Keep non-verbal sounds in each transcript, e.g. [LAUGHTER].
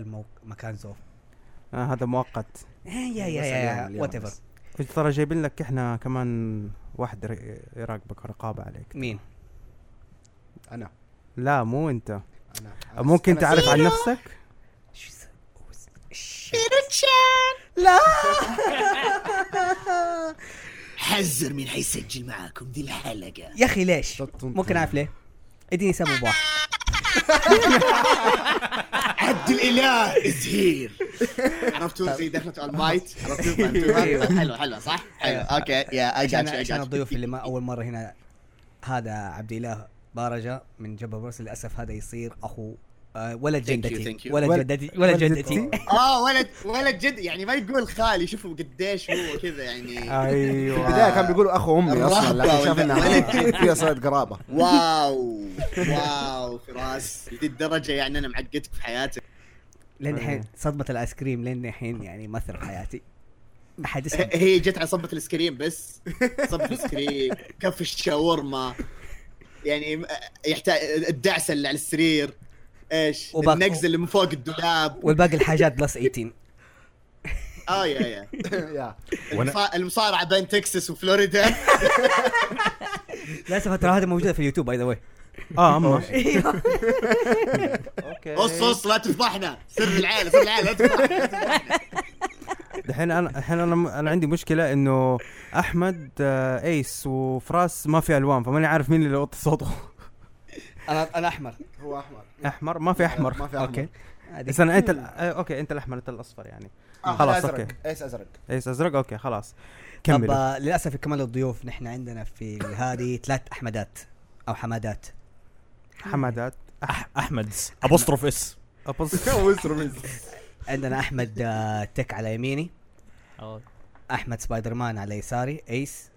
موق... مكان زوف. آه هذا مؤقت. إيه، يا يا يا وات ايفر. ترى جايبين لك إحنا كمان واحد ر- يراقبك رقابة عليك. مين؟ أنا. لا مو أنت. أنا. ممكن أنا تعرف عن. نفسك؟ لا! [LAUGHS] حذر مين حيسجل معاكم دي الحلقة. يا أخي ليش؟ ممكن أعرف ليه؟ إديني سبب واحد. عبد الإله ازهير عرفتوا زي دخلت المايت عرفتوا؟ [LAUGHS] فهمتوها؟ حلو حلو صح؟ حلو. okay يا اي عشان الضيوف اللي ما أول مرة هنا هذا عبد اله بارجة من جبل برس للأسف هذا يصير أخو ولد Thank you, جدتي. ولد ولد- جدتي ولد ولد جدتي. [LAUGHS] آه ولد ولد جد يعني ما يقول خالي شوفوا قديش هو كذا يعني. في البداية أيوه كان بيقولوا أخو امي أصلا لكن شاف إنها فيها صله قرابة. wow wow فراس. لذي الدرجة يعني أنا معقدك في حياتك. لين الحين صدمة الايس كريم لين الحين يعني مثل في حياتي. ما حد يسمع. هي جت على صبة الايس كريم بس. صبة الايس كريم كف الشاورما. يعني يحتاج الدعسة اللي على السرير. إيش؟ النقز اللي من فوق الدولاب. والباقي الحاجات plus 18 آه yeah yeah. [LAUGHS] yeah. المصا- المصارعة بين تكساس وفلوريدا. [LAUGHS] للأسف ترى هذا موجودة في اليوتيوب by the way آه أما. أوكي. قص قص لا تفضحنا. سر العيلة سر العيلة لا تفضحنا. [LAUGHS] الحين أنا الحين أنا أنا عندي مشكلة إنه أحمد آه، Ace وفراس ما في ألوان فماني عارف مين اللي وطي صوته. أنا أنا أحمر. هو أحمر. أحمر؟ ما في أحمر. ما في أحمر. okay. بس أنا أنت ال- آه، okay أنت الأحمر أنت الأصفر يعني. آه، خلاص، أزرق. okay. Ace أزرق. Ace أزرق؟ okay خلاص. طب كملوا آه، للأسف كمان الضيوف نحن عندنا في هذه ثلاث أحمدات أو حمادات. حمادات. أحمد. apostrophe s أبص عندنا أحمد آه، Tech على يميني. أحمد سبايدر مان على يساري. Ace.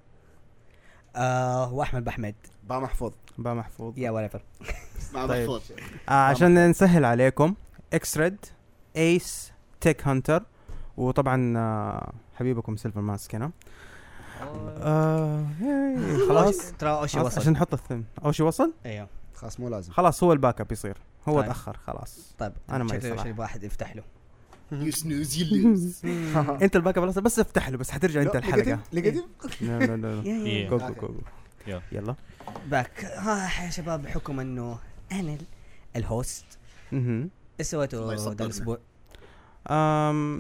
آه وأحمد بحمد. با محفوظ. با محفوظ. يا وريفر مع طيب. محفوظ. آه عشان نسهل عليكم X Red Ace Tech Hunter وطبعا آه حبيبكم Silver Mask هنا آه. [LAUGHS] خلاص. ترى أوشي وصل. عشان نحط الثم أوشي وصل؟ أيوه خلاص مو لازم. خلاص هو ال backup يصير. هو طيب. تأخر خلاص. طيب أنا معي شكله واحد يفتح له. you snooze you lose أنت ال backup بس افتح له بس حترجع أنت الحلقة. لقيت لا لا لا يلا. يلا back ها يا شباب بحكم إنه أنا ال- ال host مهم. إيش سويتوا. ذا الأسبوع؟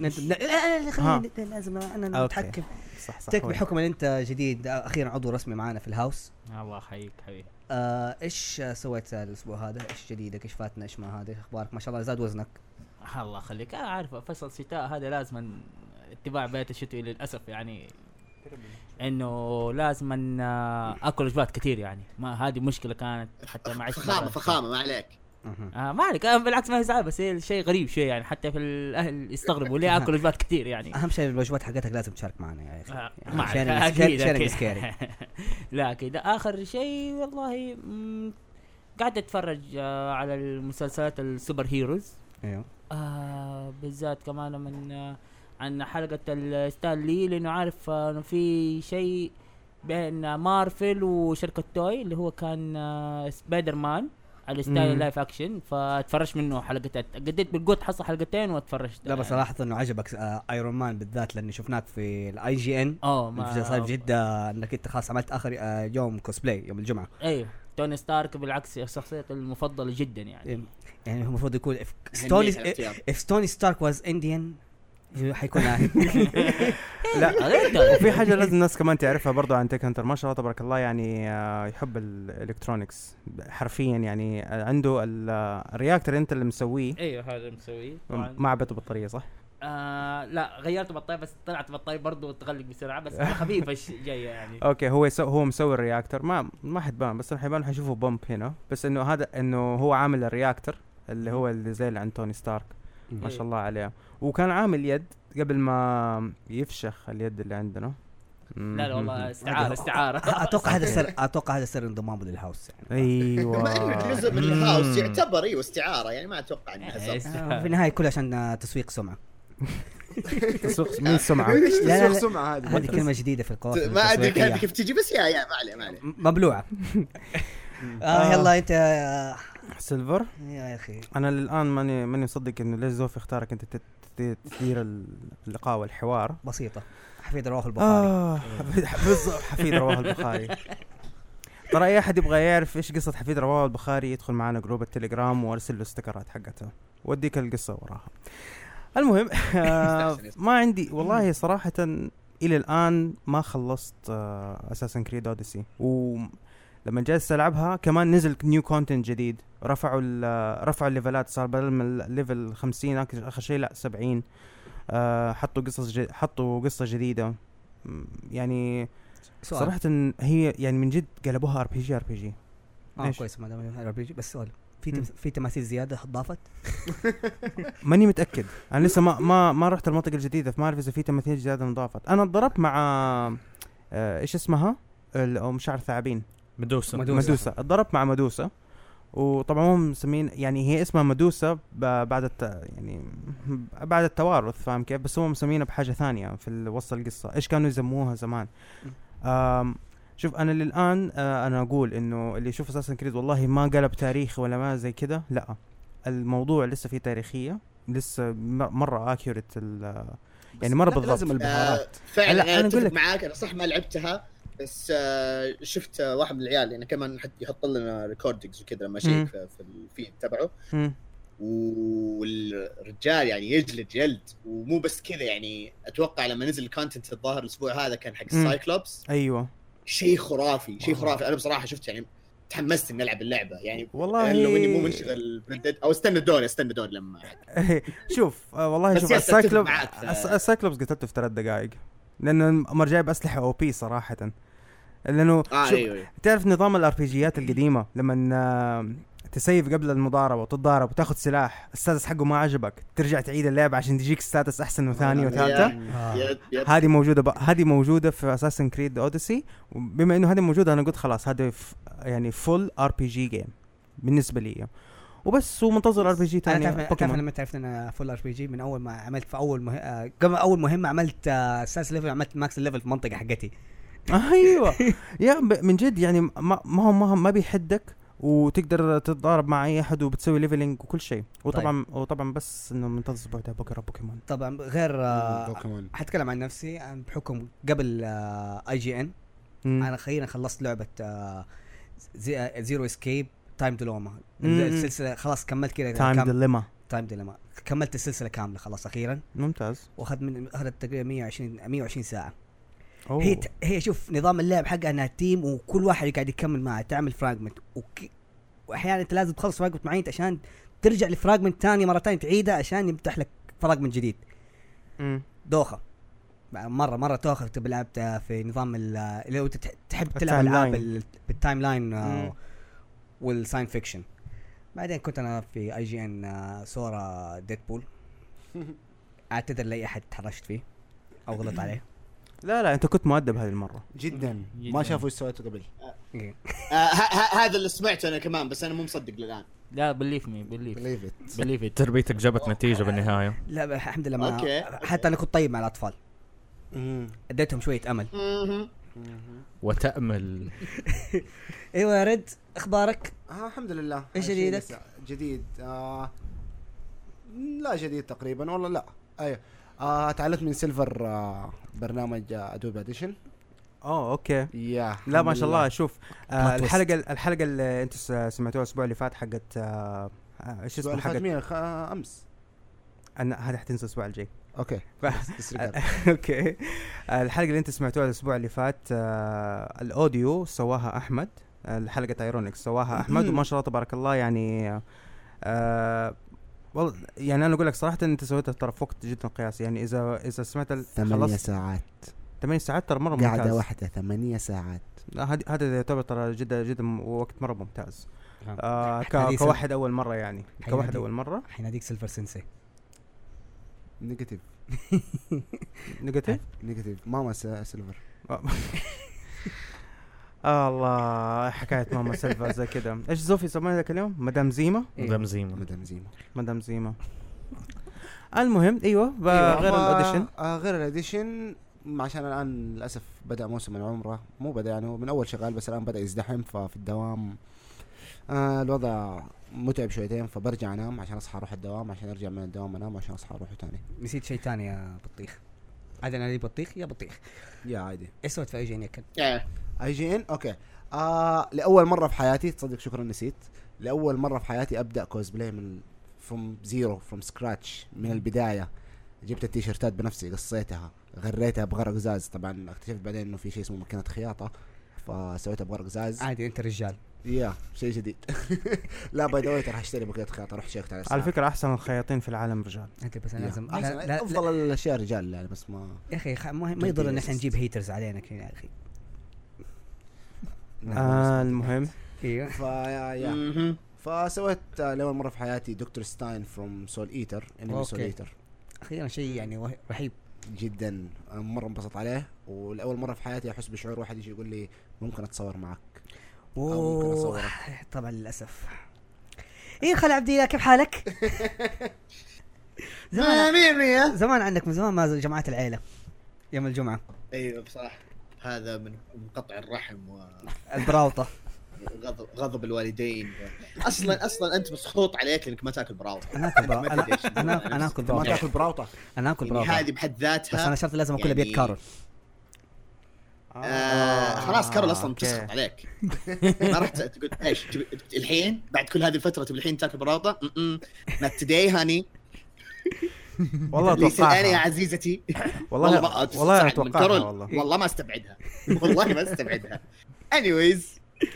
نت- لا لا لا. خلينا لازم أنا. نتحكم صح صح. بحكم إن أنت جديد آه، أخيرا عضو رسمي معانا في ال house الله يحييك حبيبي آه، إيش سويت الأسبوع هذا؟ إيش جديدك؟ إيش فاتنا؟ إيش ما هذا؟ أخبارك؟ ما شاء الله زاد وزنك الله يخليك أنا عارف فصل الشتاء هذا لازم اتباع بيت الشتوي للأسف يعني إنه لازم أن أكل وجبات كثير يعني. ما هذه مشكلة كانت حتى مع فخامة فخامة ما عليك. آه ما عليك. آه بالعكس ما هي صعبة بس هي الشيء غريب شوي يعني. حتى في الأهل يستغربوا ليه أكل وجبات كثير يعني. أهم شيء الوجبات حقتك لازم تشارك معنا يا أخي. آه، يعني ما عليك. [LAUGHS] لا أكيد. آخر شيء والله قاعد أتفرج آه على المسلسلات السوبر هيروز. أيوه. آه بالذات كمان من آه عن حلقة ال Stan Lee لأنه عارف آه إنه في شيء بين مارفل وشركة Toei اللي هو كان آه سبايدر مان على style. live action فاتفرجت منه حلقتين قديت بالقوت حصل حلقتين واتفرجت لا بس لاحظت إنه عجبك آه Iron Man بالذات لأني شفناك في ال IGN آه ما صار في جده إنك أنت خلاص عملت آخر آه يوم كوسبلاي يوم الجمعة. أيوه Tony Stark بالعكس شخصيته المفضلة جدا يعني. يعني هو المفروض يكون if Tony if Tony Stark was Indian حيكون [LAUGHS] لا [LAUGHS] وفي حاجة لازم الناس كمان تعرفها برضو عن Tech Hunter ما شاء الله تبارك الله يعني آه، يحب ال electronics حرفيا يعني آه، عنده ال- آه، ال reactor انت اللي مسويه. أيوه هذا مسويه. طبعاً. مع بيته بطارية صح؟ آه لا غيرت بطارية بس طلعت بطارية برضو تغلق بسرعة بس خفيفة ش- جاية يعني. [LAUGHS] okay هو يسو هو مسوي ال reactor ما ما حتبان بس حيبان حيشوفوا boom هنا. بس إنه هذا إنه هو عامل ال reactor اللي هو اللي زي اللي عند Tony Stark ما شاء الله عليه وكان عامل يد قبل ما يفشخ اليد اللي عندنا. لا لا والله استعارة استعارة [LAUGHS] أتوقع هذا سر [LAUGHS] أتوقع هذا سر انضمامه لل house يعني أيوه. بما إنه جزء من ال house يعتبر إيوه استعارة. يعني ما أتوقع إنها إيه، صح آه، في النهاية كله عشان آه، تسويق سمعة. تسوق إيش [LAUGHS] لا، لا، تسوق. سمعة هذه. هذه كلمة جديدة في القوافل ما أدري. كيف تجي بس yeah yeah ما عليه ما عليه. مبلوعة. آه يلا أنت آه، Silver. يا أخي. أنا للآن ماني ماني مصدق إنه ليش زوفي اختارك أنت تدير اللقاء والحوار. بسيطة. حفيد رواه البخاري. آه حفيد بالضبط حفيد رواه البخاري. ترى أي أحد يبغى يعرف إيش قصة حفيد رواه البخاري يدخل معنا group التليجرام وأرسل له استكرات حقته. واديك القصة وراها. المهم آه [LAUGHS] ما عندي والله صراحة إلى الآن ما خلصت Assassin's Creed Odyssey ولما جلست ألعبها كمان نزل new content جديد. رفعوا ال- رفعوا الليفلات صار بدل من ال level 50 آخر- آخر شيء لا 70 آه حطوا قصص جد حطوا قصة جديدة. يعني سؤال. صراحة هي يعني من جد قلبوها ار بي جي ار بي جي آه؟ كويس ما دام RPG بس سؤال في. تم- في تماثيل زيادة ضافت؟ [LAUGHS] ماني متأكد. أنا لسه ما ما ما رحت المنطقة الجديدة فما اعرف إذا في تماثيل زيادة انضافت. أنا ضربت مع آه إيش اسمها؟ أم شعر ثعابين. مدوسة. مدوسة. مدوسة. ضربت مع مدوسة. وطبعا هم مسمين يعني هي اسمها مدوسة بعد الت يعني بعد التوارث فاهم كيف؟ بس هم مسمينها بحاجة ثانية في وسط القصة. إيش كانوا يسموها زمان؟ آم شوف أنا للآن آه أنا أقول إنه اللي يشوف Assassin's Creed والله ما قلب تاريخ ولا ما زي كذا لا. الموضوع لسه فيه تاريخية لسه مرة accurate يعني مرة بالضبط. لازم آه البهارات فعلا لا، أنا أنا أتفق لك. معاك أنا صح ما لعبتها بس آه شفت آه واحد من العيال يعني كمان حد يحط لنا recordings وكذا لما مم. اشيك في, في ال feed تبعه. والرجال يعني يجلد جلد ومو بس كذا يعني أتوقع لما نزل ال content الظاهر الأسبوع هذا كان حق. ال Cyclops أيوه. شيء خرافي شيء. خرافي. أنا بصراحة شفت يعني تحمست إني ألعب اللعبة يعني. والله لو اني مو منشغل أو استنى دوري استنى دوري لما [LAUGHS] شوف آه والله شوف yes، أتفق ال Cyclop معاك في- الس- ال Cyclops قتلته في ثلاث دقائق. لأنه مر جايب اسلحه OP صراحة. لأنه آه شوف أيوه أيوه. تعرف نظام ال RPG ات القديمة لما تسيف قبل المضاربة وتتضارب وتاخذ سلاح ال stats حقه ما عجبك ترجع تعيد اللعبه عشان تجيك stats أحسن وثاني يا- وثالثه آه. yep هذه موجودة بقى هذه موجودة في Assassin's Creed Odyssey وبما إنه هذه موجودة أنا قلت خلاص هذا ف- يعني full RPG game بالنسبة لي وبس ومنتظر RPG أنا ثاني تعرف تعرف لما تعرف إن أنا full RPG من أول ما عملت في أول مه... آه، قبل أول مهمة عملت آه، أساس level عملت max ال level في المنطقة حقتي أيوه. يا ب- من جد يعني ما ما هو ما, هو ما بيحدك وتقدر تتضارب مع أي أحد وبتسوي leveling وكل شيء. وطبعا وطبعا بس إنه منتظر الأسبوع ده بكره بوكيمون. طبعا غير آه، بوكيمون. حتكلم عن نفسي أنا بحكم قبل IGN. أنا أخيرا خلصت لعبة آه، زي- Zero Escape Time Dilemma مم. السلسلة خلاص كملت كذا Time Dilemma Time Dilemma كملت السلسلة كاملة خلاص أخيرا. ممتاز. واخذ من أخذت تقريبا 120 120 ساعة. أوه. هي ت- هي شوف نظام اللعب حقها إنها team وكل واحد قاعد يكمل معها تعمل fragment وك... واحيانا أنت لازم تخلص fragment معين عشان ترجع ل fragment ثاني مره ثانية تعيدها عشان يفتح لك fragment جديد. مم. دوخة. مرة مرة دوخة تبي لعبت في نظام تت- تحب تلعب ألعاب بال timeline آه،. وال science fiction بعدين كنت أنا في IGN صورة [LAUGHS] Deadpool اعتذر لأي أحد تحرشت فيه؟ أو غلط عليه؟ لا لا انت كنت مؤدب هذه المرة. جدا. جداً. ما شافوا إيش سويته قبل إيه. آه ه- ه- هذا اللي سمعته أنا كمان بس أنا مو مصدق للآن. لا believe me believe believe it believe ات تربيتك جابت نتيجة بالنهاية. لا الحمد لله ما okay. حتى أنا كنت طيب مع الأطفال. أديتهم شوية أمل. مهم. وتأمل. [LAUGHS] أيوه يا رد أخبارك؟ آه الحمد لله. شيء جديدك؟ جديد. آه لا جديد تقريبا والله لا. أيوه. آه تعلمت من سيلفر آه برنامج Adobe Audition أوه okay. يا لا ما شاء الله. لله. شوف آه. الحلقة الحلقة اللي أنتم س- سمعتوها الأسبوع اللي فات حقت آه آه، إيش فات حقت مين آه، أمس. أنا هذه حتنزل الأسبوع الجاي. okay. [LAUGHS] [LAUGHS] okay. آه، الحلقة اللي أنت سمعتوها الأسبوع اللي فات آه ال audio سواها أحمد. آه، الحلقة ايرونكس سواها أحمد. [CLEARS THROAT] وما شاء الله تبارك الله يعني آه والله يعني أنا أقول لك صراحة إنت سويتها ترى في وقت جدا قياسي. يعني إذا إذا سمعت ال- ثمانية ساعات. 8 ساعات ترى مرة ممتاز. واحدة ثمانية ساعات. لا هذه هذا يعتبر ترى جدا جدا وقت مرة ممتاز. آه كواحد أول مرة يعني. كواحد أول مرة. حيناديك سيلفر sensei. negative. [LAUGHS] negative؟ negative. ماما سيلفر. [LAUGHS] آه الله حكاية ماما سيلفر زي كذا إيش زوفي سموها ذاك اليوم؟ مدام زيما إيه. دم زيمة. مدام زيما مدام زيما المهم أيوه, أيوة، غير ال Audition. آه غير ال Audition عشان الآن للأسف بدأ موسم العمرة. مو بدأ يعني هو من أول شغال بس الآن بدأ يزدحم ففي الدوام آه الوضع متعب شويتين فبرجع أنام عشان أصحى أروح الدوام عشان أرجع من الدوام أنام عشان أصحى أروح تاني. نسيت شيء ثاني يا بطيخ. عاد أنا لي بطيخ يا بطيخ. يا عادي. إيش سويت في IGN كذا؟ آه، IGN okay. آه لأول مرة في حياتي تصدق شكرا نسيت. لأول مرة في حياتي أبدأ كوزبلاي من from zero from scratch من البداية. جبت التيشيرتات بنفسي قصيتها غريتها بغرا قزاز. طبعا اكتشفت بعدين إنه في شيء اسمه ماكينة خياطة فسويتها بغرا قزاز. عادي أنت رجال. يا شيء جديد. [LAUGHS] لا by the way راح اشتري ماكينه خياطة. رحت شيكت على على. فكرة أحسن الخياطين في العالم رجال. أنت بس يا. لازم لا لا أفضل الأشياء رجال يعني بس ما يا أخي خ- ما ما يضر إن إحنا نجيب haters علينا كذا يا أخي. آه المهم. أيوه. فيا يا مهم. فسويت آه، لأول مرة في حياتي دكتور Stein from Soul Eater أنمي Soul okay. Eater أخيرا شيء يعني وه- رهيب. جدا. أنا مرة انبسطت عليه ولأول مرة في حياتي أحس بشعور واحد يجي يقول لي ممكن أتصور معك. ممكن أوه أصورك. [LAUGHS] طبعا للأسف. إيه خالد عبد الله كيف حالك؟ [LAUGHS] زمان مين زمان عندك من زمان ما جمعت العيلة يوم الجمعة. أيوه بصراحه هذا من منقطع الرحم البراوطة. وغضب غضب الوالدين. أصلا أصلا أنت مسخوط عليك لأنك ما تأكل براوة [LAUGHS] أنا أكل براوطة. ما أنا أكل ما براوطه تأكل براوطة. أنا أكل يعني براوطة. هذه بحد بس ذاتها أنا شرط لازم أكلها بيد يعني- كارول. آه خلاص كارل أصلا. بتسخط عليك. [LAUGHS] ما رحت تقول إيش الحين؟ بعد كل هذه الفترة تبي الحين تاكل براوطه not today honey والله الان يا أتوقعها. عزيزتي. [LAUGHS] والله ما والله من أتوقعها. والله. والله ما استبعدها. [LAUGHS] والله ما استبعدها. Anyways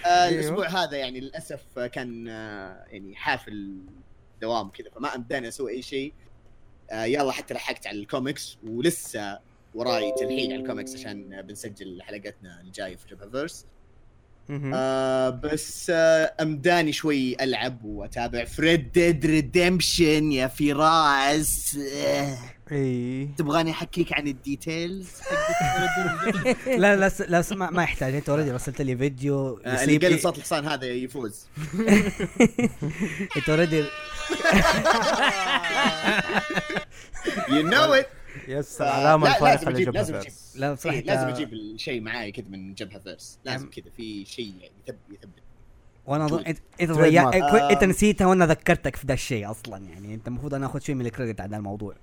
آه أيوه. الأسبوع هذا يعني للأسف كان آه يعني حافل دوام كذا فما أمداني أسوي أي شيء. آه يلا حتى لحقت على الكوميكس ولسه وراي تلحين على الكوميكس عشان بنسجل حلقتنا الجايه في جبهه فيرس. آه بس آه امداني شوي ألعب وأتابع. ف Red Dead Redemption يا فراس. آه إي. تبغاني أحكيك عن ال details [LAUGHS] لا لا س- لا ما, ما يحتاج. أنت already رسلت لي فيديو آه، اللي قال صوت الحصان هذا يفوز. [LAUGHS] أنت already you know it yes العلامه لا، الفارقه لازم أجيب- لجبهة لازم فيرس. لا إيه لازم أجيب الشيء معاي كذا من جبهة فيرس. لازم. كذا في شيء يعني يثبت. يثبت وأنا أظن انت انت Trademark. ضيع- آه. انت نسيتها وأنا ذكرتك في ذا الشيء أصلا يعني أنت المفروض أنا آخذ شيء من ال credit على الموضوع.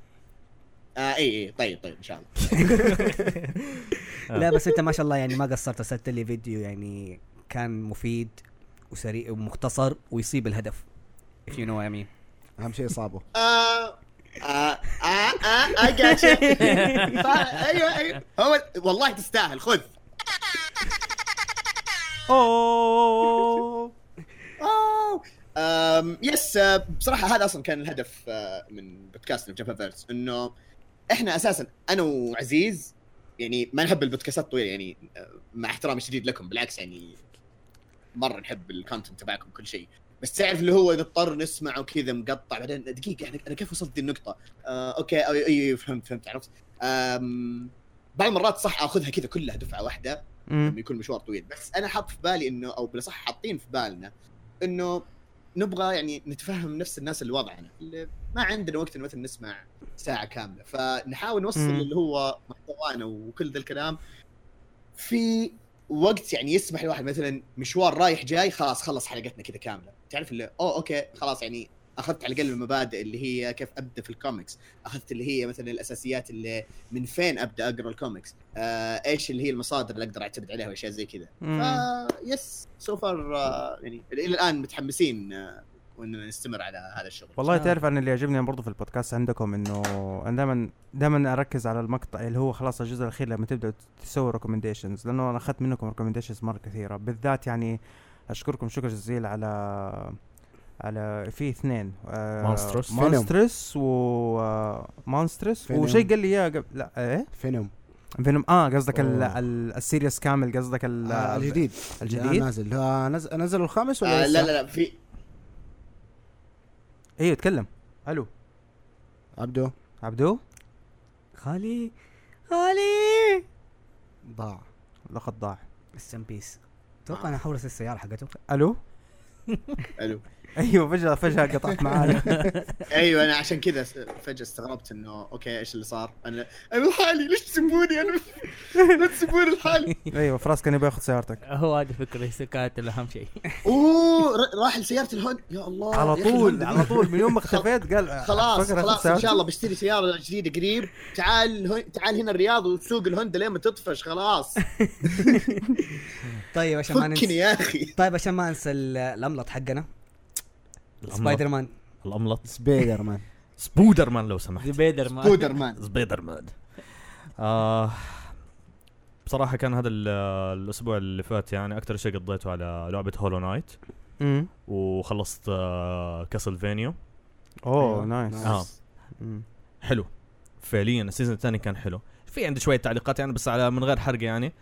آه اي اي طيب طيب إن شاء الله. [LAUGHS] لا بس أنت ما شاء الله يعني ما قصرت أرسلت لي فيديو يعني كان مفيد وسريع ومختصر ويصيب الهدف if you know what I mean. أهم شيء صابه آه آه آه آه I got you. [LAUGHS] أيوه أيوه هو والله تستاهل خذ أوه أوه. أم yes آه، بصراحة هذا أصلا كان الهدف آه، من بودكاستنا في فيرس إنه إحنا أساسا أنا وعزيز يعني ما نحب البودكاستات الطويلة يعني آه، مع احترامي الشديد لكم بالعكس يعني مرة نحب ال content تبعكم كل شيء بس تعرف اللي هو نضطر نسمع وكذا مقطع بعدين دقيقة أنا كيف وصلت دي النقطة؟ آه okay اي أي فهمت فهمت عرفت؟ بعض المرات صح آخذها كذا كلها دفعة واحدة. لما يكون مشوار طويل بس أنا حاط في بالي إنه أو بالأصح حاطين في بالنا إنه نبغى يعني نتفهم نفس الناس اللي وضعنا اللي ما عندنا وقت مثلا نسمع ساعة كاملة فنحاول نوصل. اللي هو محتوانا وكل ذا الكلام في وقت يعني يسمح الواحد مثلا مشوار رايح جاي خلاص خلص حلقتنا كذا كاملة. تعرف اللي أوه okay خلاص يعني أخذت على الأقل المبادئ اللي هي كيف أبدأ في الكوميكس. أخذت اللي هي مثلا الأساسيات اللي من فين أبدأ أقرأ الكوميكس. آه إيش اللي هي المصادر اللي أقدر أعتمد عليها وأشياء زي كذا. ف yes so far يعني إلى الآن متحمسين آه واننا نستمر على هذا الشغل. والله آه. تعرف أنا اللي يعجبني برضو في البودكاست عندكم إنه أنا دائما دائما أركز على المقطع اللي هو خلاص الجزء الأخير لما تبدأ تسوي recommendations لأنه أنا أخذت منكم recommendations مرة كثيرة. بالذات يعني أشكركم شكر جزيل على على في اثنين. آه Monstress. Monstress و آه Monstress Venom. وشيء قال لي إياه قبل لا إيه؟ Venom Venom آه قصدك ال series كامل قصدك آه الجديد. الجديد؟ نازل. آه نزل نزلوا الخامس ولا آه؟ لا لا لا في أيوه تكلم ألو. عبدو. عبدو؟ خالي. خالي! ضاع. لقد ضاع. بس بيس أتوقع أنا حورث السياره حقته. ألو؟ [LAUGHS] حلو [LAUGHS] أيوه فجاه فجأة قطعت معانا. [LAUGHS] أيوه أنا عشان كذا فجأة استغربت إنه okay إيش اللي صار؟ أنا أنا لحالي ليش تسبوني؟ أنا [LAUGHS] لا تسبوني لحالي. أيوه فراس كان يبغى ياخذ سيارتك. هو هذه فكرة كانت أهم شيء. أوه راح لسيارة الهوند يا الله على طول على طول من يوم ما اختفيت قال خلاص خلاص إن. شاء الله بشتري سيارة جديدة قريب. تعال تعال هنا الرياض وسوق الهوندا لين ما تطفش خلاص. طيب عشان ما فكني ننسى يا أخي. طيب عشان ما ننسى ال- الاملط حقنا. سبايدر مان. الاملط Spider-Man. Spooder Man لو سمحت. Spider-Man. Spooder Man Spider-Man آه بصراحة كان هذا ال- الأسبوع اللي فات يعني أكثر شيء قضيته على لعبة Hollow Knight وخلصت آه Castlevania أوه أيوة. nice. آه. مم. حلو. فعليا ال season الثاني كان حلو. في عندي شوية تعليقات يعني بس على من غير حرق يعني.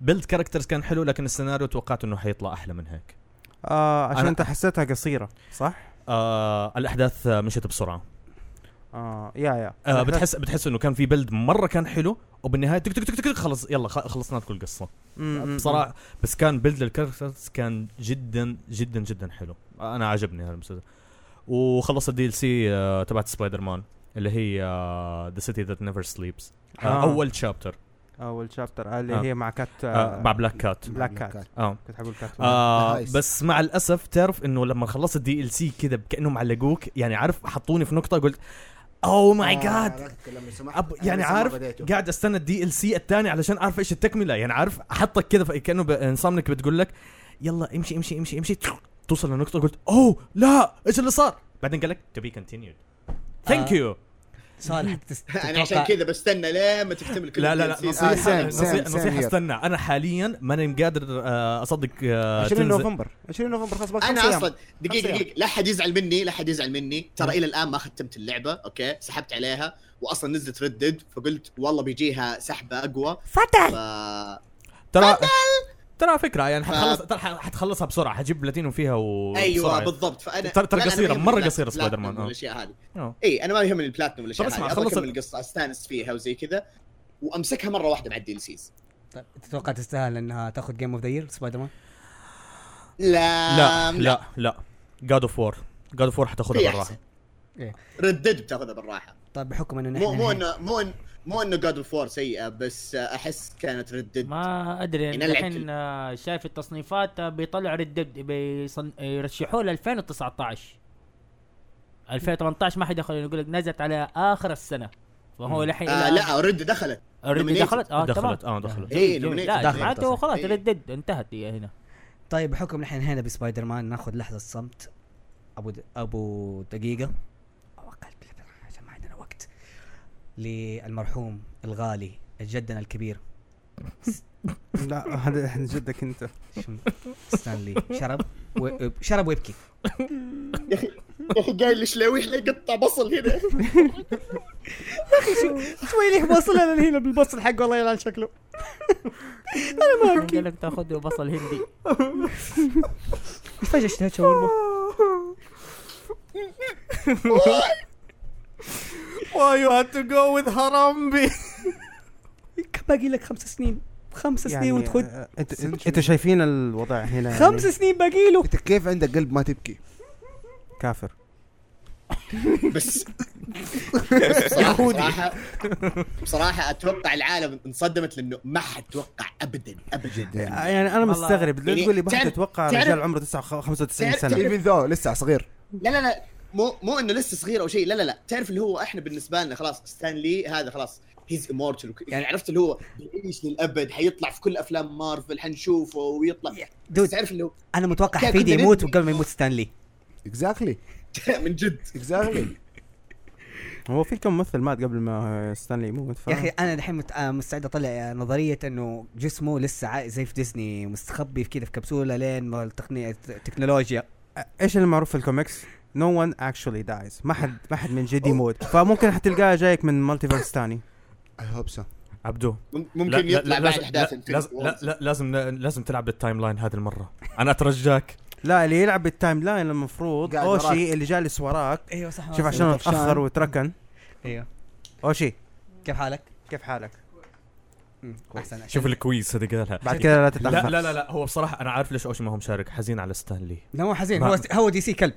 build characters كان حلو لكن السيناريو توقعت إنه حيطلع أحلى من هيك. آه عشان أنت حسيتها قصيرة صح؟ آه الأحداث مشت بسرعة. آه yeah yeah. آه بتحس بتحس إنه كان في build مرة كان حلو وبالنهاية تك تك تك تك خلص يلا خلصنا كل القصة بصراحة بس كان build لل characters كان جدا جدا جدا حلو. أنا عجبني هذا المسلسل. وخلصت ال DLC آه، تبعت سبايدر مان اللي هي The City That Never Sleeps. أول chapter أول chapter اللي آه. هي مع Cat آه مع Black Cat Black Cat آه كنت حقول Cat آه. بس مع الأسف تعرف إنه لما خلصت ال DLC كذا كانهم علقوك يعني عارف حطوني في نقطة قلت oh my god أب يعني عارف قاعد أستنى ال DLC الثاني علشان أعرف إيش التكملة. يعني عارف أحطك كذا كأنه ب- Insomniac بتقول لك يلا امشي امشي امشي امشي. توصل لنقطة قلت اوه لا إيش اللي صار؟ بعدين قال لك to be continued thank آه. you صالح تس- أنا عشان تتوقع- كذا بستنى لين ما تكتمل كل ال DLC. آه، نصيحه نصيحة. استنى. أنا حاليا ماني قادر آه، أصدق آه، 20 تنزل- نوفمبر. 20 نوفمبر خلاص أنا. أصلا دقيقة دقيقة. لا حد يزعل مني لا حد يزعل مني. ترى إلى الآن ما ختمت اللعبة أوكي؟ سحبت عليها واصلا نزلت Red Dead فقلت والله بيجيها سحبة أقوى. فتح! ف... ترى ترى فكرة يعني ف- حتخلص ترى ح- حتخلص بسرعة حجيب بلاتينوم فيها و أيوه بسرعة. بالضبط. فانا ترى- مرة ال plat- قصيرة سبايدر مان، آه. والاشياء هذه. آه. إي أنا ما يهمني البلاتنم والاشياء هذه. أبغى خلص أكمل ال- القصة أستانس فيها وزي كذا وأمسكها مرة واحدة مع ال DLCs طيب، تتوقع تستاهل إنها تاخذ game of the year Spider-Man؟ لا لا. لا لا. God of War God of War حتاخذها في بالراحة. أحسن. إيه. Red Dead بتاخذها بالراحة. طيب بحكم إنه مو نحن مو انه مو مو إنه God of War سيئة بس أحس كانت Red Dead ما أدري يعني الحين شايف التصنيفات بيطلع Red Dead بيصن... يرشحوه ل 2019 2018 ما حد يدخل يقول لك نزلت على آخر السنة. فهو الحين آه لا. Red دخلت. Nominated. دخلت؟ آه دخلت. آه دخلت. إيه،. لا دخلت معناته أصلاً. خلاص إيه. Red Dead انتهت هي هنا. طيب بحكم نحن هنا بسبايدر مان ناخذ لحظة صمت. أبو د... أبو دقيقة أو أقل عشان ما عندنا وقت للمرحوم الغالي جدنا الكبير. لا هذا جدك أنت. شو- ستانلي شرب و... شرب ويبكي. يا أخي يا أخي قايل لشلاوي يقطع بصل هنا؟ [LAUGHS] شوي ليه بصل؟ أنا هنا بالبصل حقه والله يلعن شكله. قال لك تاخذ بصل هندي. [LAUGHS] فجاه اشتهيت شاورما [LAUGHS] why you had to go with Harambe كم باقي لك خمس سنين. خمس سنين يعني وتخد. آه، انت أنتوا شايفين الوضع هنا يعني. خمس سنين باقي له. أنت كيف عندك قلب ما تبكي؟ كافر. [LAUGHS] بس. [LAUGHS] بس بصراحه بصراحة بصراحه أتوقع العالم انصدمت لأنه ما حد توقع ابدا. ابدا يعني أنا. مستغرب. ليه يعني تقول لي ما تتوقع تعرف- رجال عمره 9 95 تعرف- سنة. تعرف- even though لسه صغير. لا لا لا. مو مو انه لسه صغير أو شيء لا لا لا. تعرف اللي هو إحنا بالنسبة لنا خلاص ستانلي هذا خلاص he's immortal يعني عرفت اللي هو بيعيش للأبد حيطلع في كل أفلام مارفل حنشوفه ويطلع. dude تعرف اللي هو أنا متوقع كلنا نموت قبل ما يموت ستانلي exactly [LAUGHS] من جد. exactly هو في كم ممثل مات قبل ما ستانلي يموت ف... يا أخي أنا الحين مت... آه، مستعد أطلع آه، نظرية إنه جسمه لسه زي في ديزني مستخبي في كذا في كبسولة لين ما التقنيه التكنولوجيا إيش اللي معروف في ال comics؟ no one actually dies ما حد ما حد من جد يموت فممكن حتلقاه جايك من multiverse ثاني I hope so عبدو ممكن لا- يطلع لا- بعد لازم- أحداث لازم. لا لا لازم لازم تلعب بال timeline هذه المرة. أنا أترجاك. لا اللي يلعب بال timeline المفروض أوشي وراك. اللي جالس وراك. أيوه صح شوف عشان. اتاخر وتركن. أيوه. أوشي. كيف حالك؟ كيف حالك؟ أحسن شوف الكويس هذا قالها. بعد كذا لا لا تتأخر. لا لا لا هو بصراحة أنا عارف ليش أوشي ما هو مشارك. حزين على ستانلي. لا مو حزين. هو هو DC كلب.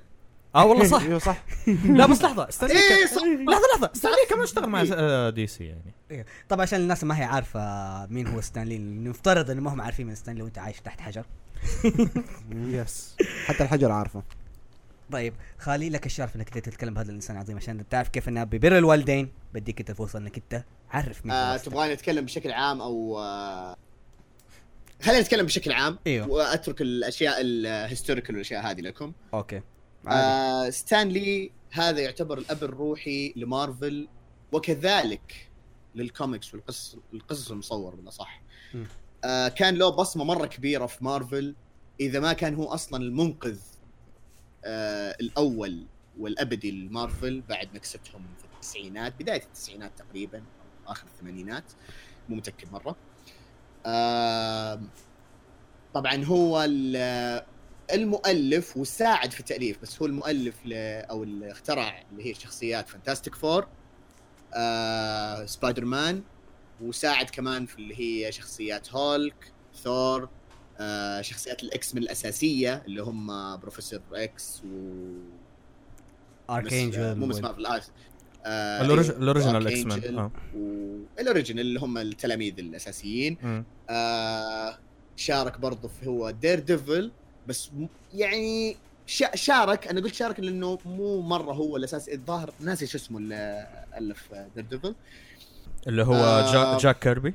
آه والله صح. أيوه صح. [LAUGHS] لا بس لحظة إيه كان- صح. لحظة لحظة. ستانلي كمان اشتغل مع آه، DC يعني؟ طبعا عشان الناس ما هي عارفة مين هو ستانلي نفترض انه ما هم عارفين من ستانلي وأنت عايش تحت حجر. [LAUGHS] yes حتى الحجر عارفه طيب خالي لك الشرف إنك انت تتكلم بهذا الإنسان العظيم عشان تعرف كيف إنه ببر الوالدين. بديك أنت الفرصة إنك أنت عرف مين آه. تبغاني أتكلم بشكل عام أو آه خلينا نتكلم بشكل عام. إيوه. وأترك الأشياء ال historical والأشياء هذه لكم. okay. آه ستانلي هذا يعتبر الأب الروحي لمارفل وكذلك للكوميكس والقصص القصص المصور بالأصح. آه كان له بصمة مرة كبيرة في مارفل إذا ما كان هو أصلا المنقذ آه الأول والأبدي لمارفل بعد نكستهم في التسعينات بداية التسعينات تقريبا أو آخر الثمانينات مو متأكد مرة. آه طبعا هو المؤلف وساعد في التاليف بس هو المؤلف ل... أو اللي اخترع اللي هي شخصيات Fantastic Four آه سبايدر مان وساعد كمان في اللي هي شخصيات هولك ثور آه شخصيات ال X-Men الأساسية اللي هم Professor X و Archangel مو آه ال orig- إيه، ال original X-Men وال original اللي هم التلاميذ الأساسيين. آه شارك برضه في هو Daredevil بس يعني شا- شارك أنا قلت شارك لأنه مو مرة هو الأساس الظاهر ناسي شو اسمه اللي ألف Daredevil اللي هو آه. جا جاك كيربي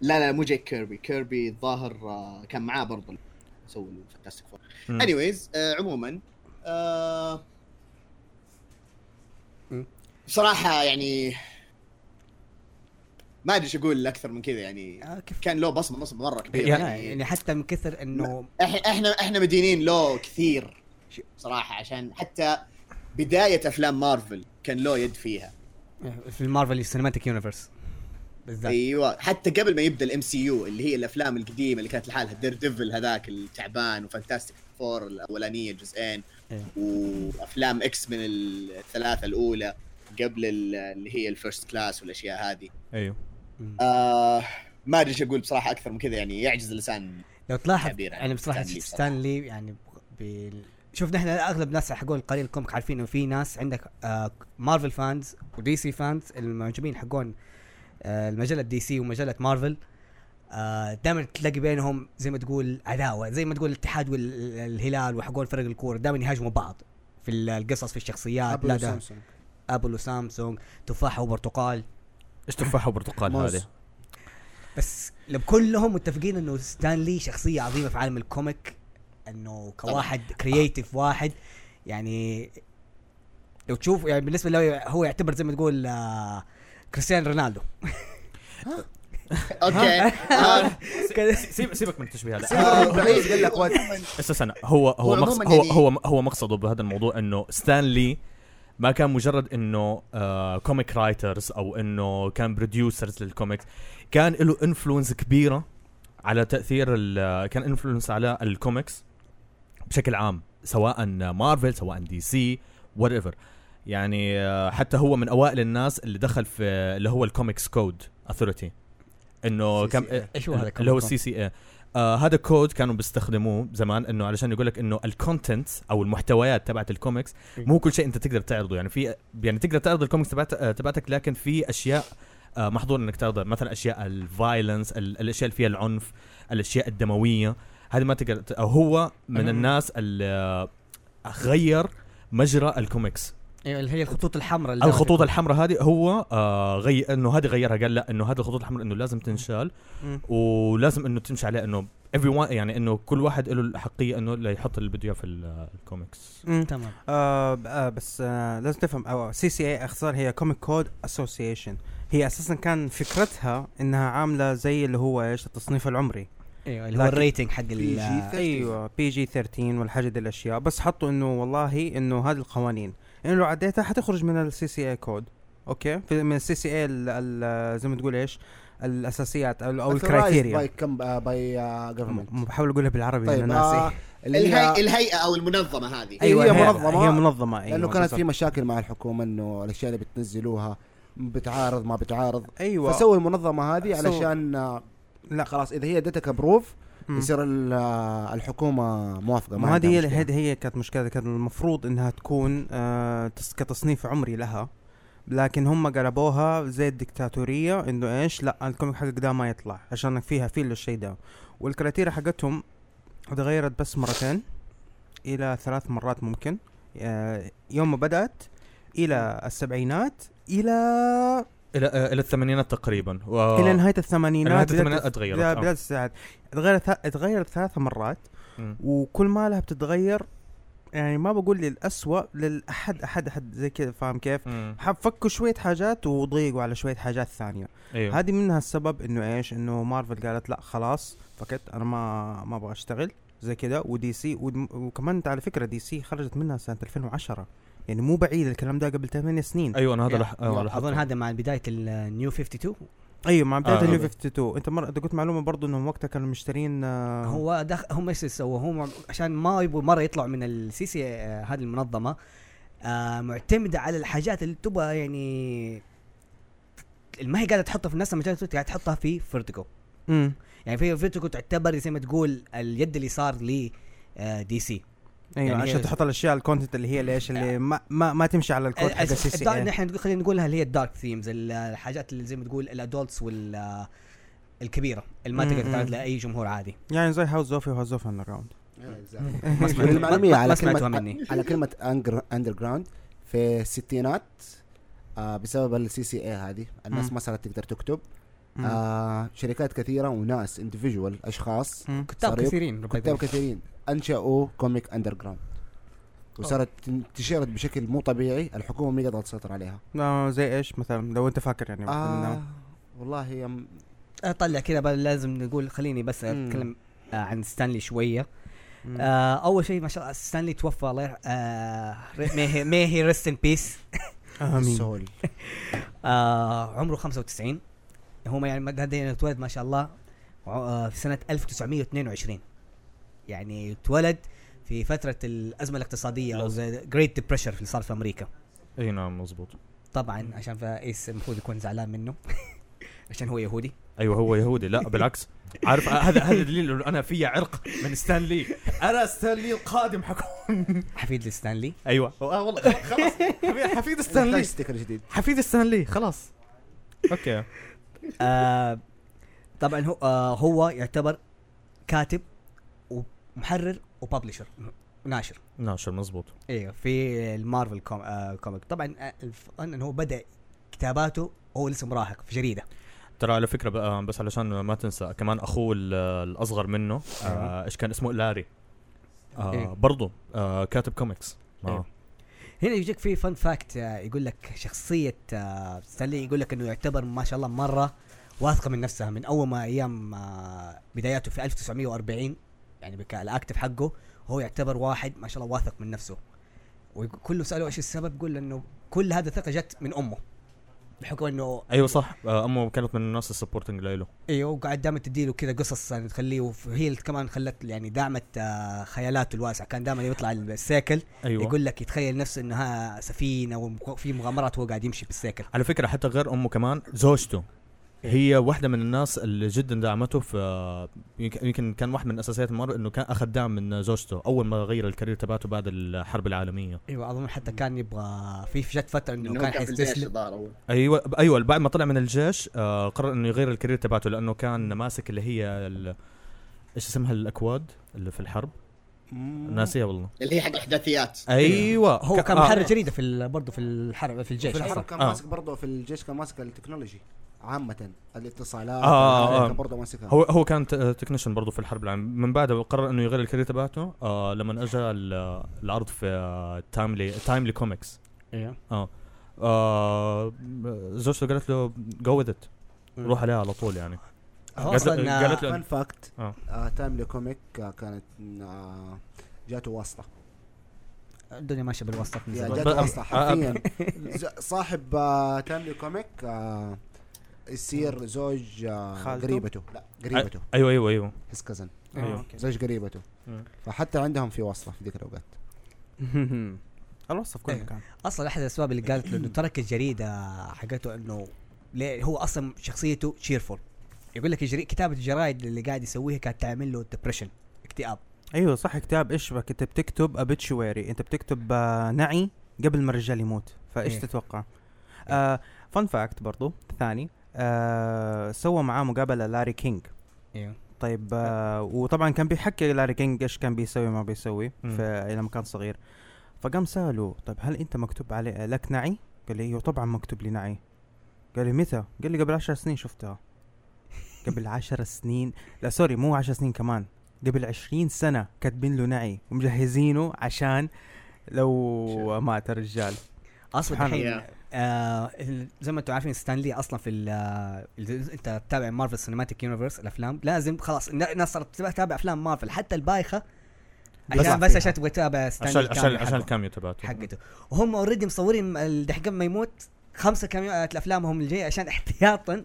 لا لا مو جيك كيربي كيربي الظاهر آه كان معاه برضه سوى ال Fantastic Four. anyways آه عموما آه مم. بصراحه يعني ما أدري إيش أقول أكثر من كذا يعني. آه كيف؟ كان له بصمة بصمة مرة كبيره يعني- يعني, يعني حتى من كثر إنه إحنا إحنا إحنا مدينين له كثير صراحة عشان حتى بداية أفلام مارفل كان له يد فيها. في ال Marvel Cinematic Universe بالذات. أيوه. حتى قبل ما يبدأ ال MCU اللي هي الأفلام القديمة اللي كانت لحالها Daredevil هذاك التعبان و Fantastic Four الأولانية جزئين إيه. وافلام X-Men الثلاثة الأولى قبل ال- اللي هي ال First Class والأشياء هذه. أيوه. آه ما أدري إيش أقول بصراحة أكثر من كذا يعني يعجز اللسان لو تلاحظ يعني بصراحة ستانلي بصراحة. ستانلي يعني بال... شوف نحن أغلب الناس حقون قليل ال comic عارفين إنه في ناس عندك آه Marvel fans و DC fans المعجبين حقون آه المجلة DC ومجلة مارفل آه دائما تلاقي بينهم زي ما تقول عداوة زي ما تقول الاتحاد والهلال وحقون فرق الكورة دائما يهاجموا بعض في ال- القصص في الشخصيات ابل وسامسونج ابل وسامسونج تفاحه وبرتقال. إيش تفاحه وبرتقال. هذه. بس لو كلهم متفقين إنه ستانلي شخصية عظيمة في عالم ال comic إنه كواحد creative واحد يعني لو تشوف يعني بالنسبة له هو يعتبر زي ما تقول آه كريستيانو رونالدو. [LAUGHS] okay. آه. [LAUGHS] سيب سيبك من التشبيه هذا. قال لك أساسا هو هو هو هو مقصده بهذا الموضوع إنه ستانلي ما كان مجرد إنه آه comic writers أو إنه كان producers لل comics كان له influence كبيرة على تأثير ال- كان influence على الكوميكس بشكل عام سواء مارفل سواء دي سي whatever يعني آه، حتى هو من أوائل الناس اللي دخل في اللي هو ال Comics Code Authority إنه كم. إيش هو هذا اللي هو ال CCA آه هذا كود كانوا بيستخدموه زمان إنه علشان يقول لك إنه ال content أو المحتويات تبعت الكوميكس مو كل شيء أنت تقدر تعرضه. يعني في يعني تقدر تعرض الكوميكس تبعت آه، تبعتك لكن في أشياء آه محظور إنك تعرضها. مثلا أشياء ال violence الأشياء اللي فيها العنف الأشياء الدموية. هذه ما تقدر هو من الناس اللي آه، غير مجرى الكوميكس أيوه اللي هي الخطوط الحمراء اللي الخطوط الحمراء هذه هو آه غير إنه هذه غيرها قال لا إنه هذه الخطوط الحمراء إنه لازم تنشال. مم. ولازم إنه تمشي عليه إنه everyone يعني إنه كل واحد له الحقيه إنه اللي يحط اللي بده اياه في ال- الكوميكس مم. تمام. آه آه بس آه لازم تفهم أو CCA اختصار هي Comic Code Association هي أساسا كان فكرتها إنها عاملة زي اللي هو إيش؟ التصنيف العمري. أيوه اللي هو ال rating حق ال- PG. أيوه. PG 13 والحاجة دي الأشياء. بس حطوا إنه والله إنه هذه القوانين. انه لو عديتها حتخرج من ال CCA code okay؟ في من ال CCA زي ما تقول إيش؟ الأساسيات أو, أو الكرايتيريا باي كم باي government بحاول أقولها بالعربي طيب آه ناسي اللي الهي... هي الهيئة أو المنظمة هذه. أيوة، هي هي منظمة. هي منظمة أيوه لأنه كانت في. مشاكل مع الحكومة إنه الأشياء اللي بتنزلوها بتعارض ما بتعارض. أيوه. فسووا المنظمة هذه علشان آه، لا. خلاص إذا هي ادتك approve مم. يصير ال- الحكومة موافقة ما هذه هي. هذه هي كانت مشكلة كان المفروض إنها تكون آه تص- كتصنيف عمري لها. لكن هم قلبوها زي الدكتاتورية إنه إيش؟ لا ال comic حقك ده ما يطلع عشان فيها في له الشيء ده. والكراتيريا حقتهم تغيرت بس مرتين إلى ثلاث مرات ممكن. آه يوم ما بدأت إلى السبعينات إلى إلى آه، إلى الثمانينات تقريبا. و... إلى نهاية الثمانينات بدأت- الثمانينات اتغيرت، آه. بدأت الساعات. تغيرت تغيرت ثلاث مرات مم. وكل ما لها بتتغير يعني ما بقول للأسوأ للأحد أحد أحد زي كذا فاهم كيف؟ فكوا شوية حاجات وضيقوا على شوية حاجات ثانية. أيوه. هذه منها السبب إنه إيش؟ إنه مارفل قالت لا خلاص فكت أنا ما ما أبغى أشتغل زي كذا ودي سي ود- وكمان انت على فكرة دي سي خرجت منها سنة 2010 يعني مو بعيد الكلام ده قبل 8 سنين أيوه أنا هذا لح... آه، اظن لاحظته. هذا مع بداية ال New 52 أيوه مع بداية آه. ال New 52 أنت مرة أنت قلت معلومة برضو إنهم وقتها كانوا مشترين آه هو دخ... هم إيش سووا هم عشان ما يبغوا مرة يطلعوا من ال CC آه، هذه المنظمة آه معتمدة على الحاجات اللي تبغى يعني ما هي قاعدة تحطها في نفس المجال قاعدة تحطها في فيرتيجو مم. يعني في فيرتيجو تعتبر زي ما تقول اليد اللي صار ل آه، دي سي أيوه يعني عشان تحط الأشياء ال content اللي هي ليش اللي ما ما, ما تمشي على الكود حق ال CC. نحن نقول- خلينا نقولها اللي هي ال dark themes الحاجات اللي زي ما تقول ال adults وال آه، الكبيرة اللي ما تقدر. تعرض لأي جمهور عادي. يعني زي house of و house of underground على كلمة مني. على كلمة underground في الستينات آه بسبب ال CCA هذه. الناس. ما صارت تقدر تكتب. آه شركات كثيرة وناس individual أشخاص كتاب كثيرين كتاب كثيرين. أنشأوا comic underground وصارت انتشرت بشكل مو طبيعي الحكومة ما قدرت تسيطر عليها. لا زي إيش مثلا؟ لو أنت فاكر يعني. آه. والله يم اطلع كذا بقى لازم نقول خليني بس. أتكلم آه عن ستانلي شوية. آه أول شيء ما شاء الله ستانلي توفى الله يرح- آه may he rest in peace آمين. so [LAUGHS] آه عمره 95 هو يعني هذا اتولد ما شاء الله آه في سنة 1922 يعني اتولد في فترة الأزمة الاقتصادية أو Great Depression اللي صار في أمريكا. إي نعم مزبوط طبعا عشان فايس المفروض يكون زعلان منه. [LAUGHS] عشان هو يهودي. أيوه هو يهودي. لا بالعكس. عارف هذا هذا دليل إنه أنا في عرق من ستانلي. أنا ستانلي القادم حكون [LAUGHS] حفيد لستانلي أيوه. آه والله خلاص. [LAUGHS] حفيد- ستانلي. جديد. حفيد ستانلي خلاص. okay. آه طبعا هو آه هو يعتبر كاتب ومحرر و publisher ناشر. ناشر مزبوط أيوه في المارفل com آه comic طبعا آه، الفن إنه هو بدأ كتاباته وهو لسه مراهق في جريدة. ترى على فكرة بقى بس علشان ما تنسى كمان أخوه ال- الأصغر منه آه، إيش كان اسمه؟ لاري. آه إيه. برضه آه كاتب كوميكس إيه. آه. هنا يجيك في fun fact آه يقول لك شخصية آه ستانلي يقول لك إنه يعتبر ما شاء الله مرة واثقة من نفسها من أول ما أيام آه بداياته في 1940 يعني ال active حقه هو يعتبر واحد ما شاء الله واثق من نفسه. وكله سألوه إيش السبب؟ يقول إنه كل هذا الثقة جت من أمه بحكم إنه أيوه صح. آه أمه كانت من الناس ال supporting له أيوه وقاعد دائما تديله كذا قصص يعني تخليه وهي كمان خلت يعني دعمت آه خيالاته الواسعة. كان دائما يطلع السيكل أيوه. يقول لك يتخيل نفسه إنها سفينة وفي مغامرات وهو قاعد يمشي بالسيكل على فكرة حتى غير أمه كمان زوجته. هي واحدة من الناس اللي جدا دعمته في يمكن يمكن كان واحد من أساسيات المر إنه كان أخذ دعم من زوجته أول ما غير ال career تبعته بعد الحرب العالمية. أيوه أظن حتى كان يبغى في جت فترة إنه كان حيستسلم أيوه أيوه بعد ما طلع من الجيش آه قرر إنه يغير ال career تبعته لأنه كان ماسك اللي هي ال- إيش اسمها؟ الأكواد اللي في الحرب. ناسيه والله. اللي هي حق الإحداثيات. أيوه. هو كان آه. محرر جريدة في ال- برضه في الحرب في الجيش في الحرب. كان آه. ماسك برضه في الجيش كان ماسك ال technology. عامة الاتصالات آه، آه. برضه ماسكها. هو هو كان technician برضه في الحرب العالمية. من بعد قرر إنه يغير ال career تبعته آه لما اجى ال- العرض في Timely Timely Comics أيوه آه. زوجته قالت له go with it روح عليها على طول يعني. قالت أصلا قالت آه، له- fun fact آه. آه Timely Comic آه كانت آه جاته واسطة. الدنيا ماشية زمان. جاته واسطة حرفيا. صاحب آه Timely Comic آه يصير زوج آه خالته؟ قريبته. لا. قريبته. أيوه أيوه أيوه. his cousin آه، أيوه. okay. زوج قريبته. فحتى عندهم في واسطة في ذيك الأوقات. [LAUGHS] الوصف كله إيه. كان. أصلا أحد الأسباب اللي قالت له إنه ترك الجريدة حقته إنه ليه هو أصلا شخصيته cheerful يقول لك الجري... كتابة الجرايد اللي قاعد يسويها كانت تعمل له depression اكتئاب. أيوه صح. كتاب إيش بك؟ أنت بتكتب obituary أنت بتكتب آه نعي قبل ما الرجال يموت. فإيش إيه. تتوقع؟ آه fun fact برضو ثاني. آه سوى معاه مقابلة لاري كينج. إيوه. طيب آه وطبعا كان بيحكي لاري كينج إيش كان بيسوي ما بيسوي. في لما كان صغير. فقام ساله طيب هل أنت مكتوب عليه لك نعي؟ قال لي إيوه طبعا مكتوب لي نعي. قال لي متى؟ قال لي قبل عشر سنين شفتها. [LAUGHS] قبل عشر سنين؟ لا sorry مو عشر سنين كمان. قبل عشرين سنة كاتبين له نعي ومجهزينه عشان لو مات الرجال. أصلا الحين. آه زي ما أنتم عارفين ستانلي أصلا في آه، انت تتابع Marvel Cinematic Universe الأفلام. لازم خلاص النا- الناس صارت تتابع أفلام مارفل حتى البايخة. عشان بس. عشان تبغى تتابع ستانلي عشان عشان عشان. ال cameo تبعته. حقته. وهم already مصورين ال- دحين قبل ما يموت. خمسة cameo ات افلامهم الجاية عشان [LAUGHS] احتياطا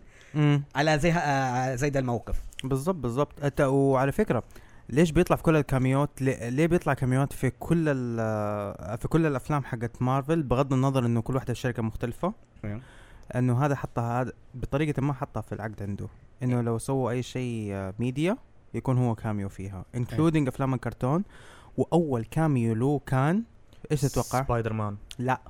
على زي آه زي ده الموقف. بالضبط بالضبط. وعلى فكرة ليش بيطلع في كل ال cameo ات ليه, بيطلع cameo ات في كل ال- في كل الأفلام حقت مارفل بغض النظر إنه كل واحدة شركة مختلفة؟ أيوه. إنه هذا حطها هذا بطريقة ما حطها في العقد عنده. إنه لو سووا أي شيء آه، ميديا يكون هو cameo فيها including أفلام الكرتون. وأول cameo له كان إيش تتوقع؟ سبايدر مان. لا.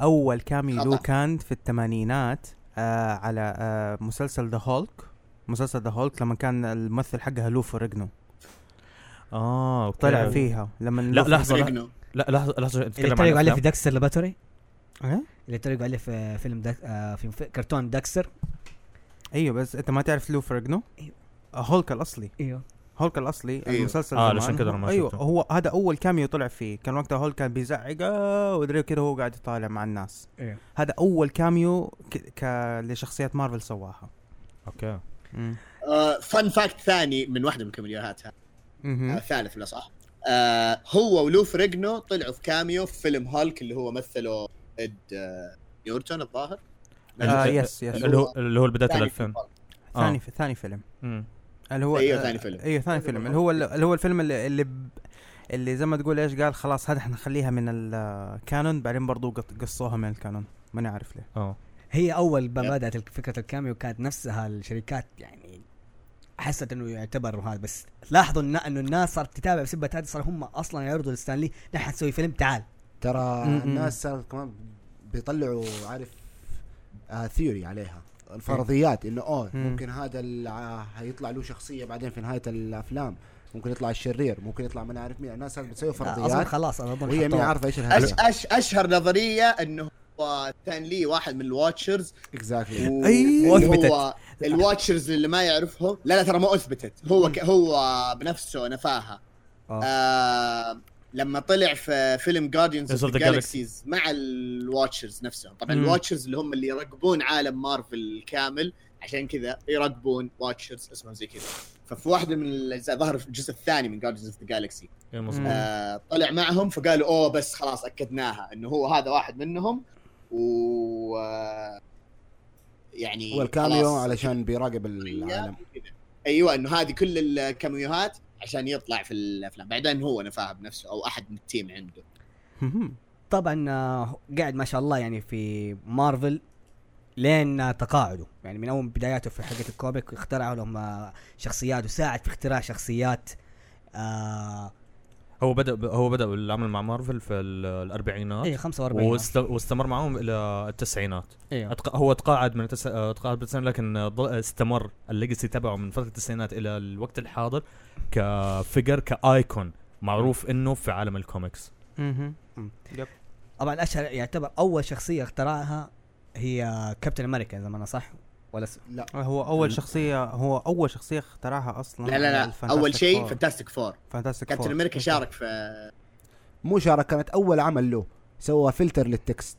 أول cameo له. كان في الثمانينات آه على آه مسلسل The Hulk مسلسل The Hulk لما كان الممثل حقها لو فريجنو آه okay. طلع فيها لما لا، فريجنو- لا. لحظة لحظة اللي تريقوا عليه في. Dexter Laboratory إيه؟ اللي تريقوا عليه في فيلم داك آه في كرتون داكستر أيوه بس أنت ما تعرف لو فريجنو أيوه. آه، هولك الأصلي أيوه هولك الأصلي أيوه. المسلسل آه، زمان علشان كده هو- ما أيوه شفته. هو هذا أول cameo طلع فيه كان وقتها هولك كان بيزعق آه، ودري كده هو قاعد يطالع مع الناس أيوه هذا أول cameo ك... ك... لشخصيات مارفل سواها okay مم. fun fact ثاني من واحدة من ال cameo هات. آه، ثالث ولا صح؟ آه هو ولو فريجنو طلعوا في cameo في فيلم هالك اللي هو مثله إد آه نورتون الظاهر آه yes yes اللي هو اللي هو بدايه ثاني ال 2000 فيلم هالك. ثاني آه. في ثاني فيلم. اللي هو آه، ثاني فيلم. أيوه ثاني فيلم اللي هو اللي هو الفيلم اللي اللي. اللي زي ما تقول إيش قال خلاص هذا حنخليها من ال canon بعدين برضو قصوها من ال canon ماني عارف ليه آه هي أول ما. بدات فكرة ال cameo كانت نفسها الشركات يعني حست إنه يعتبر هذا بس لاحظوا إنه الناس صارت تتابع بسبه هذه صار هم أصلا يعرضوا لستانلي نحن نسوي فيلم تعال ترى م-م. الناس صارت كمان بيطلعوا عارف آه theory عليها الفرضيات إنه أوه مم. ممكن هذا الع- هيطلع له شخصية بعدين في نهاية الأفلام ممكن يطلع الشرير ممكن يطلع ما نعرف مين الناس صارت بتسوي اظن فرضيات خلاص أنا اظن وهي مين. عارفة إيش أش أش أشهر نظرية إنه هو كان لي واحد من ال Watchers. exactly و-. هو ال Watchers اللي ما يعرفهم. لا لا ترى ما أثبتت. هو ك... هو بنفسه نفاها. آه. آه لما طلع في فيلم جارديانز Guardians اوف of the ذا جالكسيز مع ال Watchers نفسهم. طبعا مم. ال Watchers اللي هم اللي يراقبون عالم مارفل كامل عشان كذا يراقبون Watchers اسمهم زي كذا. ففي واحدة من الاجزاء ظهر في الجزء الثاني من Guardians of the Galaxy. آه طلع معهم فقالوا أوه بس خلاص أكدناها إنه هو هذا واحد منهم. و يعني هو ال cameo خلاص. علشان بيراقب العالم أيوه إنه هذه كل ال cameo هات عشان يطلع في الأفلام بعدين هو نفاها بنفسه أو أحد من ال team عنده. طبعا آه، قاعد ما شاء الله يعني في مارفل لين تقاعده يعني من أول بداياته في حقة ال comic اخترعوا لهم آه، شخصيات وساعد في اختراع شخصيات آه هو بدأ هو بدأ العمل مع مارفل في ال- الأربعينات. اي 45 واست- واستمر معهم إلى التسعينات. أيوه أتق... هو تقاعد من التس... آه، تقاعد بالتسعينات لكن. استمر ال legacy تبعه من فترة التسعينات إلى الوقت الحاضر ك figure ك icon معروف إنه في عالم الكوميكس. مهم. طبعا اشهر يعتبر أول شخصية اخترعها هي كابتن أمريكا إذا ما أنا صح؟ ولا س... لا. هو أول شخصيه هو أول شخصية اخترعها أصلا لا لا لا. أول شيء Fantastic Four. Fantastic كابتن أمريكا شارك في مو شارك كانت أول عمل له. سوى filler لل text.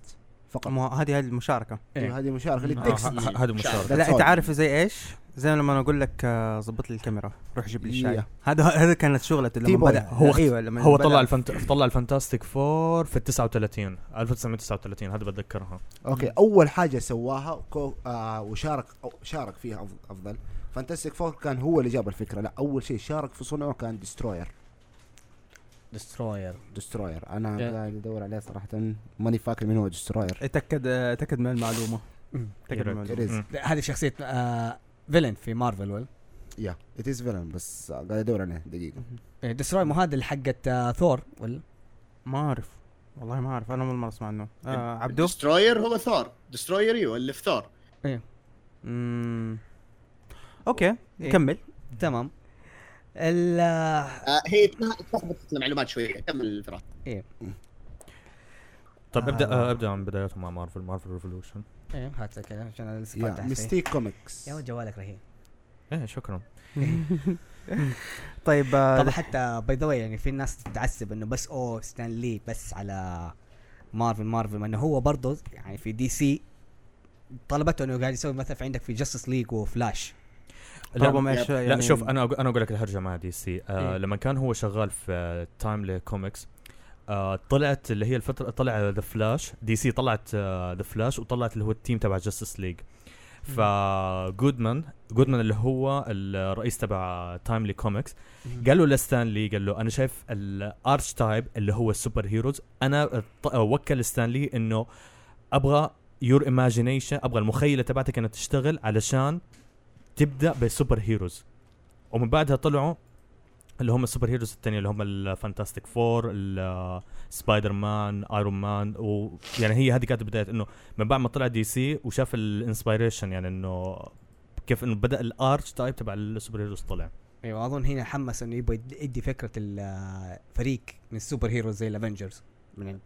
فقط. هذه هذه المشاركة. أيوه، هذه مشاركة آه، لل text. ه- ه- هذا مشاركة. لا أنت. عارف زي إيش؟ زي لما أقول لك آه، ظبط لي الكاميرا. روح جيب لي الشاي. هذا هذا كانت شغلته لما. بدأ. هو أيوه لما هو طلع ال Fant... طلع ال Fantastic Four في ال 39 1939 هذا بتذكرها. okay أول حاجة سواها co آه وشارك أو شارك فيها أفضل. Fantastic Four كان هو اللي جاب الفكرة. لا أول شيء شارك في صنعه كان Destroyer. Destroyer Destroyer أنا Yeah. قاعد أدور عليه صراحة. ماني فاكر مين هو Destroyer أتأكد أتأكد من المعلومة. أتأكد من المعلومة. مم. هذه شخصية آه villain في مارفل ولا؟ yeah it is villain بس قاعد أدور عليه دقيقة. Destroyer مو هذا اللي حقت آه ثور ولا؟ ما أعرف. والله ما أعرف. أنا أول مرة أسمع عنه. آه عبدو؟ Destroyer هو ثور Destroyer أيوه اللي في ثور مم. okay إيه. كمل. تمام. ال آه، هي تلخبطت المعلومات شوية كمل فراس طيب أبدأ آه. آه، أبدأ من بدايته مع مارفل مارفل revolution إيه هات كذا عشان أنا. Mystic Comics. يا جوالك رهيب. إيه شكرا. [LAUGHS] طيب طبعا حتى by the يعني في ناس تتعسب إنه بس أوه ستان لي بس على مارفل مارفل ما إنه هو برضه يعني في DC طلبته إنه قاعد يسوي مثلا في عندك في Justice League و Flash. لا, إيش لا يعني شوف أنا أقول- أنا أقول لك الهرجة مع DC. آه إيه. لما كان هو شغال في Timely Comics آه طلعت اللي هي الفترة طلع The Flash DC طلعت The Flash وطلعت اللي هو ال team تبع Justice League فجودمان جودمان اللي هو الرئيس تبع Timely Comics قال له لستان لي قال له أنا شايف ال archetype اللي هو ال superheroes أنا ط- وكل ستانلي إنه أبغى your imagination أبغى المخيلة تبعتك إنها تشتغل علشان تبدأ بال superheroes. ومن بعدها طلعوا اللي هم ال superheroes الثانية اللي هم ال Fantastic Four Spider-Man Iron Man ويعني هي هذه كانت بداية إنه من بعد ما طلع DC وشاف ال inspiration يعني إنه كيف إنه بدأ ال archetype تبع ال superheroes طلع. أيوه أظن هنا حمس إنه يبغى يد- يدي فكرة الفريق من ال superheroes زي ال Avengers من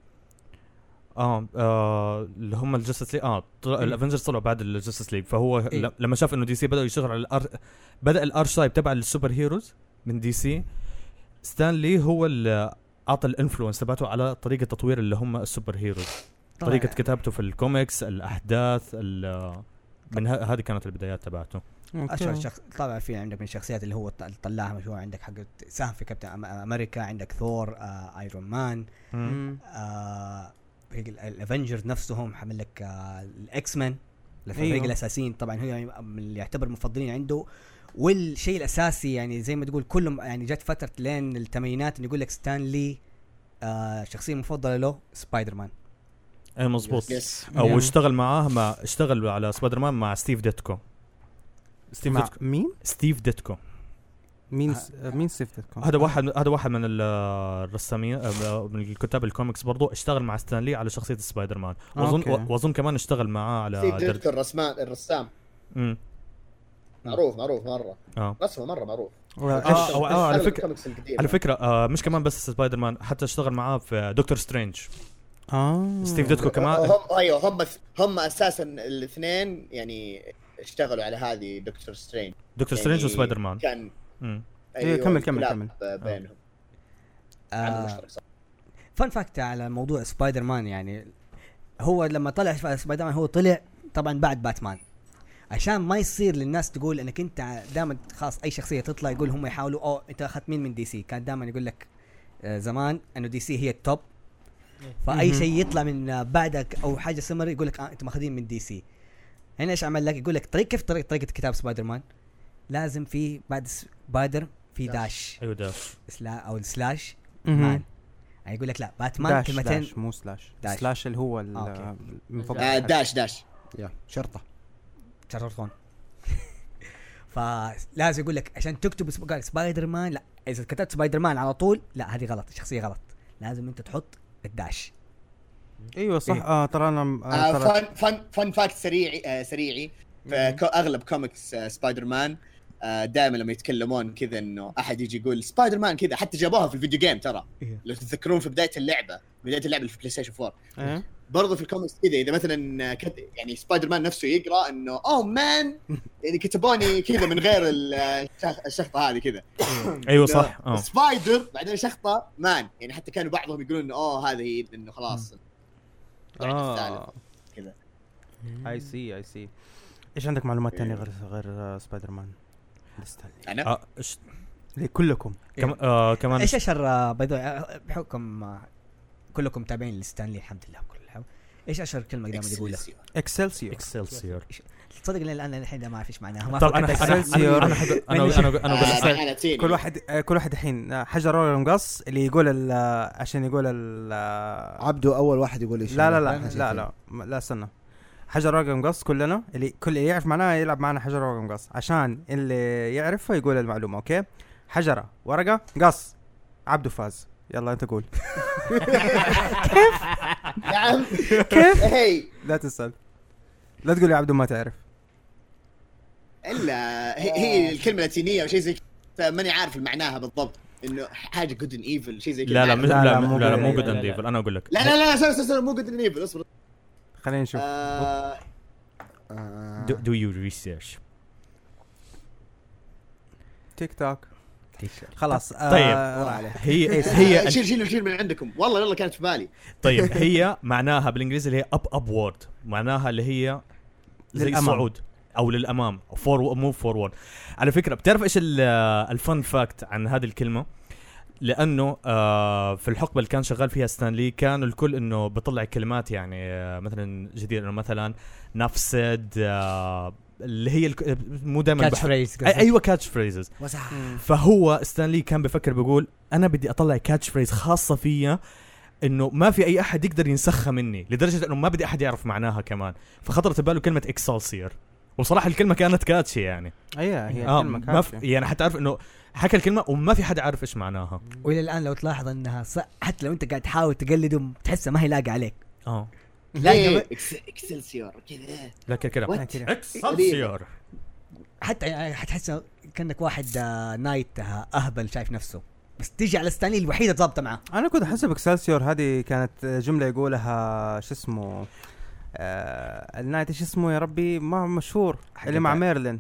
ال- آه, آه اللي هم ال Justice League آه طلع ال Avengers طلعوا بعد ال Justice League فهو إيه. لما شاف إنه DC بداوا يشتغلوا على الأر... بدأ ال archetype تبع ال superheroes من DC ستان لي هو اللي أعطى ال influence تبعته على طريقة تطوير اللي هم ال superheroes طبعاً طريقة كتابته في الكوميكس الأحداث ال- من ه- هذه كانت البدايات تبعته أشهر. شخص طبعا في عندك من الشخصيات اللي هو طلعها مشهور عندك حق ساهم في كابتن أم- America عندك ثور آه Iron Man مم. آه ال Avengers نفسهم حمل لك آه ال X-Men الفريق أيوه. الأساسيين. طبعا هو يعني من اللي يعتبر المفضلين عنده. والشيء الأساسي يعني زي ما تقول كلهم يعني جت فترة لين الثمانينات إنه يقول لك ستان لي آه شخصية مفضلة له سبايدر مان اي مظبوط أو. اشتغل معاه مع اشتغل على سبايدر مان مع ستيف ديتكو. ستيف مع ديتكو. مين؟ ستيف ديتكو. مين س... مين ستيف؟ هذا واحد هذا واحد من ال- الرسامين آه، من الكتاب الكوميكس برضو اشتغل مع ستان لي على شخصية سبايدر مان واظن. وأظن كمان اشتغل معاه على ستيف الرسمان الرسام. مم. معروف معروف مرة. آه. رسمه مرة معروف. آه، إيش- أو- آه، على القديمة. على فكرة آه مش كمان بس سبايدر مان حتى اشتغل معاه في Doctor Strange. آه. ستيف ديتكو كمان. هم أيوه هم هم أساسا الاثنين يعني اشتغلوا على هذه Doctor Strange. Doctor يعني Strange و Spider-Man كان مم. إيه، كمل- كمل- كمل. بينهم آه مشترك صح. fun fact على موضوع سبايدر مان يعني هو لما طلع سبايدر مان هو طلع طبعا بعد باتمان عشان ما يصير للناس تقول إنك أنت دائما خلاص أي شخصية تطلع يقول هم يحاولوا اوه أنت أخذت مين من DC كان دائما يقول لك آه، زمان إنه DC هي ال top فأي. شيء يطلع من آه، بعدك أو حاجة سمر يقول لك آه أنتم ماخذين من DC هنا إيش عمل لك يقول لك طريق كيف طريقه طريقة كتاب سبايدر مان لازم في بعد Spider في dash. dash. أيوه dash. sla- أو ال slash مهم. Man. يعني يقول لك لا Batman dash كلمتين. dash مو slash. dash. slash اللي هو ال- okay. من فوق آه الحلقة. dash dash. يا شرطة. شرطون [LAUGHS] فلازم يقول لك عشان تكتب قال سبايدر مان لا إذا كتبت سبايدر مان على طول لا هذه غلط الشخصيه غلط. لازم أنت تحط ال dash. أيوه صح. إيه. آه ترى أنا آه آه فن فن فن فاكت سريعي آه سريعي. أغلب كوميكس آه سبايدر مان آه دائما لما يتكلمون كذا إنه أحد يجي يقول سبايدر مان كذا حتى جابوها في ال video game ترى. إيه. لو تتذكرون في بداية اللعبة بداية اللعبة اللي في PlayStation 4 إيه؟ برضو في الكوميكس كذا إذا مثلا. يعني سبايدر مان نفسه يقرأ إنه اوه man [LAUGHS] يعني كتبوني كذا من غير ال- الشخ- الشخطة هذه كذا. [LAUGHS] أيوه صح. آه. Spider بعدين شخطة Man يعني حتى كانوا بعضهم يقولون إنه اوه هذه هي إنه خلاص آه. كذا. I see I see إيش عندك معلومات ثانية غير غير آه، سبايدر مان أنا؟ آه، إيش- ليه كلكم. كم... آه كمان إيش أشهر آه، by the way، بحكم آه، كلكم متابعين لستان لي الحمد لله كل الحمد إيش أشهر كلمة دائما يقولها. excelsior excelsior تصدق لين الآن الحين ما اعرف إيش معناها ما طب أنا أنا. أنا أنا أنا أنا أنا أقول آه،. كل واحد آه، كل واحد الحين آه، حجر ورقه مقص اللي يقول ال- آه، عشان يقول ال آه، عبده أول واحد يقول إيش؟ لا لا لا لا لا استنى. حجر ورقه مقص كلنا اللي كل اللي يعرف معناها يلعب معنا حجر ورقه مقص عشان اللي يعرفها يقول المعلومة أوكي؟ حجرة ورقة قص. عبده فاز. يلا أنت قول. نعم. كيف؟ [LAUGHS] هي. لا تسأل. لا تقول يا عبده ما تعرف. إلا هي, هي الكلمة اللاتينية أو شيء زي كذا ماني عارف معناها بالضبط. إنه حاجة good and evil شيء زي كذا. لا لا لا، لا مو. good and لا. evil أنا أقول لك. لا لا لا استنى استنى مو good and evil اصبر. خلينا نشوف. آه، آه، do your research take talk. خلاص آه، طيب. آه، هي؟ هي [LAUGHS] شيل شيل شيل من عندكم. والله والله كانت في بالي. طيب [LAUGHS] هي معناها بالإنجليزي اللي هي up upward معناها اللي هي زي للأمام. الصعود أو للأمام. for move forward على فكرة بتعرف إيش ال- ال fun fact عن هذه الكلمة؟ لأنه آه في الحقبة اللي كان شغال فيها ستانلي كان الكل إنه بيطلع كلمات يعني آه مثلا جديده إنه مثلا نفس ده آه اللي هي الك- مو دائما catch phrase أيوه catch phrases. فهو ستانلي كان بفكر بيقول أنا بدي أطلع catch phrase خاصة فيا إنه ما في أي أحد يقدر ينسخها مني لدرجة إنه ما بدي أحد يعرف معناها كمان. فخطرت بباله كلمة Excelsior وصراحة الكلمة كانت catchy يعني. أيوه هي آه كلمة ما في كافيه يعني حتى عارف إنه حكى الكلمة وما في حد عارف إيش معناها. وإلى الآن لو تلاحظ إنها ص... حتى لو أنت قاعد تحاول تقلده تحسها ما هي لاقى عليك. آه. لا إيه، Excelsior كذا. What? كده. Excelsior حتى يعني حتحس كأنك واحد آه، knight آه، أهبل شايف نفسه. بس تيجي على ستانلي الوحيدة ضابطة معاه. أنا كنت أحسب Excelsior. هذه كانت جملة يقولها شو اسمه آه ال knight إيش اسمه يا ربي؟ ما مشهور اللي مع ميرلين.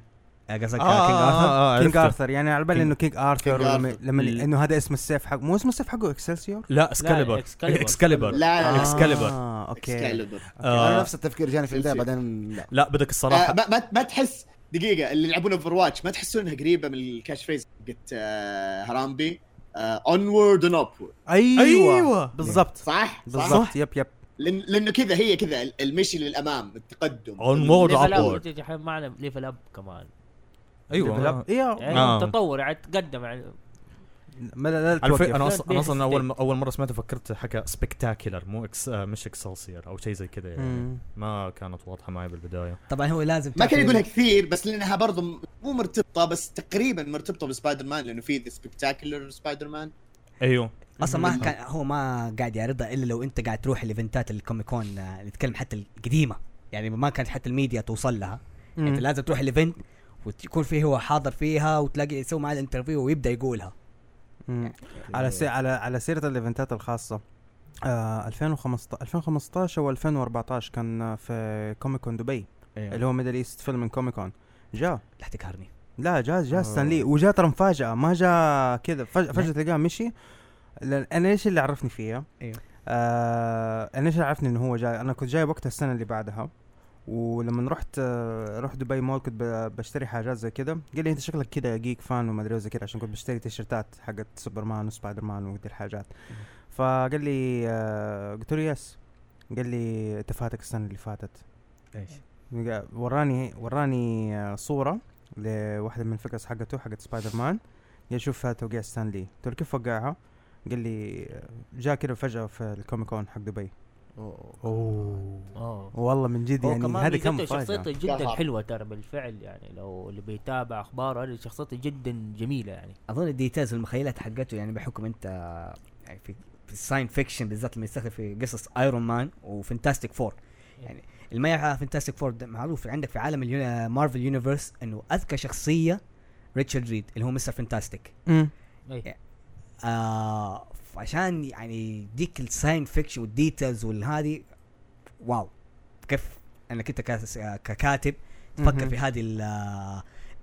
قصدك آه، King آه، Arthur آه، King عرفته. Arthur يعني على بالي إنه King Arthur لما, إنه هذا اسم السيف حق مو اسم السيف حقه Excelsior لا Excalibur. Excalibur لا. لا آه. Excalibur. آه أوكي. Excalibur أنا آه. نفس التفكير جاني في البداية. بعدين لا. لا بدك آه الصراحه ما, ما, ما تحس دقيقة اللي يلعبون Overwatch ما تحسون إنها قريبة من ال catch phrase حقت آه هرامبي onward and upward أيوه. أيوة. بالضبط. صح؟ بالضبط. yep yep. لأن لأنه كذا هي كذا المشي للأمام التقدم. Onward level upward. up تجي حين معنا level up كمان. أيوه أيوه يعني آه. تطور يعني تقدم يعني. ما لا أنا لا، أصلا أنا أصلا أول فيك. أول مرة سمعته فكرت حكى spectacular مو ex آه مش Excelsior أو شيء زي كذا يعني. مم. ما كانت واضحة معي بالبداية. طبعا هو لازم ما كان يقولها كثير بس لأنها برضو م- مو مرتبطة بس تقريبا مرتبطة بسبايدر مان لأنه في The Spectacular Spider-Man أيوه. أصلا ما كان هو ما قاعد يعرضها إلا لو أنت قاعد تروح ال eventات ال Comic Con آه، نتكلم حتى القديمة. يعني ما كانت حتى الميديا توصل لها. مم. أنت لازم تروح ال event وتكون فيه هو حاضر فيها وتلاقي يسوي معاه ال interview ويبدأ يقولها. مم. على سي... على على سيرة ال eventات الخاصة آه 2015 2015 أو 2014 كان في Comic Con دبي اللي هو Middle East Film Comic Con جاء لا تقهرني. لا جاء جاء آه. ستانلي. وجاء ترى مفاجأة ما جاء كذا. فجاه فجأة تلقاه مشي. لأن أنا إيش اللي عرفني فيها؟ أيوه آه أنا إيش اللي عرفني إنه هو جاي؟ أنا كنت جاي وقتها السنة اللي بعدها. ولما رحت رحت دبي مول كنت بشتري حاجات زي كذا قال لي انت شكلك كذا geek fan وما أدري زي كذا عشان كنت بشتري T-shirtات حقت سوبرمان وسبايدر مان ودي الحاجات فقال لي آه قلت له yes قال لي أنت فاتك السنة اللي فاتت. إيش؟ وراني وراني آه، صورة لواحدة من ال figures حقته حقت سبايدر مان قال شوف توقيع ستانلي قلت له كيف وقعها؟ قال لي آه، جاء كذا فجأة في ال Comic Con حق دبي. أوه. آه والله من جد يعني هذه كم شخصيته جدا. حلوة ترى بالفعل يعني لو اللي بيتابع أخباره هذه شخصيته جدا جميلة يعني. أظن ال details والمخيلات حقته يعني بحكم أنت يعني في في ال science fiction بالذات لما يستخدم في قصص Iron Man و Fantastic Four يعني اللي ما يعرف Fantastic Four معروف عندك في عالم Marvel universe إنه أذكى شخصية ريتشارد ريد اللي هو Mister Fantastic أمم. أي. عشان يعني ديك ال science fiction وال details والهذه wow. كيف انك انت ككاتب تفكر. في هذه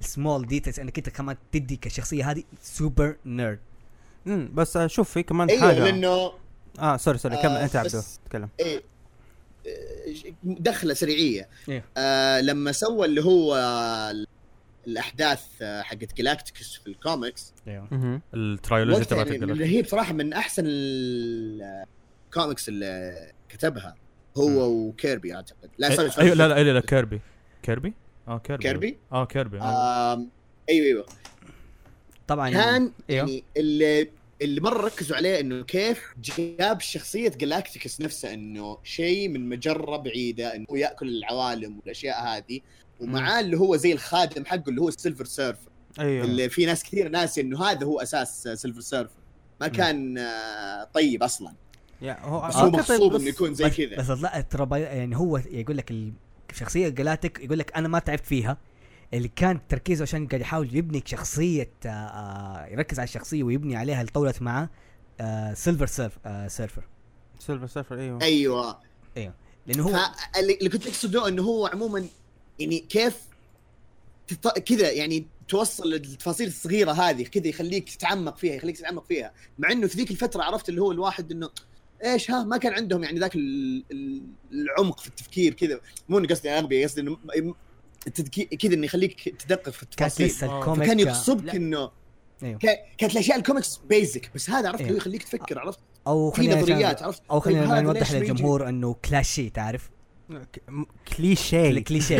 ال small details انك انت كمان تدي كشخصية هذه super nerd أمم، بس شوف في كمان أيوه حاجة. لأنه آه sorry sorry كمل. آه، أنت عبدو تكلم. إيه آه، دخلة سريعية. إيه. آه لما سوى اللي هو الأحداث آه، حقت Galactus في الكوميكس مهم. ال trilogy تبعت يعني اللي هي بصراحة من أحسن الكوميكس اللي كتبها هو وكيربي أعتقد. لا sorry sorry أيوه لا لا لا, لا كيربي. كيربي؟ آه كيربي. كيربي؟ آه كيربي. آه. أيوه أيوه. طبعا كان إيوه. يعني اللي اللي مرة ركزوا عليه إنه كيف جاب شخصية Galactus نفسه إنه شيء من مجرة بعيدة إنه يأكل العوالم والأشياء هذه. ومعاه اللي هو زي الخادم حقه اللي هو ال Silver Surfer أيوه. اللي في ناس كثير ناسي إنه هذا هو أساس Silver Surfer ما كان آه، طيب أصلا. يا هو بس هو مغصوب إنه يكون زي كذا. بس لا ترى يعني هو يقول لك الشخصيه Galactus يقول لك أنا ما تعبت فيها. اللي كان تركيزه عشان قاعد يحاول يبني شخصية آه، آه، يركز على الشخصية ويبني عليها اللي طولت معاه آه، Silver Surf آه، Surfer Silver Surfer أيوه. أيوه. لأنه هو اللي كنت أقصده إنه هو عموما يعني كيف تط- كذا يعني توصل التفاصيل الصغيرة هذه كذا يخليك تتعمق فيها يخليك تتعمق فيها مع إنه في ذيك الفترة عرفت اللي هو الواحد إنه إيش ها ما كان عندهم يعني ذاك ال- ال- العمق في التفكير كذا مو إنه قصدي اغبياء قصدي إنه التدقيق كذا إنه يخليك تدقق في كانت التفاصيل لسه آه. الكوميك آه، يغصبك لا. إنه أيوه. كا- كانت الأشياء الكوميكس بيزك بس هذا عرفت أيوه. يخليك تفكر عرفت أو في خلينا نظريات عرفت أو طيب خلينا هذا نوضح؟ للجمهور إنه كلاشي تعرف كليشيه كليشيه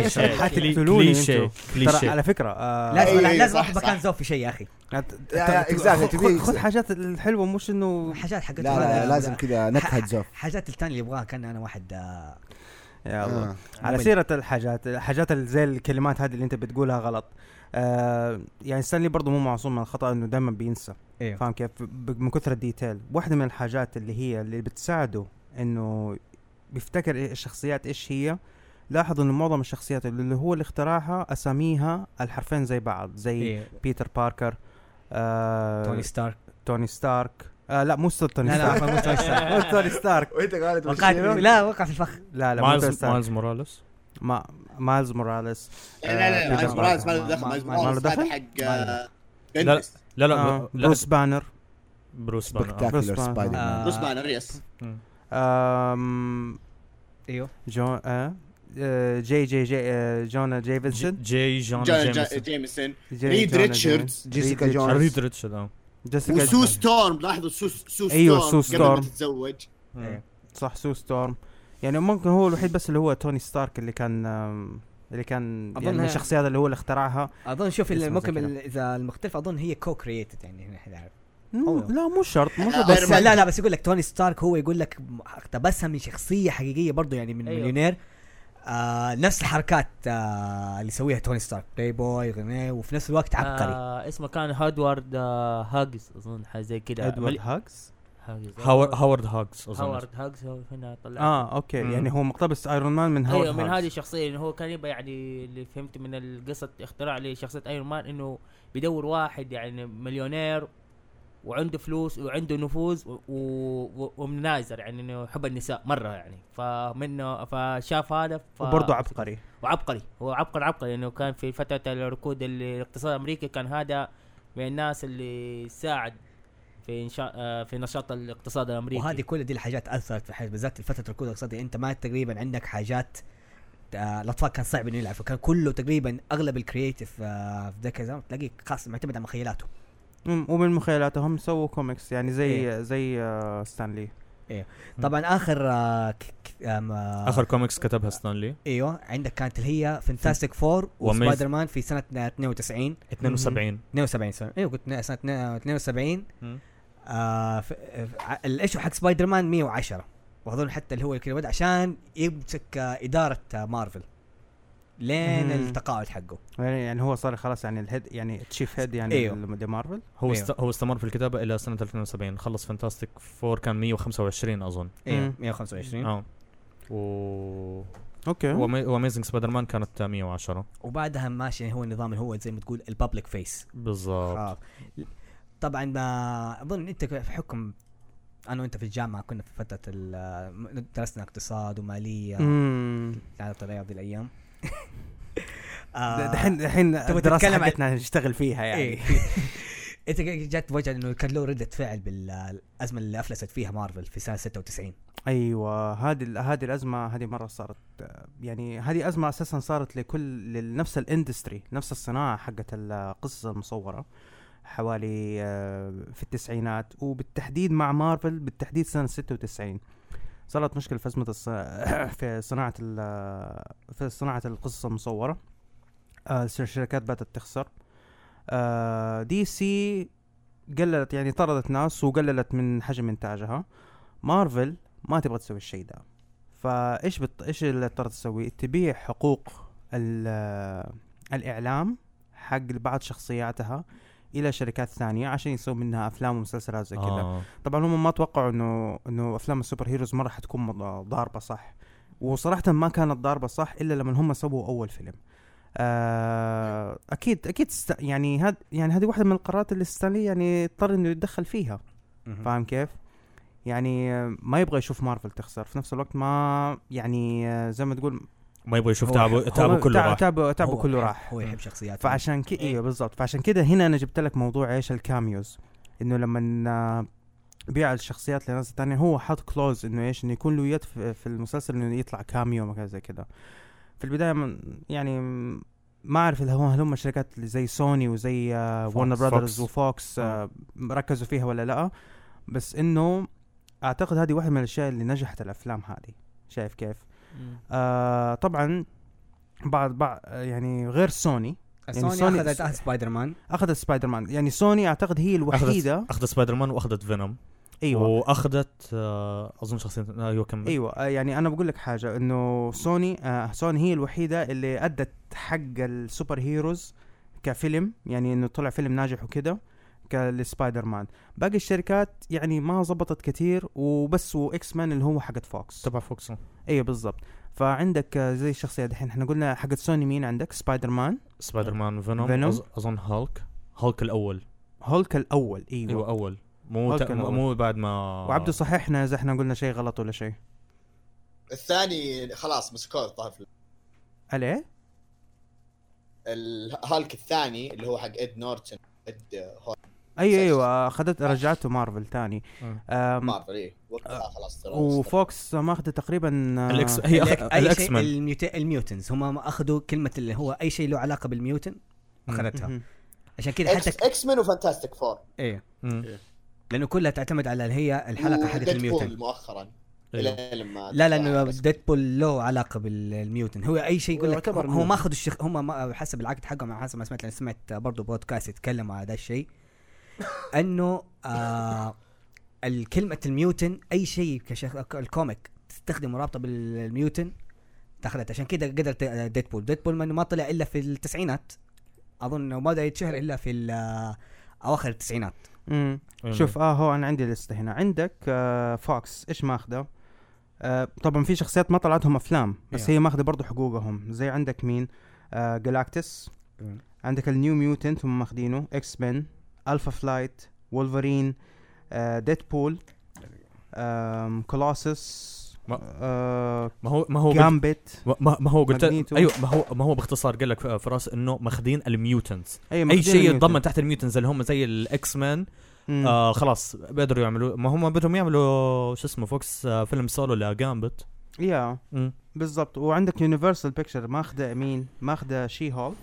كليشيه كليشيه على فكرة آه لازم أيوه، أيوه، لازم صح، أحط مكان صح. زوفي شيء يا أخي. exactly، خذ- حاجات الحلوة مش انه [LAUGHS] حاجات حقت لا لا لازم كذا نكهة زوف. حاجات الثانية اللي يبغاها كأن أنا واحد آه، يا الله. آه. على. سيرة الحاجات الحاجات زي الكلمات هذه اللي أنت بتقولها غلط. آه يعني ستانلي برضه مو معصوم من الخطأ إنه دائما بينسى. أيوه فاهم كيف؟ من كثر ال detail. واحدة من الحاجات اللي هي اللي بتساعده إنه بيفتكر إيه الشخصيات إيش هي. لاحظ إنه معظم الشخصيات اللي هو اللي اخترعها أساميها الحرفين زي بعض زي إيه. بيتر باركر آه توني ستارك. توني ستارك. آه لا مو توني لا لا [LAUGHS] مو توني ستارك. مو توني ستارك. وأنت قاعد وقعت لا وقع في الفخ. لا لا مايلز مايلز موراليس؟ ما مايلز موراليس. لا لا لا بيتر مايلز موراليس ما له ما- دخل ما- مايلز. ما- ما له موراليس هذا دخل؟ حق ما آه، لا. لا لا آه لا. بروس بانر. بروس بانر. آه. آه. بروس بانر yes آم أيوه. جون آه آه، جي جي جي آه، جونا جيفنسون. جي جون جا- جا- جيمسون جيمسون. جي- ريد جونا ريتشاردز. جيسيكا ريد جونز. ريد ريتشارد آه. جيسيكا وسو ستورم لاحظوا سو سو ستورم سو قبل ما ستورم. تتزوج. إيه. صح سو ستورم. يعني ممكن هو الوحيد بس اللي هو توني ستارك اللي كان اللي كان أظن يعني هي- الشخصيات اللي هو اللي اخترعها. أظن شوف اللي اسمه ممكن زي كده. ال- إذا المختلف أظن هي co-created يعني هنا نعرف. أوه. لا مو شرط مو شرط بس. لا لا بس يقول لك توني ستارك هو يقول لك اقتبسها من شخصية حقيقية برضه يعني من أيوه. مليونير آه نفس الحركات آه اللي يسويها توني ستارك بلاي بوي غني وفي نفس الوقت عبقري آه اسمه كان هادوارد آه هاجز أظن حاجة زي كذا ادوارد هاجز هاورد هاورد هاجز أظن هاورد هاجز هو هنا طلع آه أوكي مم. يعني هو مقتبس ايرون مان من هاورد أيوه من. هذه الشخصية انه هو كان يبغى يعني اللي فهمت من القصة اختراع لشخصية ايرون مان إنه بيدور واحد يعني مليونير وعنده فلوس وعنده نفوذ و- و- و- ومناظر يعني إنه يحب النساء مرة يعني. فمنه فشاف هذا ف... وبرضه عبقري. وعبقري. هو عبقري عبقري لأنه كان في فترة الركود اللي الاقتصاد الأمريكي كان هذا من الناس اللي ساعد في إنشاء آه، في نشاط الاقتصاد الأمريكي. وهذه كل دي الحاجات أثرت في حياتي بالذات فترة ركود الاقتصادي أنت ما تقريبا عندك حاجات آه الأطفال كان صعب إنه يلعبوا. كان كله تقريبا أغلب ال creative آه في ذاك الزمن تلاقيه خاص معتمد على مخيلاته. ومن مخيلاتهم سووا كوميكس يعني زي إيه. زي آه ستانلي طبعا آخر آه ك- ك- آم، آه آخر كوميكس كتبها ستانلي إيوه عندك كانت اللي هي فانتاستيك فور وسبايدر مان في سنة 92 72 72 سنه إيوه قلت سنة 72 مم. آه ف- ف- ال issue حق سبايدر مان 110 واظن حتى اللي هو كذا عشان يمسك آه إدارة آه مارفل لين مم. التقاعد حقه. يعني يعني هو صار خلاص يعني ال head يعني chief head يعني أيوه. دي مارفل. هو أيوه. است... هو استمر في الكتابة إلى سنة 2070 خلص فانتاستيك فور كان 125 أظن. إيوه مم. 125 آه. و أوكي. واميزنج سبايدر مان كانت 110 وبعدها ماشي هو النظام اللي هو زي ما تقول ال public face بالضبط. آه. طبعا ما أظن أنت في حكم أنا وأنت في الجامعة كنا في فترة ال- درسنا اقتصاد ومالية. امم على دي الأيام. دحين دحين تبغى الدراسة حقتنا نشتغل فيها يعني. إيه. [LAUGHS] إنت جات وجه إنه كان له ردة فعل بالأزمة اللي أفلست فيها مارفل في سنة 96 أيوه هذه هذه الأزمة هذه مرة صارت آه، يعني هذه أزمة أساسا صارت لكل لنفس الإندستري نفس الصناعة حقت القصص المصورة حوالي آه، في التسعينات وبالتحديد مع مارفل بالتحديد سنة 96 صارت مشكلة في أزمة الص... [COUGHS] في صناعة ال... في صناعة القصص المصورة. آه الشركات بدأت تخسر. آه دي سي قللت يعني طردت ناس وقللت من حجم إنتاجها. مارفل ما تبغى تسوي الشيء ده. فإيش بت... إيش اللي اضطرت تسوي تبيع حقوق ال... الإعلام حق بعض شخصياتها إلى شركات ثانية عشان يسووا منها أفلام ومسلسلات زي كذا آه. طبعا هم ما توقعوا إنه إنه أفلام ال superheroes مره حتكون ضاربة صح وصراحه ما كانت ضاربة صح إلا لما هم سووا أول فيلم آه أكيد أكيد است... يعني هاد يعني هذه واحدة من القرارات اللي ستانلي يعني اضطر إنه يتدخل فيها. فاهم كيف؟ يعني ما يبغى يشوف مارفل تخسر في نفس الوقت ما يعني آه، زي ما تقول ما يبغى يشوف تعبه تعبه كله راح. تعبه تعبه هو كله يحب- راح. هو يحب شخصياته. فعشان كده إيه. أيوه بالضبط. فعشان كده هنا أنا جبت لك موضوع إيش ال cameos إنه لما بيع الشخصيات لناس تانية هو حط clause إنه إيش إنه يكون له يد في, في المسلسل إنه يطلع cameo وكذا زي كده. في البداية من يعني ما أعرف اللي هو هل هم الشركات اللي زي سوني وزي ورنر. براذرز فوكس. وفوكس آه. ركزوا فيها ولا لأ. بس إنه أعتقد هذه واحدة من الأشياء اللي نجحت الأفلام هذه. شايف كيف. آه طبعا بعض بعض يعني غير سوني. يعني سوني سوني- اخذت سبايدر مان أخذت سبايدر مان يعني سوني أعتقد هي الوحيدة. أخذت اخذت سبايدر مان وأخذت فينوم. أيوه. وأخذت آه، أظن شخصيه أيوه كمل. أيوه. آه، يعني أنا بقول لك حاجة إنه سوني آه سوني هي الوحيدة اللي أدت حق ال superheroes كفيلم. يعني إنه طلع فيلم ناجح وكده. كالسبايدر مان باقي الشركات يعني ما زبطت كتير وبس وإكس مان اللي هو حقت فوكس. تبع فوكس. أيوه بالضبط. فعندك آه، زي الشخصية دحين. إحنا قلنا حقت سوني مين عندك؟ سبايدر مان سبايدر مان فينوم فينوم. أظ- أظن هالك هالك الأول. هولك الأول إيوه, إيوه أول. مو هالك. الأول. مو بعد ما وعبده صححنا اذا إحنا قلنا شيء غلط ولا شيء. الثاني خلاص مسكوه في عليه؟ الهالك الثاني اللي هو حق إد نورتن إد هولك. أيوه أيوه أخذت رجعته مارفل تاني آه. مارفل إيه وقتها خلاص ترى وفوكس ماخذ تقريبا آه، الاكس هي. أي الإكس. ال mutants هم أخذوا كلمة اللي هو أي شيء له علاقة بال mutant أخذتها. عشان كذا حتى إكس مان وفانتاستيك فور إيه مم. لأنه كلها تعتمد على اللي هي الحلقة حقت ال mutant مؤخرا. إلى لما لا لأنه بس- ديدبول له علاقة بال mutant هو أي شيء يقول لك هو. ما أخذوا الشخ... هم ما حسب العقد حقهم حسب ما سمعت لأن سمعت برضه بودكاست يتكلموا على هذا الشيء انه آه الكلمة ال mutant أي شيء كشخ... ال comic تستخدم رابطة بال mutant تاخذت عشان كذا قدرت ديدبول ديدبول ما ما طلع إلا في التسعينات. أظن ما بدأ يتشهر إلا في آه، أواخر التسعينات. مم. أيوه. شوف آه هو أنا عندي لستة هنا. عندك آه فوكس إيش ماخذه؟ آه طبعا في شخصيات ما طلعتهم أفلام بس. هي ماخذة برضه حقوقهم. زي عندك مين؟ آه جلاكتس عندك النيو ميوتنت هم ماخذينه. إكس مان الفا فلايت وولفرين آه ديدبول آم كولوسس ما- آه ما هو ما هو جامبت ما, ما هو قلت. أيوه ما هو ما هو باختصار قال لك فراس إنه ماخذين ال mutants أي اي شيء. يتضمن تحت ال mutants اللي هم زي الاكس مان. آه خلاص بيقدروا يعملوا ما هم بدهم يعملوا شو اسمه فوكس آه فيلم سولو لجامبت yeah. بالضبط وعندك يونيفرسال بيكتشر ماخذة مين ماخذة شي هالك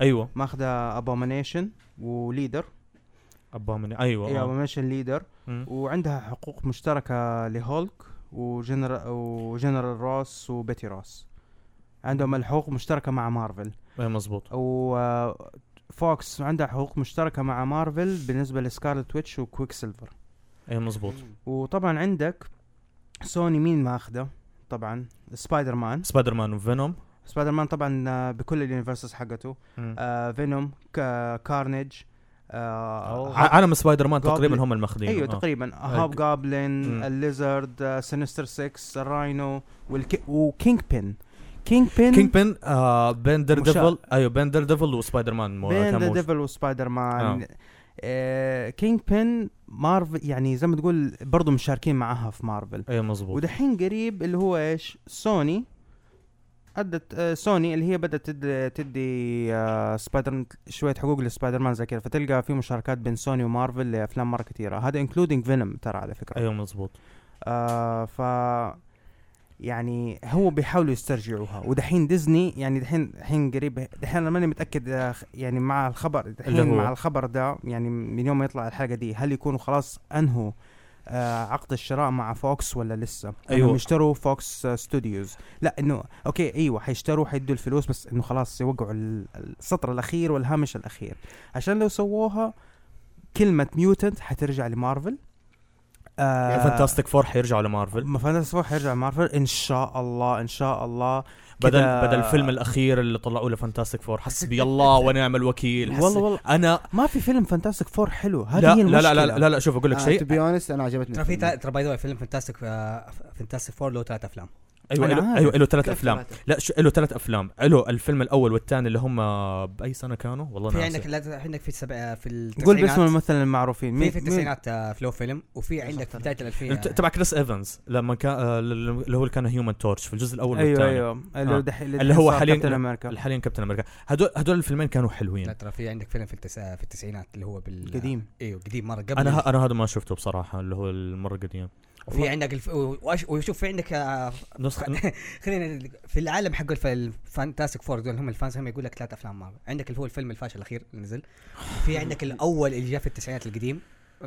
أيوه ماخذة ابومينيشن وليدر ابامني أيوه اي آه. ابومينيشن ليدر. وعندها حقوق مشتركة لهولك وجنرال وجنرال روس وبيتي روس عندهم الحقوق مشتركة مع مارفل. اي مزبوط وفوكس عندها حقوق مشتركة مع مارفل بالنسبة لسكارلت ويتش وكويك سيلفر اي مزبوط وطبعا عندك سوني مين ماخذه طبعا سبايدر مان سبايدر مان وفينوم. سبايدر مان طبعا آه، بكل ال universes حقته. آه فينوم كارنيج. آه عالم سبايدر مان. تقريبا هم الماخذين أيوه آه. تقريبا. هوب جابلين مم. الليزرد سينستر 6 الراينو والكي وكينج بين كينج بين كينج بين آه مشا- ديفل أيوه بين دير ديفل وسبايدر مان موش- ديفل وسبايدر مان آه. آه كينج بين مارفل يعني زي ما تقول برضه مشاركين معاها في مارفل أيوه مزبوط ودحين قريب اللي هو إيش؟ سوني أدت آه سوني اللي هي بدأت تدي, تدي آه سبايدر شوية حقوق لسبايدر مان زي كذا فتلقى في مشاركات بين سوني ومارفل لأفلام مرة كثيرة. هذا including فينوم ترى على فكرة. أيوه مزبوط آه ف يعني هو بيحاولوا يسترجعوها. ودحين ديزني يعني دحين دحين قريب دحين أنا ماني متأكد آه، يعني مع الخبر دحين؟ مع الخبر ده يعني من يوم ما يطلع الحلقة دي هل يكونوا خلاص انهوا عقد الشراء مع فوكس ولا لسه. أيوة. يشتروا فوكس آه ستوديوز. لا إنه okay أيوه حيشتروا حيدوا الفلوس بس إنه خلاص يوقعوا ال- السطر الأخير والهامش الأخير. عشان لو سووها كلمة mutant حترجع لمارفل. آه فانتاستيك فور حيرجعوا لمارفل؟ ما فانتاستيك فور حيرجع مارفل إن شاء الله إن شاء الله بدل بدل الفيلم الأخير اللي طلعوه لفانتاستيك فور. حسبي [LAUGHS] الله ونعم الوكيل. حس- والله والله. أنا ما في فيلم فانتاستيك فور حلو. هذه لا هي لا لا لا المشكلة. لا, لا شوف أقول لك تو شيء. be honest أنا عجبتني ترى في ترى by the فيلم فانتاستيك فانتاستيك فور له ثلاث أفلام. أيوه له. أيوه له ثلاث أفلام. ثلاثة؟ لا شو له ثلاث أفلام. له الفيلم الأول والثاني اللي هم بأي سنة كانوا؟ والله في عندك لا- عندك في السبع في قول التسعينات باسم الممثل المعروفين. في في التسعينات آه، في له فيلم وفي عندك في بداية الالفين ت- تبع كريس إيفنز لما كان آه، اللي هو اللي كان هيومن تورش في الجزء الأول أيوه والثاني. أيوه. اللي, آه. دح... اللي هو حاليا كابتن أمريكا. حاليا كابتن أمريكا. هدول هدول الفيلمين كانوا لا حلوين ترى في عندك فيلم في التسع في التسعينات اللي هو بال قديم. إيوه قديم مرة قبل. أنا أنا هذا ما شفته بصراحة اللي هو المرة القديم وفي عندك الف... وشوف في عندك آه، نسخ [LAUGHS] خلينا في العالم حق الف- الفانتاستيك فور دول هم ال fans هم يقول لك ثلاث أفلام مارفل. عندك اللي هو الفيلم الفاشل الأخير اللي نزل. في عندك [LAUGHS] الأول اللي جاء في التسعينات القديم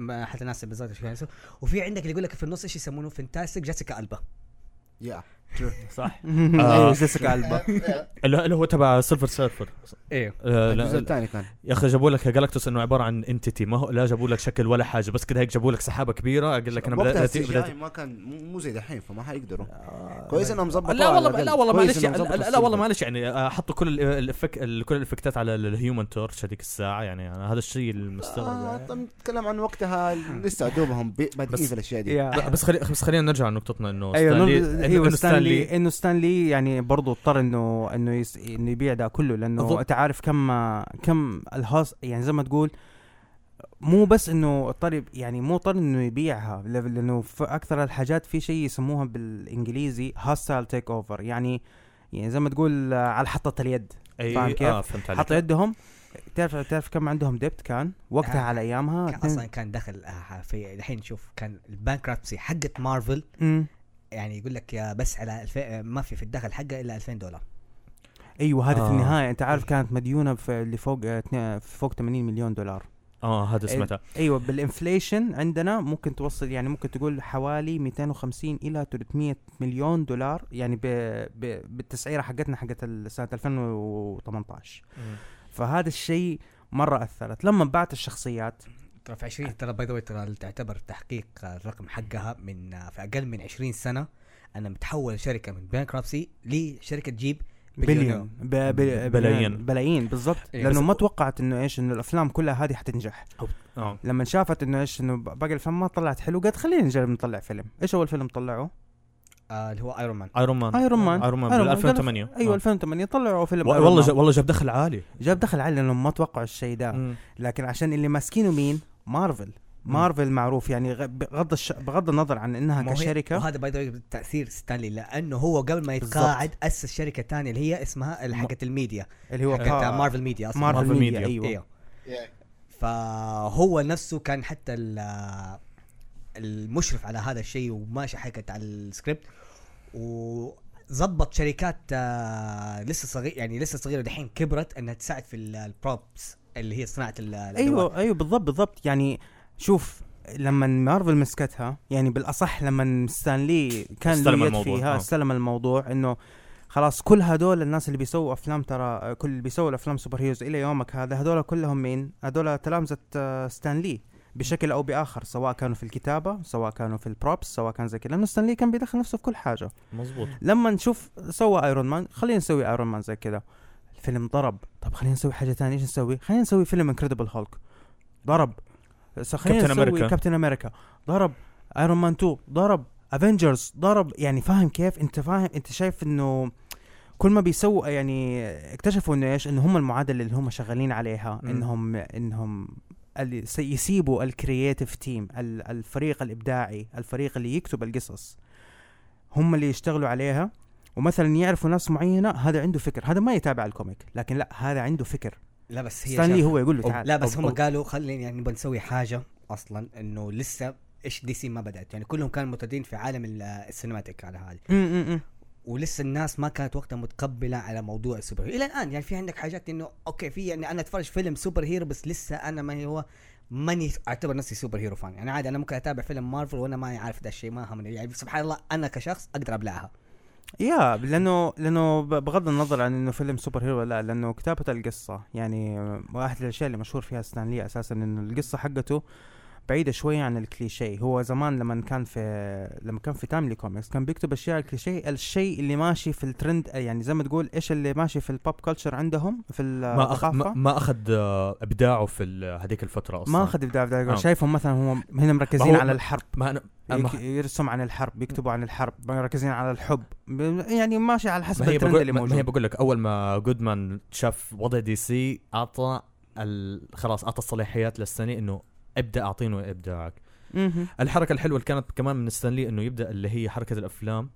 حتى ناس بالضبط إيش كان اسمه وفي عندك اللي يقول لك في النص إيش يسمونه؟ فانتاستيك جيسيكا ألبا. yeah. صح. [LAUGHS] أيوه جيسيكا البا اللي اللي هو تبع سيلفر سيرفر أيوه آه الجزء الثاني كان. يا أخي جابوا لك جالاكتوس إنه عبارة عن entity ما هو لا جابوا لك شكل ولا حاجة بس كده هيك جابوا لك سحابة كبيرة. أقول لك أنا جي ما كان مو- مو زي دحين فما حيقدروا. كويس إنهم ظبطوا لا والله. لا والله معلش يعني لا, والله. معلش يعني آه، حطوا كل ال- الافك ال- كل الإفكتات على الهيومن تورش هذيك الساعة. يعني هذا الشيء المستغرب آه يعني. نتكلم عن وقتها لسه دوبهم بادئين بس- في الأشياء دي. بس خلي بس خلينا نرجع لنقطتنا إنه أيوه ستانلي انه ستانلي يعني برضه اضطر انه إنه يس... إنه يبيع ده كله لأنه أنت عارف كم كم الهاس يعني زي ما تقول مو بس إنه اضطر يعني مو اضطر إنه يبيعها ل- لأنه في أكثر الحاجات في شيء يسموها بالإنجليزي hostile takeover يعني يعني زي ما تقول آه، على حطة اليد اي فاهم كيف؟ فهمت عليك حطوا يدهم تعرف تعرف كم عندهم debt كان وقتها آه. على أيامها كان أصلا كان دخل آه، في الحين شوف كان ال bankruptcy حقت مارفل مم. يعني يقول لك يا بس على الف... ما في في الدخل حقه إلا 2000 دولار. أيوه هذا آه. في النهاية أنت عارف كانت مديونة في اللي فوق آه، فوق 80 مليون دولار. آه هذا سمعتها. أيوه بال inflation عندنا ممكن توصل يعني ممكن تقول حوالي 250 إلى 300 مليون دولار يعني ب... ب... بالتسعيرة حقتنا حقت سنه 2018 فهذا الشيء مرة أثرت. لما بعت الشخصيات ترى في 20 ترى by the ترى تعتبر تحقيق الرقم حقها من آه، في أقل من 20 سنة. إنها تتحول شركة من bankruptcy لشركة تجيب بليون. بلايين. بلايين بالضبط. إيه، لأنه ما توقعت إنه إيش إنه الأفلام كلها هذه حتنجح. آه. لما شافت إنه إيش إنه باقي الأفلام ما طلعت حلو قالت خلينا نجرب نطلع فيلم. إيش أول فيلم طلعوه؟ آه اللي هو ايرون مان ايرون مان ايرون مان ايرون مان أيرون بال مان. 2008 أيوه آه. 2008 طلعوا فيلم والله والله جاب دخل عالي. جاب دخل عالي لأنهم ما توقعوا الشيء ده. لكن عشان اللي ماسكينه مين؟ Marvel. Marvel معروف يعني بغض الش... بغض النظر عن إنها كشركة. وهذا by the تأثير ستانلي لأنه هو قبل ما. يتقاعد أسس شركة ثانية اللي هي اسمها حقت الميديا. اللي هو حقت كا- Marvel media أصلا. Marvel, Marvel media, media. أيوه, أيوه فهو نفسه كان حتى ال- المشرف على هذا الشيء وماشي حكت على السكريبت. وظبط شركات آه، لسه صغير يعني لسه صغيرة دحين كبرت إنها تساعد في ال- ال props اللي هي صناعة ال-. أيوه أيوه بالضبط بالضبط يعني شوف لما مارفل مسكتها يعني بالأصح لما ستانلي كان استلم الموضوع، فيها آه. استلم الموضوع إنه خلاص كل هدول الناس اللي بيسووا أفلام ترى كل اللي بيسووا الأفلام super heroes إلى يومك هذا هدول كلهم مين؟ هدول تلامذة آه، ستانلي بشكل أو بآخر سواء كانوا في الكتابة سواء كانوا في ال props سواء كان زي كذا لأنه ستانلي كان بيدخل نفسه في كل حاجة مزبوط لما نشوف سوى Iron Man خلينا نسوي Iron Man زي كذا الفيلم ضرب. طب خلينا نسوي حاجة ثانية إيش نسوي؟ خلينا نسوي فيلم Incredible Hulk ضرب. كابتن نسوي أمريكا. Captain America ضرب. Iron Man 2 ضرب. Avengers ضرب. يعني فاهم كيف؟ أنت فاهم أنت شايف إنه كل ما بيسووا يعني اكتشفوا إنه إيش؟ إنه هم المعادلة اللي هم شغالين عليها. إنهم إنهم يسيبوا ال creative team الفريق الإبداعي الفريق اللي يكتب القصص. هم اللي يشتغلوا عليها. ومثلا يعرفوا ناس معينة هذا عنده فكر. هذا ما يتابع ال comic لكن لا هذا عنده فكر. لا بس هي ستانلي هو يقول له تعال. لا بس هم قالوا خلينا يعني نبغى نسوي حاجة أصلا إنه لسه إيش DC ما بدأت. يعني كلهم كانوا معتادين في عالم ال- ال cinematic على هذه. ولسه الناس ما كانت وقتها متقبلة على موضوع ال super. hero إلى الآن يعني في عندك حاجات إنه okay في يعني أنا أتفرج فيلم super hero بس لسه أنا ما هو ماني أعتبر نفسي super hero fan. يعني عادي أنا ممكن أتابع فيلم مارفل وأنا ماني عارف ده الشيء ما همني. يعني سبحان الله أنا كشخص أقدر أبلعها. yeah لأنه لأنه بغض النظر عن إنه فيلم super hero لأ لأنه كتابة القصة يعني واحد الأشياء اللي مشهور فيها ستانلي أساسا انه القصة حقته بعيدة شوية عن الكليشيه. هو زمان لما كان في لما كان في Timely Comics كان بيكتب أشياء الكليشيه الشيء اللي ماشي في الترند يعني زي ما تقول إيش اللي ماشي في ال pop culture عندهم في ما اخذ ما, أخذ إبداعه في هذيك الفترة أصلا. ما أخذ ابداع في آه. شايفهم مثلا هم هنا مركزين هو- على الحرب. ما يك- ما يرسم عن الحرب يكتبوا عن الحرب مركزين على الحب. يعني ماشي على حسب الترند بقول اللي ما هي موجود. بقول لك أول ما جودمان شاف وضع DC أعطى ال... خلاص أعطى الصلاحيات لستان لي إنه ابدأ اعطيني إبداعك. الحركة الحلوة اللي كانت كمان من ستانلي إنه يبدأ اللي هي حركة الأفلام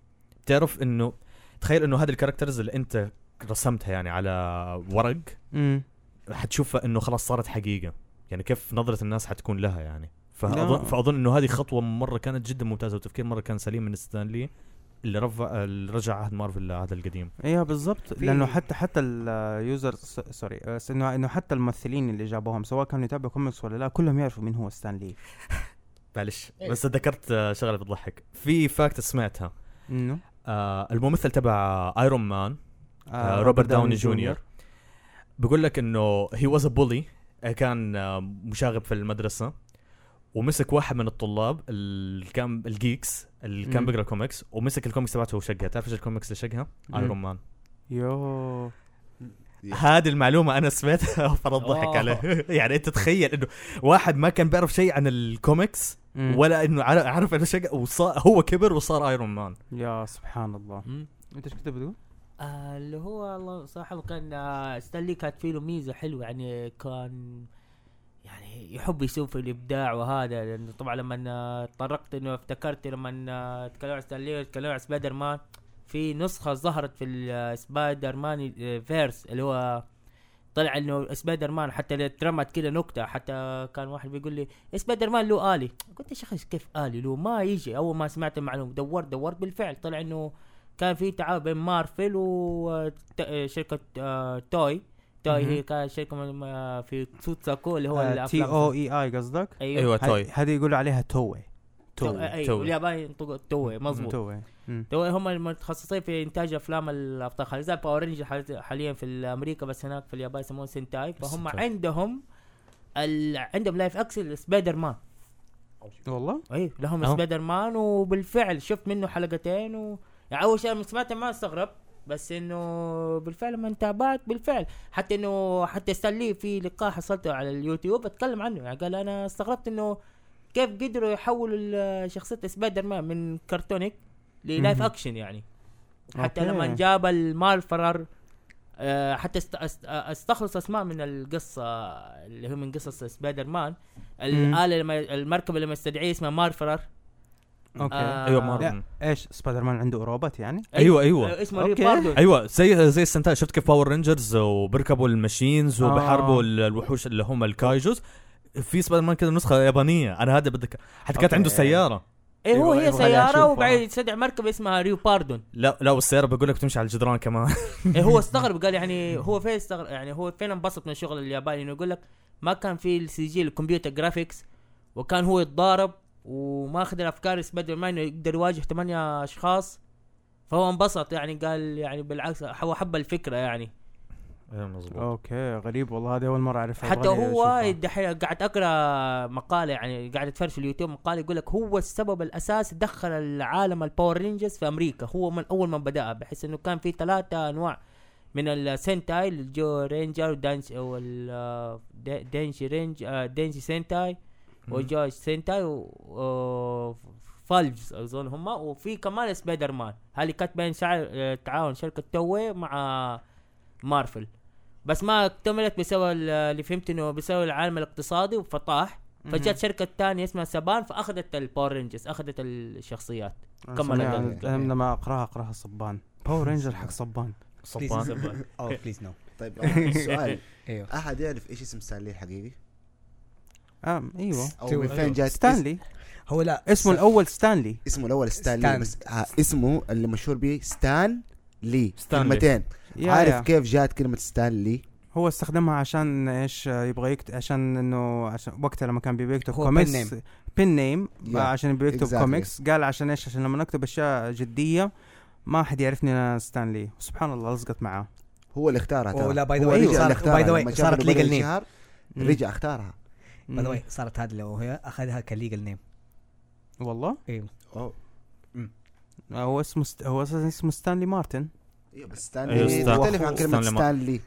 تعرف إنه تخيل إنه هذه ال characters اللي أنت رسمتها يعني على ورق. حتشوفها إنه خلاص صارت حقيقة يعني كيف نظرة الناس حتكون لها يعني. فاظن فأظن إنه هذه خطوة مرة كانت جدا ممتازة وتفكير مرة كان سليم من ستانلي اللي رفع اللي رجع عهد مارفل لهذا القديم. إيوه بالضبط. لأنه حتى حتى ال user sorry بس انه إنه حتى الممثلين اللي جابوهم سواء كانوا يتابعوا كوميكس ولا لا كلهم يعرفوا مين هو ستان لي معلش. إيه. بس ذكرت آه، شغلة بتضحك. في fact سمعتها. إنه؟ آه الممثل تبع Iron Man آه روبرت داوني جونيور. بيقول لك إنه he was bully كان آه، مشاغب في المدرسة. ومسك واحد من الطلاب اللي كان ال geeks اللي كان. بيقرا كوميكس ومسك الكوميكس تبعته وشقها تعرف إيش الكوميكس اللي شقها؟ ايرون مان يو هذه المعلومة أنا سمعتها [LAUGHS] فرطت ضحك. عليه [LAUGHS] يعني أنت تخيل إنه واحد ما كان بيعرف شيء عن الكوميكس. ولا إنه عر- عرف إنه شق وصار هو كبر وصار Iron Man يا سبحان الله أنت إيش كنت بتقول؟ آه اللي هو الله صراحة كان ستانلي كانت فيه له ميزة حلوة يعني كان يعني يحب يشوف الإبداع وهذا لأنه طبعا لما آه، تطرقت إنه افتكرت لما آه، تكلموا عن ستانلي تكلموا عن سبايدر مان في نسخة ظهرت في السبايدر مان آه، Verse اللي هو طلع إنه سبايدر مان حتى اترمت كده نكتة حتى كان واحد بيقول لي سبايدر مان له آلي. قلت يا شيخ كيف آلي؟ له ما يجي. أول ما سمعت المعلومة دورت دورت بالفعل. طلع إنه كان في تعاون بين مارفل وشركه آه، توي. توي. هي كانت شركه آه، في سوتساكو اللي هو تي الأفلام أو إي آي قصدك؟ أيوه أيوه توي هذه يقولوا عليها توي تو- توي أيوه توي الياباني ينطقوا توي مظبوط توي. توي هم المتخصصين في إنتاج أفلام الأبطال الخارجيه زي باور رينجر حال- حاليا في أمريكا بس هناك في اليابان يسمونه سنتاي فهم. عندهم ال... عندهم لايف اكسل سبايدر مان والله؟ اي لهم. سبايدر مان وبالفعل شفت منه حلقتين و... يعني أول شيء لما سمعته ما استغرب بس إنه بالفعل لما تابعت بالفعل. حتى إنه حتى ستانلي في لقاء حصلته على اليوتيوب أتكلم عنه. يعني قال أنا استغربت إنه كيف قدروا يحولوا شخصية سبايدر مان من cartoonic لل live. action يعني. حتى okay. لما جاب المالفرر آه، حتى است- است- استخلص أسماء من القصة اللي هو من قصص سبايدر مان الاله المركبة لما استدعيه اسمها Marveller okay. آه، أيوه مارفل إيش سبايدر مان عنده روبوت يعني؟ أيوه أيوه. آه، اسمه. Leopardon. أيوه زي زي ال Sentai شفت كيف Power Rangers وبيركبوا ال machines آه. وبحاربوا ال- الوحوش اللي هم ال kaijus. في سبايدر مان كذا نسخة يابانية. أنا هذا بدك. حتى كانت. عنده سيارة. إيه هو أيوة، هي أيوة، سيارة. وبعدين يستدعي مركبه اسمها Leopardon. لا لا والسيارة بقول لك بتمشي على الجدران كمان. [LAUGHS] إيه هو [LAUGHS] استغرب قال يعني هو فين استغرب؟ يعني هو فين انبسط من الشغل الياباني؟ إنه يقول لك ما كان في ال CG ال computer graphics وكان هو يتضارب وما اخذ الأفكار سبايدر مان إنه يقدر يواجه ثمانية أشخاص فهو انبسط يعني قال يعني بالعكس هو حب الفكرة يعني. أيوه مظبوط. okay غريب والله هذه أول مرة أعرفها. حتى هو. دحين قاعد أقرأ مقالة يعني قاعد أتفرج في اليوتيوب مقالة يقول لك هو السبب الاساسي دخل العالم ال Power Rangers في أمريكا. هو من أول ما بدأ بحيث إنه كان في ثلاثة أنواع من السنتاي الجو رينجر ودانش وال دينشي رينج دينشي سنتاي وجو سنتاي و فالفز اظن هم وفي كمان سبايدر مان هذه كانت بين شعر تعاون شركة توي مع مارفل. بس ما اكتملت بسبب ال- اللي فهمت إنه بسبب العالم الاقتصادي وفطاح. فجت شركة ثانية اسمها سبان فأخذت الباور رينجرز أخذت الشخصيات. أنا كمل سمعت- الدنيا. أنا لما أقرأها أقرأها Saban Power Ranger حق Saban Saban oh please no طيب [LAUGHS] آه، سؤال. إيوه. أحد يعرف إيش اسم ستانلي الحقيقي؟ آه أيوه من فين جات ستانلي هو لا اسمه الأول ستانلي اسمه الأول ستانلي ستان. بس آه اسمه اللي مشهور به ستان لي ستانلي. كلمتين عارف يا. كيف جات كلمة ستان لي؟ هو استخدمها عشان إيش يبغى يكتب عشان إنه عشان وقتها لما كان يبي يكتب هو كوميكس. pen name Yeah. عشان يبغى يكتب Exactly. comics قال عشان إيش عشان لما نكتب أشياء جدية ما حد يعرفني أنا ستانلي سبحان الله لصقت معاه هو اللي اختارها ترى. ولا by the هو way صارت. by the way legal name. رجع اختارها by the way صارت هذه لو هي أخذها ك legal name. والله؟ أيوه أوه. هو اسمه ست... هو أساسا اسمه ستانلي مارتن. أيوه بس ستانلي ستان- مختلف عن كلمة ستانلي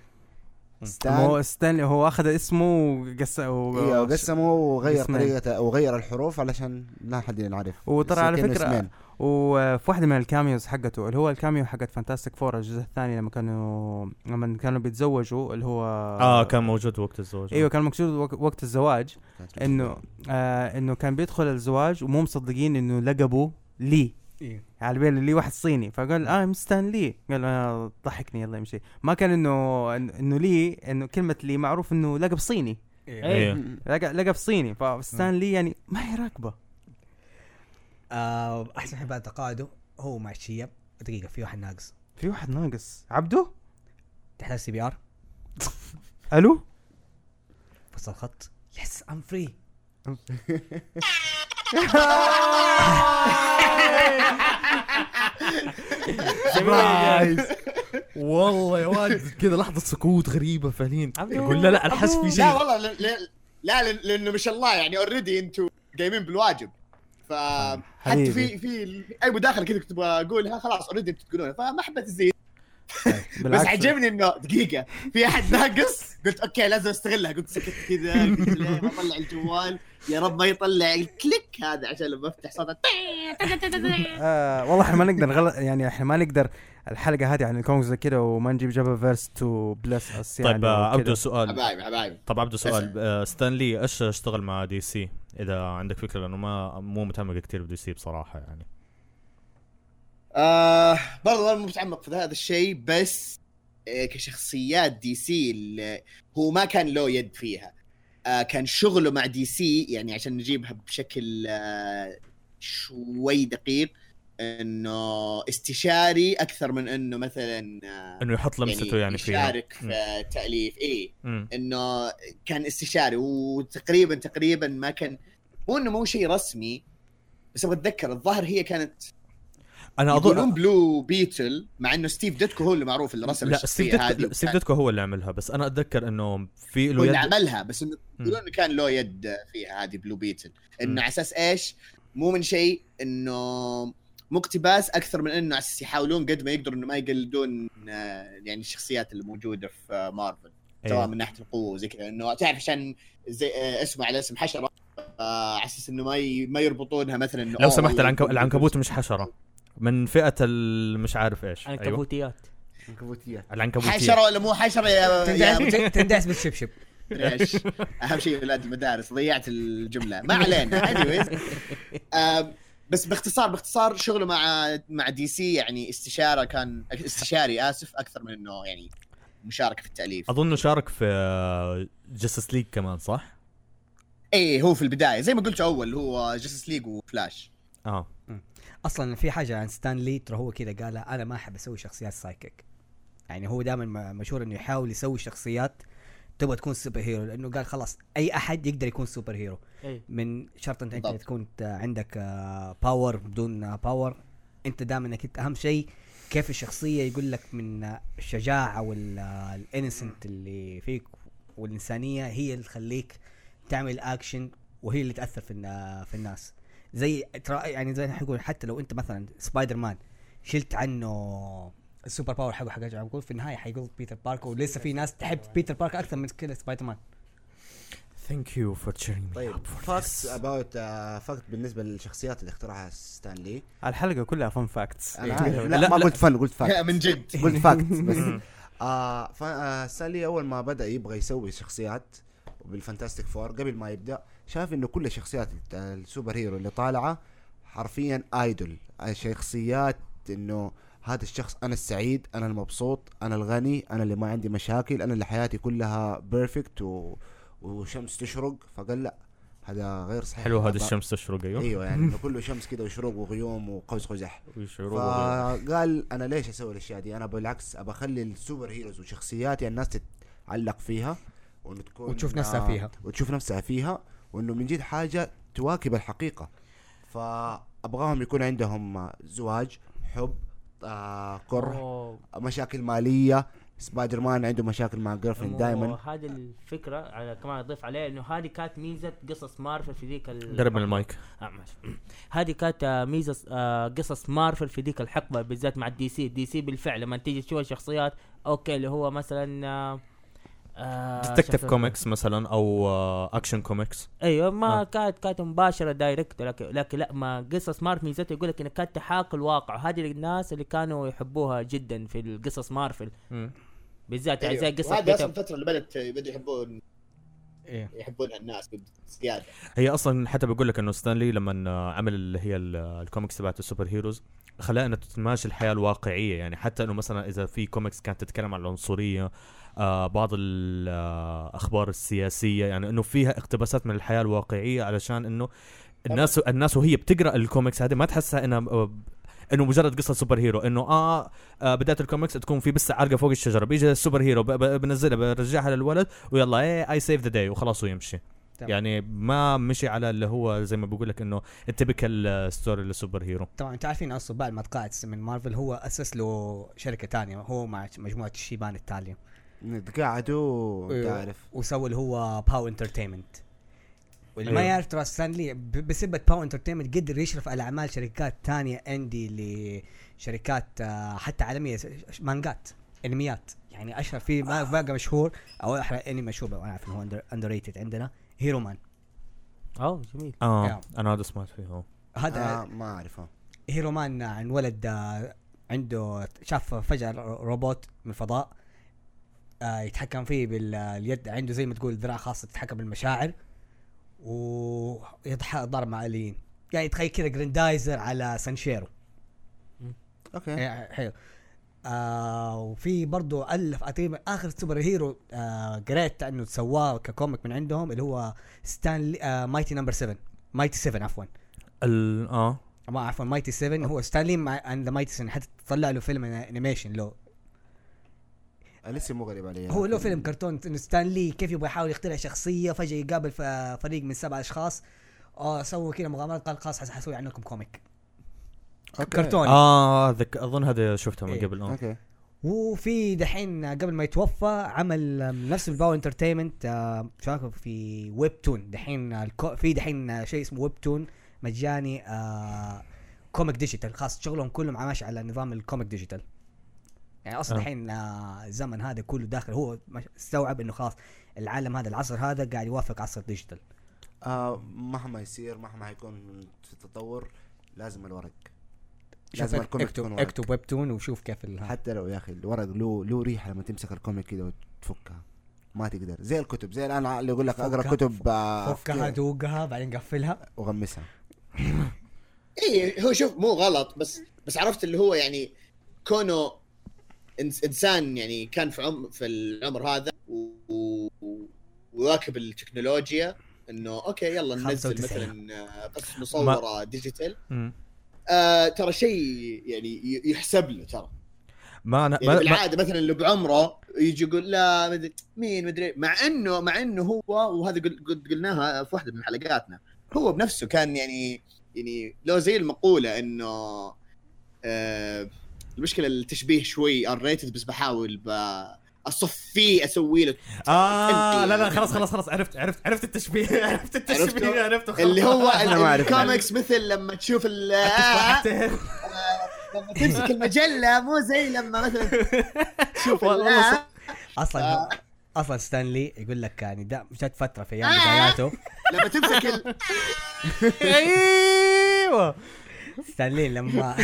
ستان هو ستانلي هو أخذ اسمه وقس و... أيوه قسمه وغير. طريقته وغير الحروف علشان لا حد ينعرف وترى على اسمين. وفي واحدة من ال cameos حقته اللي هو ال cameo حقت Fantastic Four الجزء الثاني لما كانوا لما كانوا بيتزوجوا اللي هو آه كان موجود وقت الزواج. إيوه كان وق- وقت الزواج. انه آه إنه كان بيدخل الزواج ومو مصدقين إنه لقبه لي. إيه. على بالي لي واحد صيني. فقال آه مستان لي قال آه ضحكني يلا يمشي. ما كان انه إنه لي إنه كلمة لي معروف إنه لقب صيني. إيه. إيه لقب, صيني. فستان لي يعني ما هي راكبة. أحسن حبة تقاعده هو مع الشياب دقيقة في واحد ناقص. في واحد ناقص. عبده تحتاج سي بي آر. [LAUGHS] ألو؟ بس الخط يس ام فري والله يا واد كذا لحظة سكوت غريبة فعليا. يقول لا لا الحس في لا شيء. والله لا, لا, لا لأنه ما شاء الله يعني already أنتم قايمين بالواجب. ف حتى حبيبي. في في اي مداخلة كذا كنت بقولها خلاص already أنتم تقولونها فما حبيت ازيد بس بالعكس. عجبني إنه دقيقة. في أحد ناقص؟ قلت okay لازم أستغلها. قلت سكت كذا اطلع الجوال. يا رب ما يطلع ال click هذا عشان لما أفتح صوت آه والله إحنا ما نقدر نغلط يعني إحنا ما نقدر الحلقة هذه عن الكونغ زي كذا وما نجيب جابا فيرس تو بلس اس يعني طيب آه،. عبدو سؤال. حبايبي حبايبي. طب عبدو سؤال. آه، ستانلي إيش اشتغل مع دي سي إذا عندك فكرة لأنه ما مو متعمق كثير بدي سي بصراحة يعني. آه برضو أنا مو متعمق في هذا الشيء بس آه كشخصيات دي سي اللي هو ما كان له يد فيها. آه كان شغله مع دي سي يعني عشان نجيبها بشكل آه شوي دقيق. إنه استشاري أكثر من إنه مثلا إنه يحط لمسته يعني, فيها يشارك في تأليف مم. إنه كان استشاري وتقريبا تقريبا ما كان مو إنه مو شيء رسمي بس أبغى أتذكر الظاهر هي كانت أنا يقولون اظن Blue Beetle مع إنه ستيف ديتكو هو اللي معروف اللي رسم لا ستيف هذه ديتكو ستيف ديتكو هو اللي عملها بس أنا أتذكر إنه في له اللي يد عملها بس إنه. يقولون كان له يد فيها هذه بلو بيتل. إنه على أساس إيش؟ مو من شيء إنه مو اقتباس أكثر من إنه على أساس يحاولون قد ما يقدروا إنه ما يقلدون آه، يعني الشخصيات اللي موجودة في مارفل سواء أيوه. من ناحية القوة وزي كذا. إنه تعرف عشان زي آه، اسمه على اسم حشرة آه، على أساس إنه ما ي... ما يربطونها مثلا إنه لو سمحت العنك... العنكبوت مش حشرة. من فئة ال- مش عارف إيش. أيوه. عنكبوتيات عنكبوتية العنكبوتيه حشرة ولا مو حشرة يا, [LAUGHS] تندعس تندعس بالشبشب. إيش؟ أهم شيء ولاد المدارس ضيعت الجملة. ما علينا anyways. [LAUGHS] بس باختصار باختصار شغله مع مع DC يعني استشارة كان استشاري آسف أكثر من إنه يعني مشاركة في التأليف. اظنه شارك في Justice League كمان صح؟ إيه هو في البداية. زي ما قلت أول هو Justice League و Flash آه. أصلا في حاجة عن ستان لي ترى هو كذا قال أنا ما أحب أسوي شخصيات sidekick يعني هو دائما مشهور إنه يحاول يسوي شخصيات تبغى تكون superhero لأنه قال خلاص أي أحد يقدر يكون superhero. أي. مو شرط أنت أنت بالضبط. تكون عندك power بدون power أنت دائما أنك أنت أهم شيء كيف الشخصية يقول لك من آه، الشجاعه وال instinct اللي فيك والإنسانية هي اللي تخليك تعمل اكشن وهي اللي تأثر في النا- في الناس. زي ترى يعني زي ما حيقول حتى لو أنت مثلا سبايدر مان شلت عنه ال superpower حقه حق حقول في النهاية حيقول بيتر باركر ولسه في ناس تحب بيتر باركر أكثر من كذا Spider-Man thank you for cheering me طيب فاكتس اباوت fact بالنسبة للشخصيات اللي اخترعها ستان لي الحلقة كلها fun facts إيه. لا، لا, لا. ما قلت fun قلت fact من جد. قلت fact بس. [LAUGHS] آه آه ستان لي أول ما بدأ يبغى يسوي شخصيات بال Fantastic Four قبل ما يبدأ شاف إنه كل الشخصيات ال superhero اللي طالعة حرفيا ideal شخصيات إنه هذا الشخص أنا السعيد أنا المبسوط أنا الغني أنا اللي ما عندي مشاكل أنا اللي حياتي كلها perfect و... وشمس تشرق. فقال لا هذا غير صحيح. حلو هذا الشمس تشرق أيوه. أيوه يعني [LAUGHS] انه كله شمس كده وشروق وغيوم وقوس قزح. فقال أنا ليش أسوي الأشياء دي؟ أنا بالعكس ابى أخلي ال superheroes وشخصياتي الناس تت... علق فيها وانه تكون وتشوف نفسها آه، فيها. وتشوف نفسها فيها وإنه من جد حاجة تواكب الحقيقة. فأبغاهم يكون عندهم زواج حب آه كره أوه. مشاكل مالية سبايدر مان عنده مشاكل مع girlfriend دائما هذه الفكرة على كمان أضيف عليها إنه هذه كانت ميزة قصص مارفل في ذيك ال- قرب من المايك آه. [CLEARS THROAT] هذه كانت آه، ميزة آه، قصص مارفل في ذيك الحقبة بالذات مع ال DC ال DC بالفعل لما تيجي تشوف الشخصيات okay اللي هو مثلا آه، آه، Detective Comics مثلا أو Action Comics أيوه ما آه. كانت كانت مباشرة direct لكن, لكن لا ما قصص مارفل ميزتها يقول لك إنها كانت تحاكي الواقع. هذه الناس اللي كانوا يحبوها جدا في القصص مارفل. بالذات يعني زي أيوه. قصة وهذه أصلا الفترة اللي بدأت بدوا يحبون إيه. يحبونها الناس بزياده هي أصلا حتى بقول لك إنه ستانلي لما عمل اللي هي ال- الكوميكس تبعت ال superheroes خلاها إنها تتماشى الحياة الواقعية. يعني حتى إنه مثلا إذا في كوميكس كانت تتكلم عن العنصرية آه بعض الأخبار السياسية يعني إنه فيها اقتباسات من الحياة الواقعية علشان إنه الناس الناس وهي بتقرأ الكوميكس هذه ما تحسها إنها آه، إنه مجرد قصة superhero إنه آه, آه بداية الكوميكس تكون في بس علقة فوق الشجرة بيجي ال superhero بنزلها برجعها للولد ويلا إيه I save the day وخلاص ويمشي. تمام. يعني ما مشي على اللي هو زي ما بقول لك إنه ال typical story لل superhero. طبعا أنتوا عارفين أصلا بعد ما تقاعد من مارفل هو أسس له شركة تانية هو مع مجموعة الشيبان التالية. أيوه. تعرف وسووا اللي هو POW! Entertainment واللي ما. يعرف ترى ستانلي بسبب POW! Entertainment قدر يشرف على أعمال شركات تانية indie لشركات آه، حتى ش- مانجات أنميات. يعني أشهر في ما- مانجا مشهور أو احرى أنمي مشهور أنا عارف إنه هو underrated عندنا Heroman اوه جميل. آه يا. أنا هذا سمعت فيه هو هذا آه ما أعرفه. Heroman عن ولد آه، عنده شاف فجأة روبوت من الفضاء. آه، يتحكم فيه باليد عنده زي ما تقول ذراع خاصة تتحكم بالمشاعر ويتضارب مع alien يعني تخيل كذا جراندايزر على سانشيرو. أوكي. إيه، حلو. آه وفي برضو ألف تقريبا آخر سوبر هيرو آه قريت انه سواه ك comic من عندهم اللي هو ستانلي آه Mighty number 7 Mighty 7 عفوا. ال آه. ما عفوا Mighty 7 هو ستانلي مع and the Mighty 7 حتى طلع له فيلم animation له لسه مو غريب علي. هو له فيلم كرتون ستانلي كيف يبغى يحاول يخترع شخصية فجأة يقابل فريق من سبع أشخاص. آه سووا كذا مغامرات قال خلاص حسوي عنكم comic. okay. كرتون. آه ذك أظن هذا شفته من إيه. قبل آه. okay. وفي دحين قبل ما يتوفى عمل نفس ال POW! Entertainment آه، شاركوا في webtoon دحين الكو- في دحين آه، شيء اسمه webtoon مجاني آه، comic digital خاص شغلهم كله مع ماشي على نظام ال comic digital يعني أصلا آه. الحين آه، الزمن هذا كله داخل هو استوعب إنه خلاص العالم هذا العصر هذا قاعد يوافق عصر ال digital آه مهما يصير مهما حيكون في التطور لازم الورق. لازم ال comic اكتب تكون ورق. اكتب webtoon وشوف كيف ال- حتى لو يا أخي الورق له له ريحة لما تمسك ال comic كده وتفكها. ما تقدر. زي الكتب زي الآن اللي يقول لك أقرأ فكها- كتب آه فكها دوقها بعدين قفلها. وغمسها. [LAUGHS] اي هو شوف مو غلط بس بس عرفت اللي هو يعني كونه إنسان يعني كان في عمر في العمر هذا و- و- ويواكب التكنولوجيا إنه okay يلا ننزل 95. مثلا آه، قصص مصورة digital مم. آه ترى شيء يعني يحسب له ترى ما أنا يعني ما ما بالعادة مثلا اللي بعمره يجي يقول لا مدري مين مدري مع إنه مع إنه هو وهذا قل- قلناها في واحدة من حلقاتنا هو بنفسه كان يعني يعني لو زي المقولة إنه آه المشكلة التشبيه شوي الريتد بس بحاول ب أصف فيه أسوي له آه لا لا خلاص خلاص خلاص عرفت عرفت عرفت التشبيه [LAUGHS] عرفت التشبيه عرفته؟ خلاص. اللي هو. [LAUGHS] الكوميكس مثل لما تشوف ال- [LAUGHS] التفاحتين. لما تمسك المجلة مو زي لما مثلا تشوف صح. أصلا آه. أصلا ستانلي يقول لك يعني دا جت فترة في أيام آه. بداياته لما تمسك ال... أيوه ستانلي لما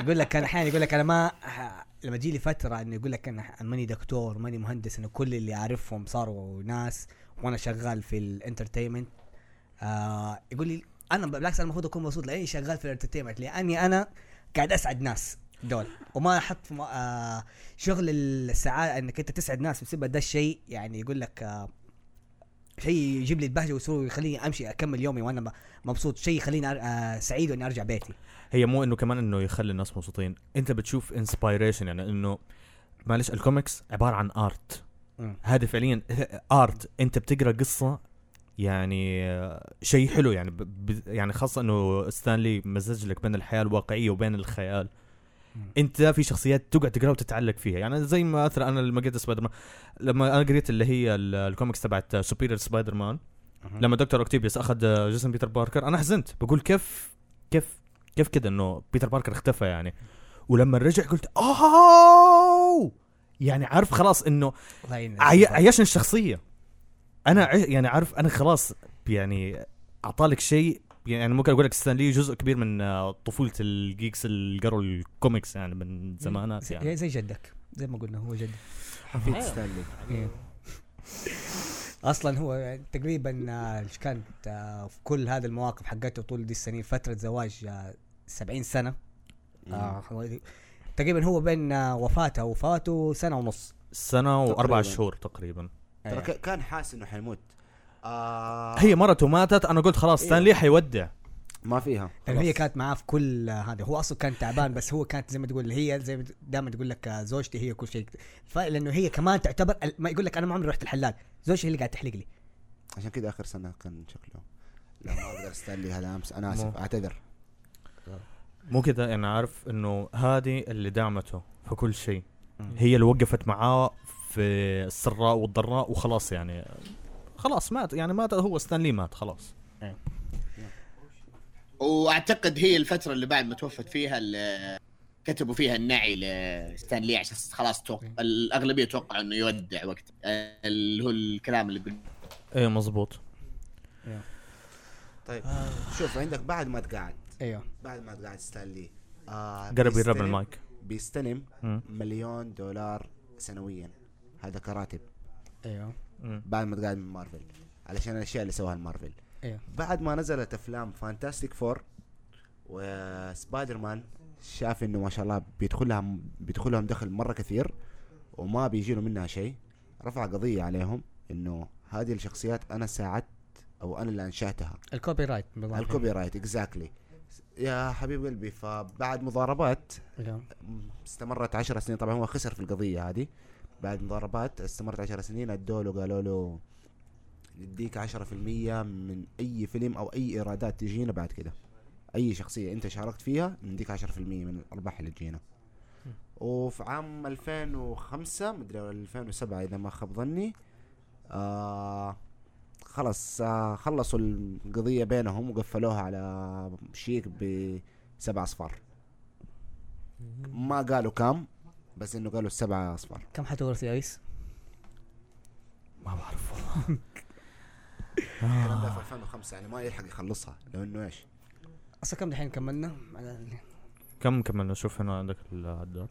يقول لك كان أحيانا يقول لك أنا ما لما تجي لي فترة إنه يقول لك أنا ماني دكتور ماني مهندس إنه كل اللي أعرفهم صاروا ناس وأنا شغال في ال entertainment. آه يقول لي أنا بالعكس أنا المفروض أكون مبسوط لأني شغال في ال entertainment لأني أنا قاعد أسعد ناس دول. وما أحط آه شغل السعادة إنك أنت تسعد ناس بسبب ده الشيء يعني يقول لك آه شيء يجيب لي البهجة ويسرور ويخليني أمشي أكمل يومي وأنا مبسوط شيء يخليني آه سعيد وإني أرجع بيتي. هي مو إنه كمان إنه يخلي الناس مبسوطين أنت بتشوف inspiration يعني إنه معلش الكوميكس عبارة عن art. هذا فعليا art أنت بتقرأ قصة يعني شيء حلو يعني ب... يعني خاصة إنه ستانلي مزج لك بين الحياة الواقعية وبين الخيال. أنت في شخصيات تقعد تقرأ وتتعلق فيها يعني زي ما مثلا أنا لما قريت سبايدر مان لما أنا قريت اللي هي ال- الكوميكس تبعت Superior سبايدر مان. لما دكتور اوكتيفيوس أخذ جسم بيتر باركر أنا حزنت بقول كيف كيف كيف كده إنه بيتر باركر اختفى يعني؟ ولما رجع قلت اوه يعني عارف خلاص إنه عي... عيشني الشخصية. أنا عي... يعني عارف أنا خلاص يعني اعطالك شيء يعني ممكن أقول لك ستانلي جزء كبير من آه، طفولة ال geeks اللي قروا الكوميكس يعني من زمانات يعني. زي, جدك زي ما قلنا هو جدك. حفيد. ستانلي. إيه. أصلا هو تقريبا آه، إيش كانت آه، في كل هذه المواقف حقته طول دي السنين فترة زواج 70 سنة. آه، تقريبا هو بين آه، وفاته ووفاته سنة ونص. سنة وأربع. شهور تقريبا. ترى ك- كان حاسس إنه حيموت. آه. هي مرته ماتت أنا قلت خلاص إيه. ستانلي حيودع. ما فيها. لأنه هي. كانت معاه في كل هذا. هو أصلا كان تعبان بس هو كانت زي ما تقول هي زي ما دائما تقول لك آه، زوجتي هي كل شيء. لأنه هي كمان تعتبر ما يقول لك أنا ما عمري رحت الحلاق زوجتي هي اللي قاعد تحلق لي. عشان كذا آخر سنة كان شكله لا ما أقدر ستانلي هذا أمس. أنا آسف. أعتذر. مو كذا يعني عارف إنه هذه اللي دعمته في كل شيء. هي اللي وقفت معاه في السراء والضراء وخلاص يعني. خلاص مات يعني مات هو ستانلي مات خلاص. وأعتقد هي الفترة اللي بعد ما توفت فيها اللي كتبوا فيها النعي لستانلي عشان خلاص توقع الأغلبية توقعوا إنه يودع وقت. اللي هو الكلام اللي قلت. إيه مزبوط طيب شوف عندك بعد ما تقعد. أيوه. بعد ما تقعد ستانلي. آه قرب يقرب المايك. بيستلم مم. مليون دولار سنويا. هذا كراتب. أيوه. مم. بعد ما تقعد من مارفل. علشان الأشياء اللي سواها المارفل. أيوه. بعد ما نزلت أفلام فانتاستيك فور وسبايدر مان شاف إنه ما شاء الله بيدخلها بيدخلهم دخل مرة كثير وما بيجي له منها شيء. رفع قضية عليهم إنه هذه الشخصيات أنا ساعدت أو أنا اللي أنشأتها. ال copyright. ال copyright exactly يا حبيب قلبي فبعد مضاربات أيوه. استمرت عشر سنين. طبعا هو خسر في القضية هذه. بعد مضاربات استمرت عشر سنين. ادوا له قالوا له نديك عشرة في المية من أي فيلم أو أي إيرادات تجينا بعد كده. أي شخصية أنت شاركت فيها نديك عشرة في المية من الأرباح اللي تجينا. وفي عام 2005 مدري ولا 2007 إذا ما خاب ظني آه خلص خلصوا القضية بينهم وقفلوها على شيك بسبع أصفار. ما قالوا كم بس إنه قالوا السبعة أصفار. كم حتورث يا ريس؟ ما بعرف الكلام ده في 2005 يعني ما يلحق يخلصها. لو إنه إيش؟ أصلا كم دحين كملنا؟ على- كم كملنا؟ شوف هنا عندك العداد.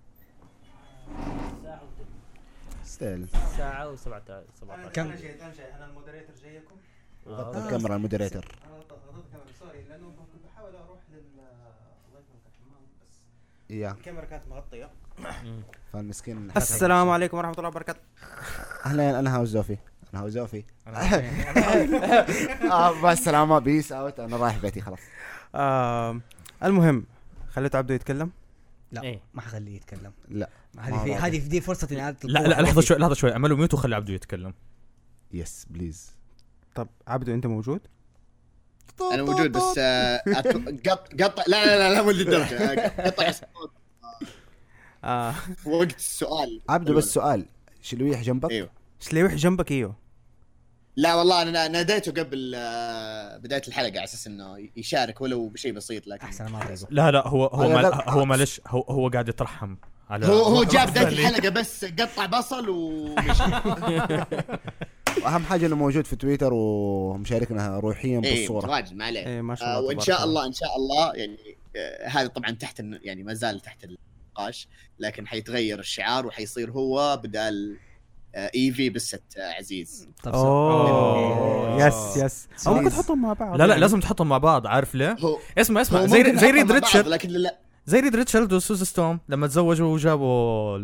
still ساعة و17 17 كم؟ أنا ال moderator جايكم. غطى الكاميرا ال moderator. أنا غطيت الكاميرا. sorry لأنه كنت بحاول أروح لل الله يكرمك الحمام بس يا. الكاميرا كانت مغطية. [COUGHS] فالمسكين. السلام عليكم ورحمة الله وبركاته. أهلا أنا هاو زوفي أنا هاو زوفي آه بس سلامة peace out أنا رايح بيتي خلاص. آه المهم خليت عبده يتكلم. لا إيه. ما حخليه يتكلم. لا. هذه في. هذه دي فرصة انعادة لا لا لحظة. شوي لحظة شوي. أعملوا mute وخلي عبده يتكلم. yes please طب عبده أنت موجود؟ أنا موجود بس آه، قط قطع لا لا لا لا مو للدرجه آه، قطع الصوت. آه. وقت السؤال. عبده بس سؤال. شلويح جنبك؟ أيوه. شليوح جنبك؟ إيوه. لا والله أنا ناديته قبل آه، بداية الحلقة على أساس إنه يشارك ولو بشيء بسيط لكن أحسن ما تغزو لا لا هو هو مال لا- هو معلش هو هو قاعد يترحم على هو هو جاء رفض بدايه. الحلقة بس قطع بصل ومشي. [LAUGHS] وأهم حاجة إنه موجود في تويتر ومشاركنا روحيا إيه بالصورة. متواجد ما عليه إيه ما شاء آه الله وإن شاء الله. إن شاء الله يعني آه هذا طبعا تحت يعني ما زال تحت النقاش لكن حيتغير الشعار وحيصير هو بدال ايفي بست آه عزيز طب أوه يس يس أو ممكن. تحطهم مع بعض لا لا. لازم تحطهم مع بعض عارف ليه؟ هو اسمع اسمع زي زي ريد ريتشارد لكن لا زي ريد ريتشارد وسوز ستوم لما تزوجوا وجابوا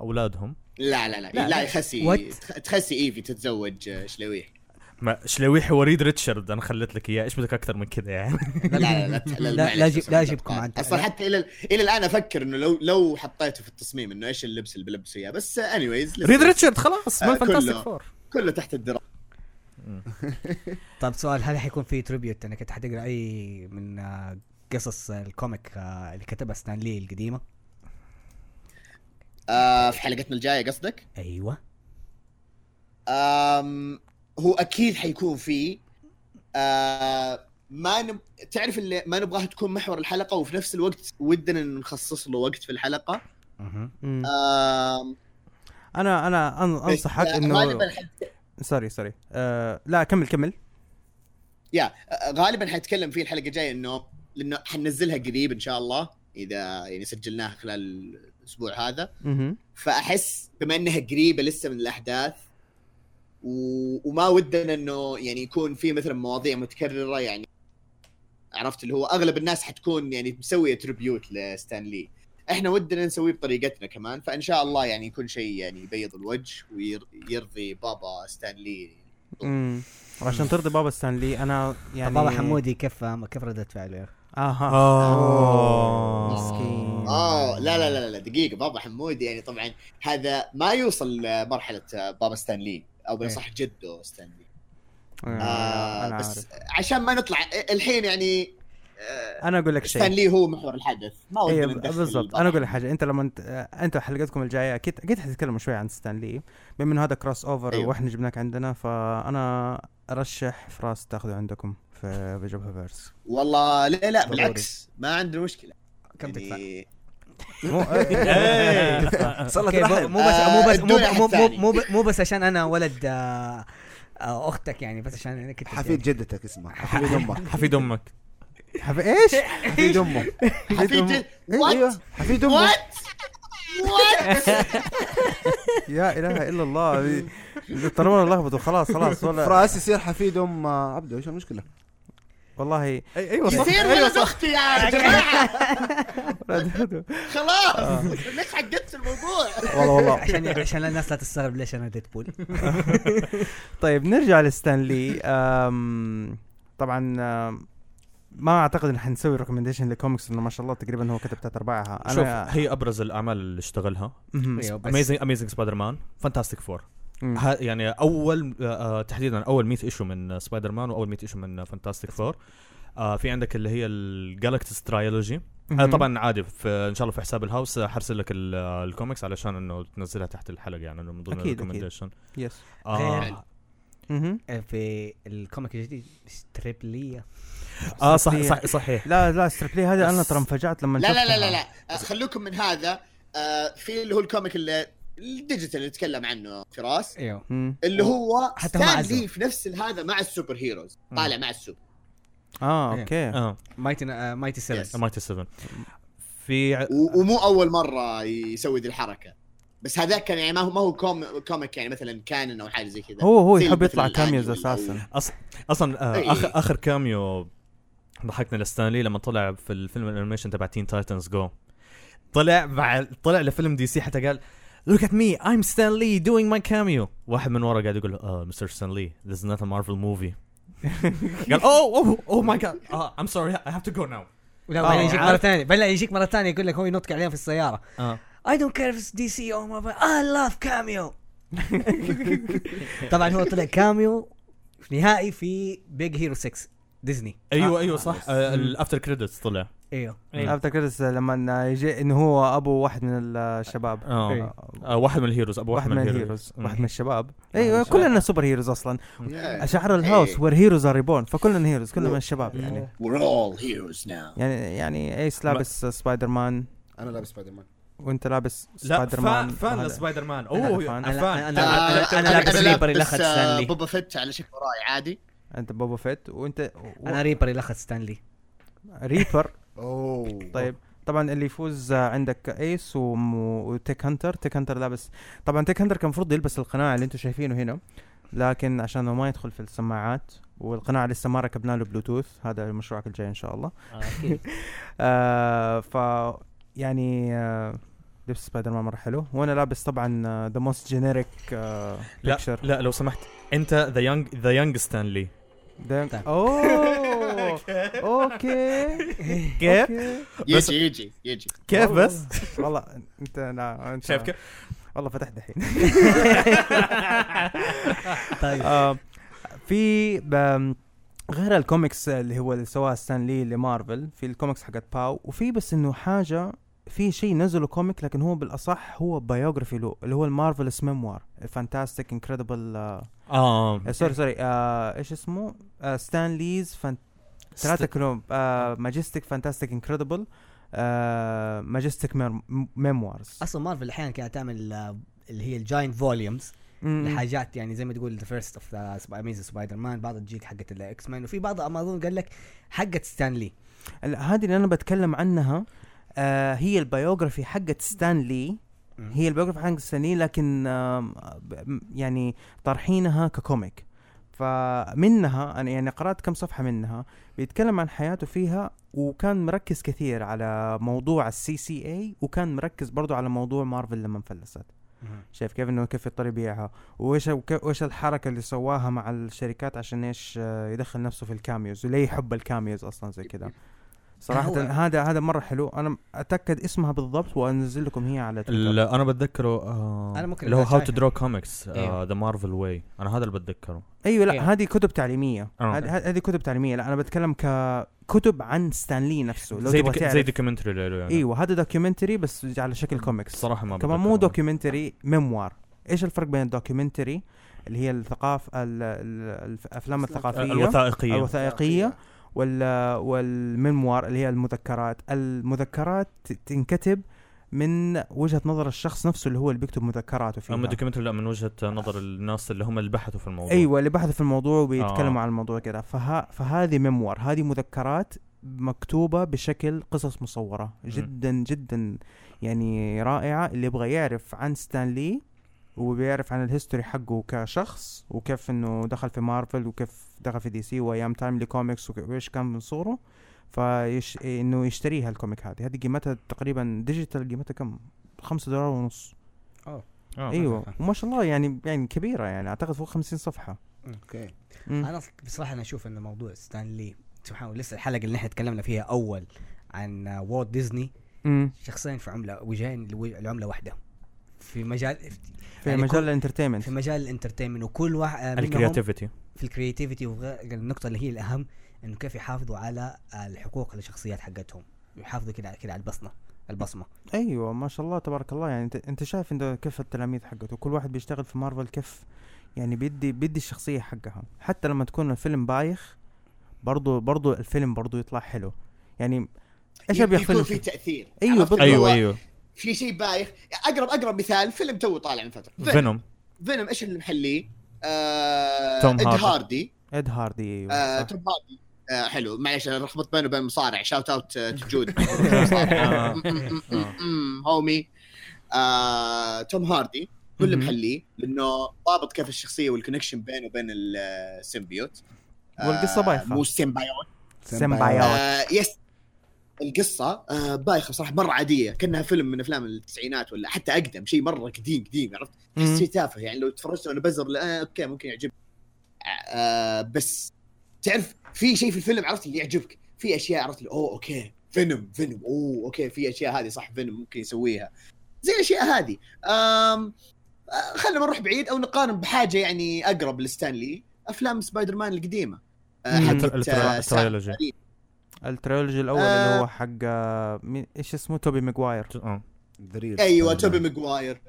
أولادهم لا لا لا لا، لا, لا. يخسي What؟ تخسي ايفي تتزوج آه، شلويح ما شلويحي وريد ريتشارد؟ أنا خليت لك إياه. إيش بدك أكثر من كذا يعني؟ لا لا لا لا لا- لا أجيب- لا أجيبكم عن- أصلا حتى إلى إلى الآن أفكر إنه لو لو حطيته في التصميم إنه إيش اللبس اللي بلبسه اياه بس اني وايز ريد ريتشارد خلاص ما فانتاستيك كله. فور كله تحت الدراسه [LAUGHS] طيب سؤال هل حيكون في تريبيوت انك انت حتقرأ أي من آه، قصص الكوميك آه، اللي كتبها ستان لي القديمة؟ آه في حلقتنا الجاية قصدك؟ أيوه. هو أكيد حيكون فيه آه ما نب... تعرف اللي ما نبغاها تكون محور الحلقة وفي نفس الوقت ودنا نخصص له وقت في الحلقة. آم أنا أنا أن- أنصحك بس إنه غالبا حت... sorry sorry. آه لا كمل كمل. يا آه، غالبا حيتكلم فيه الحلقة الجاية إنه لأنه حننزلها قريب إن شاء الله إذا يعني سجلناها خلال الأسبوع هذا. فأحس بما إنها قريبة لسه من الأحداث و... وما ودنا إنه يعني يكون في مثلا مواضيع متكررة يعني عرفت اللي هو أغلب الناس حتكون يعني مسوية تريبيوت لستان لي إحنا ودنا نسويه بطريقتنا كمان فإن شاء الله يعني يكون شيء يعني يبيض الوجه ويرضي بابا ستان لي مم. وعشان ترضي بابا ستانلي أنا يعني بابا حمودي كيف كيف ردة فعله يا أخي؟ آها آه. مسكين آه لا لا لا لا دقيقة بابا حمود يعني طبعا هذا ما يوصل لمرحلة بابا ستان لي أو بالاصح جده ستان لي آه آه أنا بس عارف. عشان ما نطلع الحين يعني آه أنا أقول لك شيء. لي هو محور الحدث. ما ودنا ندخل بالضبط. أنا أقول لك حاجة. أنت لما أنت أنت حلقتكم الجاية أكيد أكيد حتتكلموا شوي عن ستان لي بما إنه هذا crossover أيوه. وإحنا جبناك عندنا فأنا أرشح فراس تاخذه عندكم في جبهة فيرس والله لا لا. بالعكس. ما عندنا مشكلة. كم تدفع؟ يعني مو [LAUGHS] صلت أوكي، رحم مو مو بس آه، مو بس مو مو مو. مو, مو بس عشان أنا ولد آه، آه، أختك يعني بس عشان أنا كنت حفيد جدتك اسمه [LAUGHS] حفيد أمك. حفيد أمك. حف- إيش؟ [LAUGHS] حفيد أمه. حفيد جد أيوه. وات حفيد وات يا إله إلا الله. اضطرونا نلخبطوا خلاص خلاص ولا فراس يصير حفيد أم عبده. إيش المشكلة؟ والله. أيوه يصير ولد أختي يا جماعة. خلاص. آه. ليش عقدت الموضوع؟ والله والله. [LAUGHS] عشان [LAUGHS] عشان الناس لا تستغرب ليش أنا ديدبول. [LAUGHS] طيب نرجع لستانلي. طبعا ما أعتقد إن حنسوي recommendation لكوميكس انه ما شاء الله تقريبا هو كتب ثلاث ارباعها شوف أنا هي أبرز الأعمال اللي اشتغلها. Amazing Amazing سبايدر مان Fantastic Four. ها يعني أول آه آه، تحديدا أول 100 issue من سبايدر مان وأول 100 issue من Fantastic Four. آه في عندك اللي هي ال Galactus trilogy. آه. طبعا عادي في إن شاء الله في حساب ال House آه، حرسل لك آه، الكوميكس علشان إنه تنزلها تحت الحلقة يعني إنه من ضمن. ال recommendation. Yes آه. في ال comic الجديد ستريبلية. آه صح صح صحيح. لا لا ستريبلي هذه أنا ترى انفجعت لما لا لا لا. لا لا آه، خلوكم من هذا. آه، في اللي هو ال comic اللي ال digital اللي نتكلم عنه فراس إيوه. اللي هو حتى ستان لي في نفس هذا مع ال super heroes طالع مع السوبر. آه إيه. Okay. آه. Mighty آه، Mighty Yes. 7 Mighty 7 في ومو أول مرة يسوي ذي الحركة. بس هذاك كان يعني ما هو ما هو com comic يعني مثلا canon أو حاجة زي كذا. هو هو يحب يطلع cameos أساسا. أص... أصلا آه إيه. اخر آخر cameo ضحكنا لستانلي لما طلع في الفيلم ال animation تبع Teen Titans Go طلع مع طلع لفيلم دي سي حتى قال Look at me, I'm Stan Lee doing my cameo. واحد من ورا قاعد يقول آه مستر ستان لي this is not a Marvel movie. [LAUGHS] قال oh oh oh my god uh, I'm sorry I have to go now. لا آه، بعدين يجيك عارف. مرة ثانية بعدين يجيك مرة ثانية يقول لك هو ينطق عليهم في السيارة آه I don't care if it's DC or Marvel I love cameo [LAUGHS] طبعا هو طلع cameo في نهائي في Big Hero 6 ديزني. أيوه آه، أيوه صح. آه ال after credits طلع. أيوه افتكر لما يجي إنه هو أبو واحد من الشباب. آه. آه، واحد من ال heroes أبو واحد من الهيروز. واحد من الشباب. أيوه كلنا super heroes أصلا. شعار ال House. Where heroes are reborn فكلنا heroes كلنا من الشباب يعني. We're all heroes now. يعني يعني ايس لابس سبايدر مان أنا لابس سبايدر مان وأنت لابس لا سبايدر مان fan هذا. لسبايدر مان أوه fan. أنا أنا لابس أخذ آه، ستانلي. بوبا فيت على شكل راي عادي. انت بوبا فيت وانت و... أنا ريبر اللي اخذ ستانلي. ريبر؟ [LAUGHS] أوه. طيب طبعا اللي يفوز عندك ايس وتيك هانتر تيك هانتر لابس طبعا تيك هانتر كان المفروض يلبس القناع اللي أنتم شايفينه هنا لكن عشان ما يدخل في السماعات والقناع لسه ما ركبنا له بلوتوث هذا مشروعك الجاي إن شاء الله. آه، أكيد. [LAUGHS] آه ف يعني آه لبس سبايدر مان مرة حلو. وأنا لابس طبعا the most generic لا picture لا لو سمحت أنت the young the young ستانلي ده طيب. [LAUGHS] أوه [LAUGHS] okay كيف؟ يجي يجي يجي كيف والله. بس؟ والله أنت لا أنت شايف كيف؟ والله فتحت دحين [LAUGHS] طيب آه، في غير الكوميكس اللي هو اللي سواها ستان لي لمارفل في الكوميكس حقت POW وفي بس إنه حاجة في شيء نزلوا comic لكن هو بالأصح هو biography له اللي هو ال marvelous memoir fantastic incredible آه sorry sorry آه، إيش اسمه؟ Stan Lee's ثلاثة كلهم majestic fantastic incredible majestic memoirs أصلا مارفل أحيانا كانت تعمل آه، اللي هي ال giant volumes لحاجات يعني زي ما تقول the first of the amazing سبايدر مان بعض تجيك حقت ال X-Men وفي بعض ما اظن قال لك حقت ستانلي هذه اللي أنا بتكلم عنها آه هي ال biography حقت ستان لي. هي ال biography حقت ستان لي لكن ب- يعني طارحينها ك comic. فمنها أنا يعني قرأت كم صفحة منها بيتكلم عن حياته فيها وكان مركز كثير على موضوع ال CCA وكان مركز برضو على موضوع مارفل لما فلست شايف كيف إنه كيف يضطر يبيعها؟ وإيش وإيش الحركة اللي سواها مع الشركات عشان إيش آه، يدخل نفسه في ال cameos وليه يحب ال cameos أصلا زي كذا. صراحة هذا هذا مرة حلو. أنا أتأكد اسمها بالضبط وأنزل لكم هي على تويتر لا أنا بتذكره آه أنا ممكن اللي هو How to draw comics. The Marvel way أنا هذا اللي بتذكره. أيوة لا أيوة. هذه كتب تعليمية. آه. هذه كتب تعليمية. لا أنا بتكلم ككتب عن ستانلي نفسه لو زي doc زي documentary له يعني. أيوة هذا documentary بس على شكل كوميكس صراحة ما كمان. مو documentary memoir إيش الفرق بين ال documentary اللي هي الثقافة ال- ال- الأفلام الثقافية؟ الوثائقية. وال وال memoir اللي هي المذكرات. المذكرات تنكتب من وجهة نظر الشخص نفسه اللي هو اللي بيكتب مذكراته فيها. اما ال documentary لا من وجهة نظر الناس اللي هم اللي بحثوا في الموضوع. أيوه اللي بحثوا في الموضوع وبيتكلموا آه. عن الموضوع كده. فها فهذه memoir. هذه مذكرات مكتوبة بشكل قصص مصورة. جدا جدا يعني رائعة. اللي يبغى يعرف عن ستانلي وبيعرف عن ال history حقه كشخص وكيف إنه دخل في مارفل وكيف دخل في دي سي وأيام Timely Comics وك- وإيش كان من صوره. فيش إنه يشتريها ال comic هذه. هذه قيمتها تقريبا digital قيمتها كم؟ خمسة دولار ونص. آه. أيوه. وما شاء الله يعني يعني كبيرة يعني. أعتقد فوق 50 صفحة. Okay. مم. أنا بصراحة أنا أشوف ان موضوع ستانلي سبحان الله لسه الحلقة اللي إحنا تكلمنا فيها أول عن وولت ديزني مم. شخصين في عملة وجهين لعملة واحدة. في مجال في يعني مجال ال entertainment في مجال ال entertainment وكل واحد منهم ال creativity في ال creativity والنقطه اللي هي الأهم إنه كيف يحافظوا على الحقوق الشخصيات حقتهم. يحافظوا كده كده على البصمه البصمة. أيوه ما شاء الله تبارك الله. يعني انت, أنت شايف انت كيف التلاميذ حقته؟ كل واحد بيشتغل في مارفل كيف يعني بيدي بيدي الشخصية حقها؟ حتى لما تكون الفيلم بايخ برضو برضو الفيلم برضو يطلع حلو. يعني إيش بيختلف يكون في تأثير؟ بالضبط. أيوه هو أيوه. في شيء بايخ اقرب أقرب مثال فيلم تو طالع من فترة فينوم فينوم إيش اللي محليه؟ آه توم إد هاردي. إد هاردي أيوه آه. توم هاردي آه حلو معلش أنا لخبطت بينه وبين مصارع shout out آه، good آه. [LAUGHS] هومي آه، توم هاردي كل اللي. محليه لأنه ضابط كيف الشخصية وال connection بينه وبين ال symbiote آه، والقصة بايخة. مو سيمبايوت سيمبايوت. آه yes القصة آه بايخة صراحة مرة عادية. كأنها فيلم من أفلام التسعينات ولا حتى أقدم شيء مرة قديم قديم عرفت؟ شيء تافه يعني لو تفرجت وأنا بزر آه okay ممكن يعجبك. آه بس تعرف في شيء في الفيلم عرفت اللي يعجبك؟ في أشياء عرفت اللي أوه okay فينوم فينوم أوه okay في أشياء هذه صح فينوم ممكن يسويها. زي الأشياء هذه. آم آه، خلينا نروح بعيد أو نقارن بحاجة يعني أقرب لستانلي. أفلام سبايدر مان آه، الترا- آه، ال trilogy. سام ال trilogy الأول آه. اللي هو حق مين إيش اسمه؟ توبي ماجواير. آه. أيوه توبي ماجواير.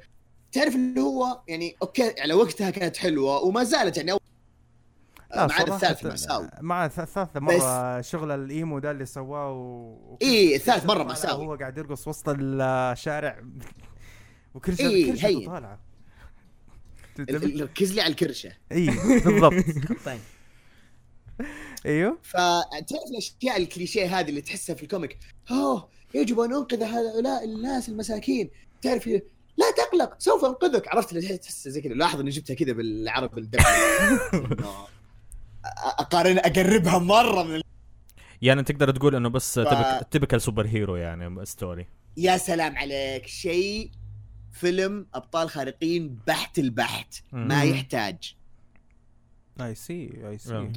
تعرف اللي هو يعني okay على وقتها كانت حلوة وما زالت يعني لا صراحة الثالث مأساوي مع الث- الثالثة مرة شغل ال emo ده اللي سواه و... إيه، الثالث مرة مأساوي. هو قاعد يرقص وسط الشارع. [LAUGHS] وكرشة إيه، كرشة هي. طالعة. ال- ال- ركز لي على الكرشة. اي بالضبط. [LAUGHS] طيب. [LAUGHS] أيوه. فتعرف الأشياء الكليشيه هذه اللي تحسها في ال comic؟ أوه يجب أن أنقذ هؤلاء الناس المساكين. تعرف لا تقلق سوف أنقذك. عرفت اللي تحس زي كذا؟ لاحظ إني جبتها كذا إنه [LAUGHS] أ- أقارن أقربها مرة من يعني تقدر تقول إنه بس ف- typical superhero يعني story يا سلام عليك. شيء فيلم أبطال خارقين بحت البحت. ما. يحتاج. I see I see.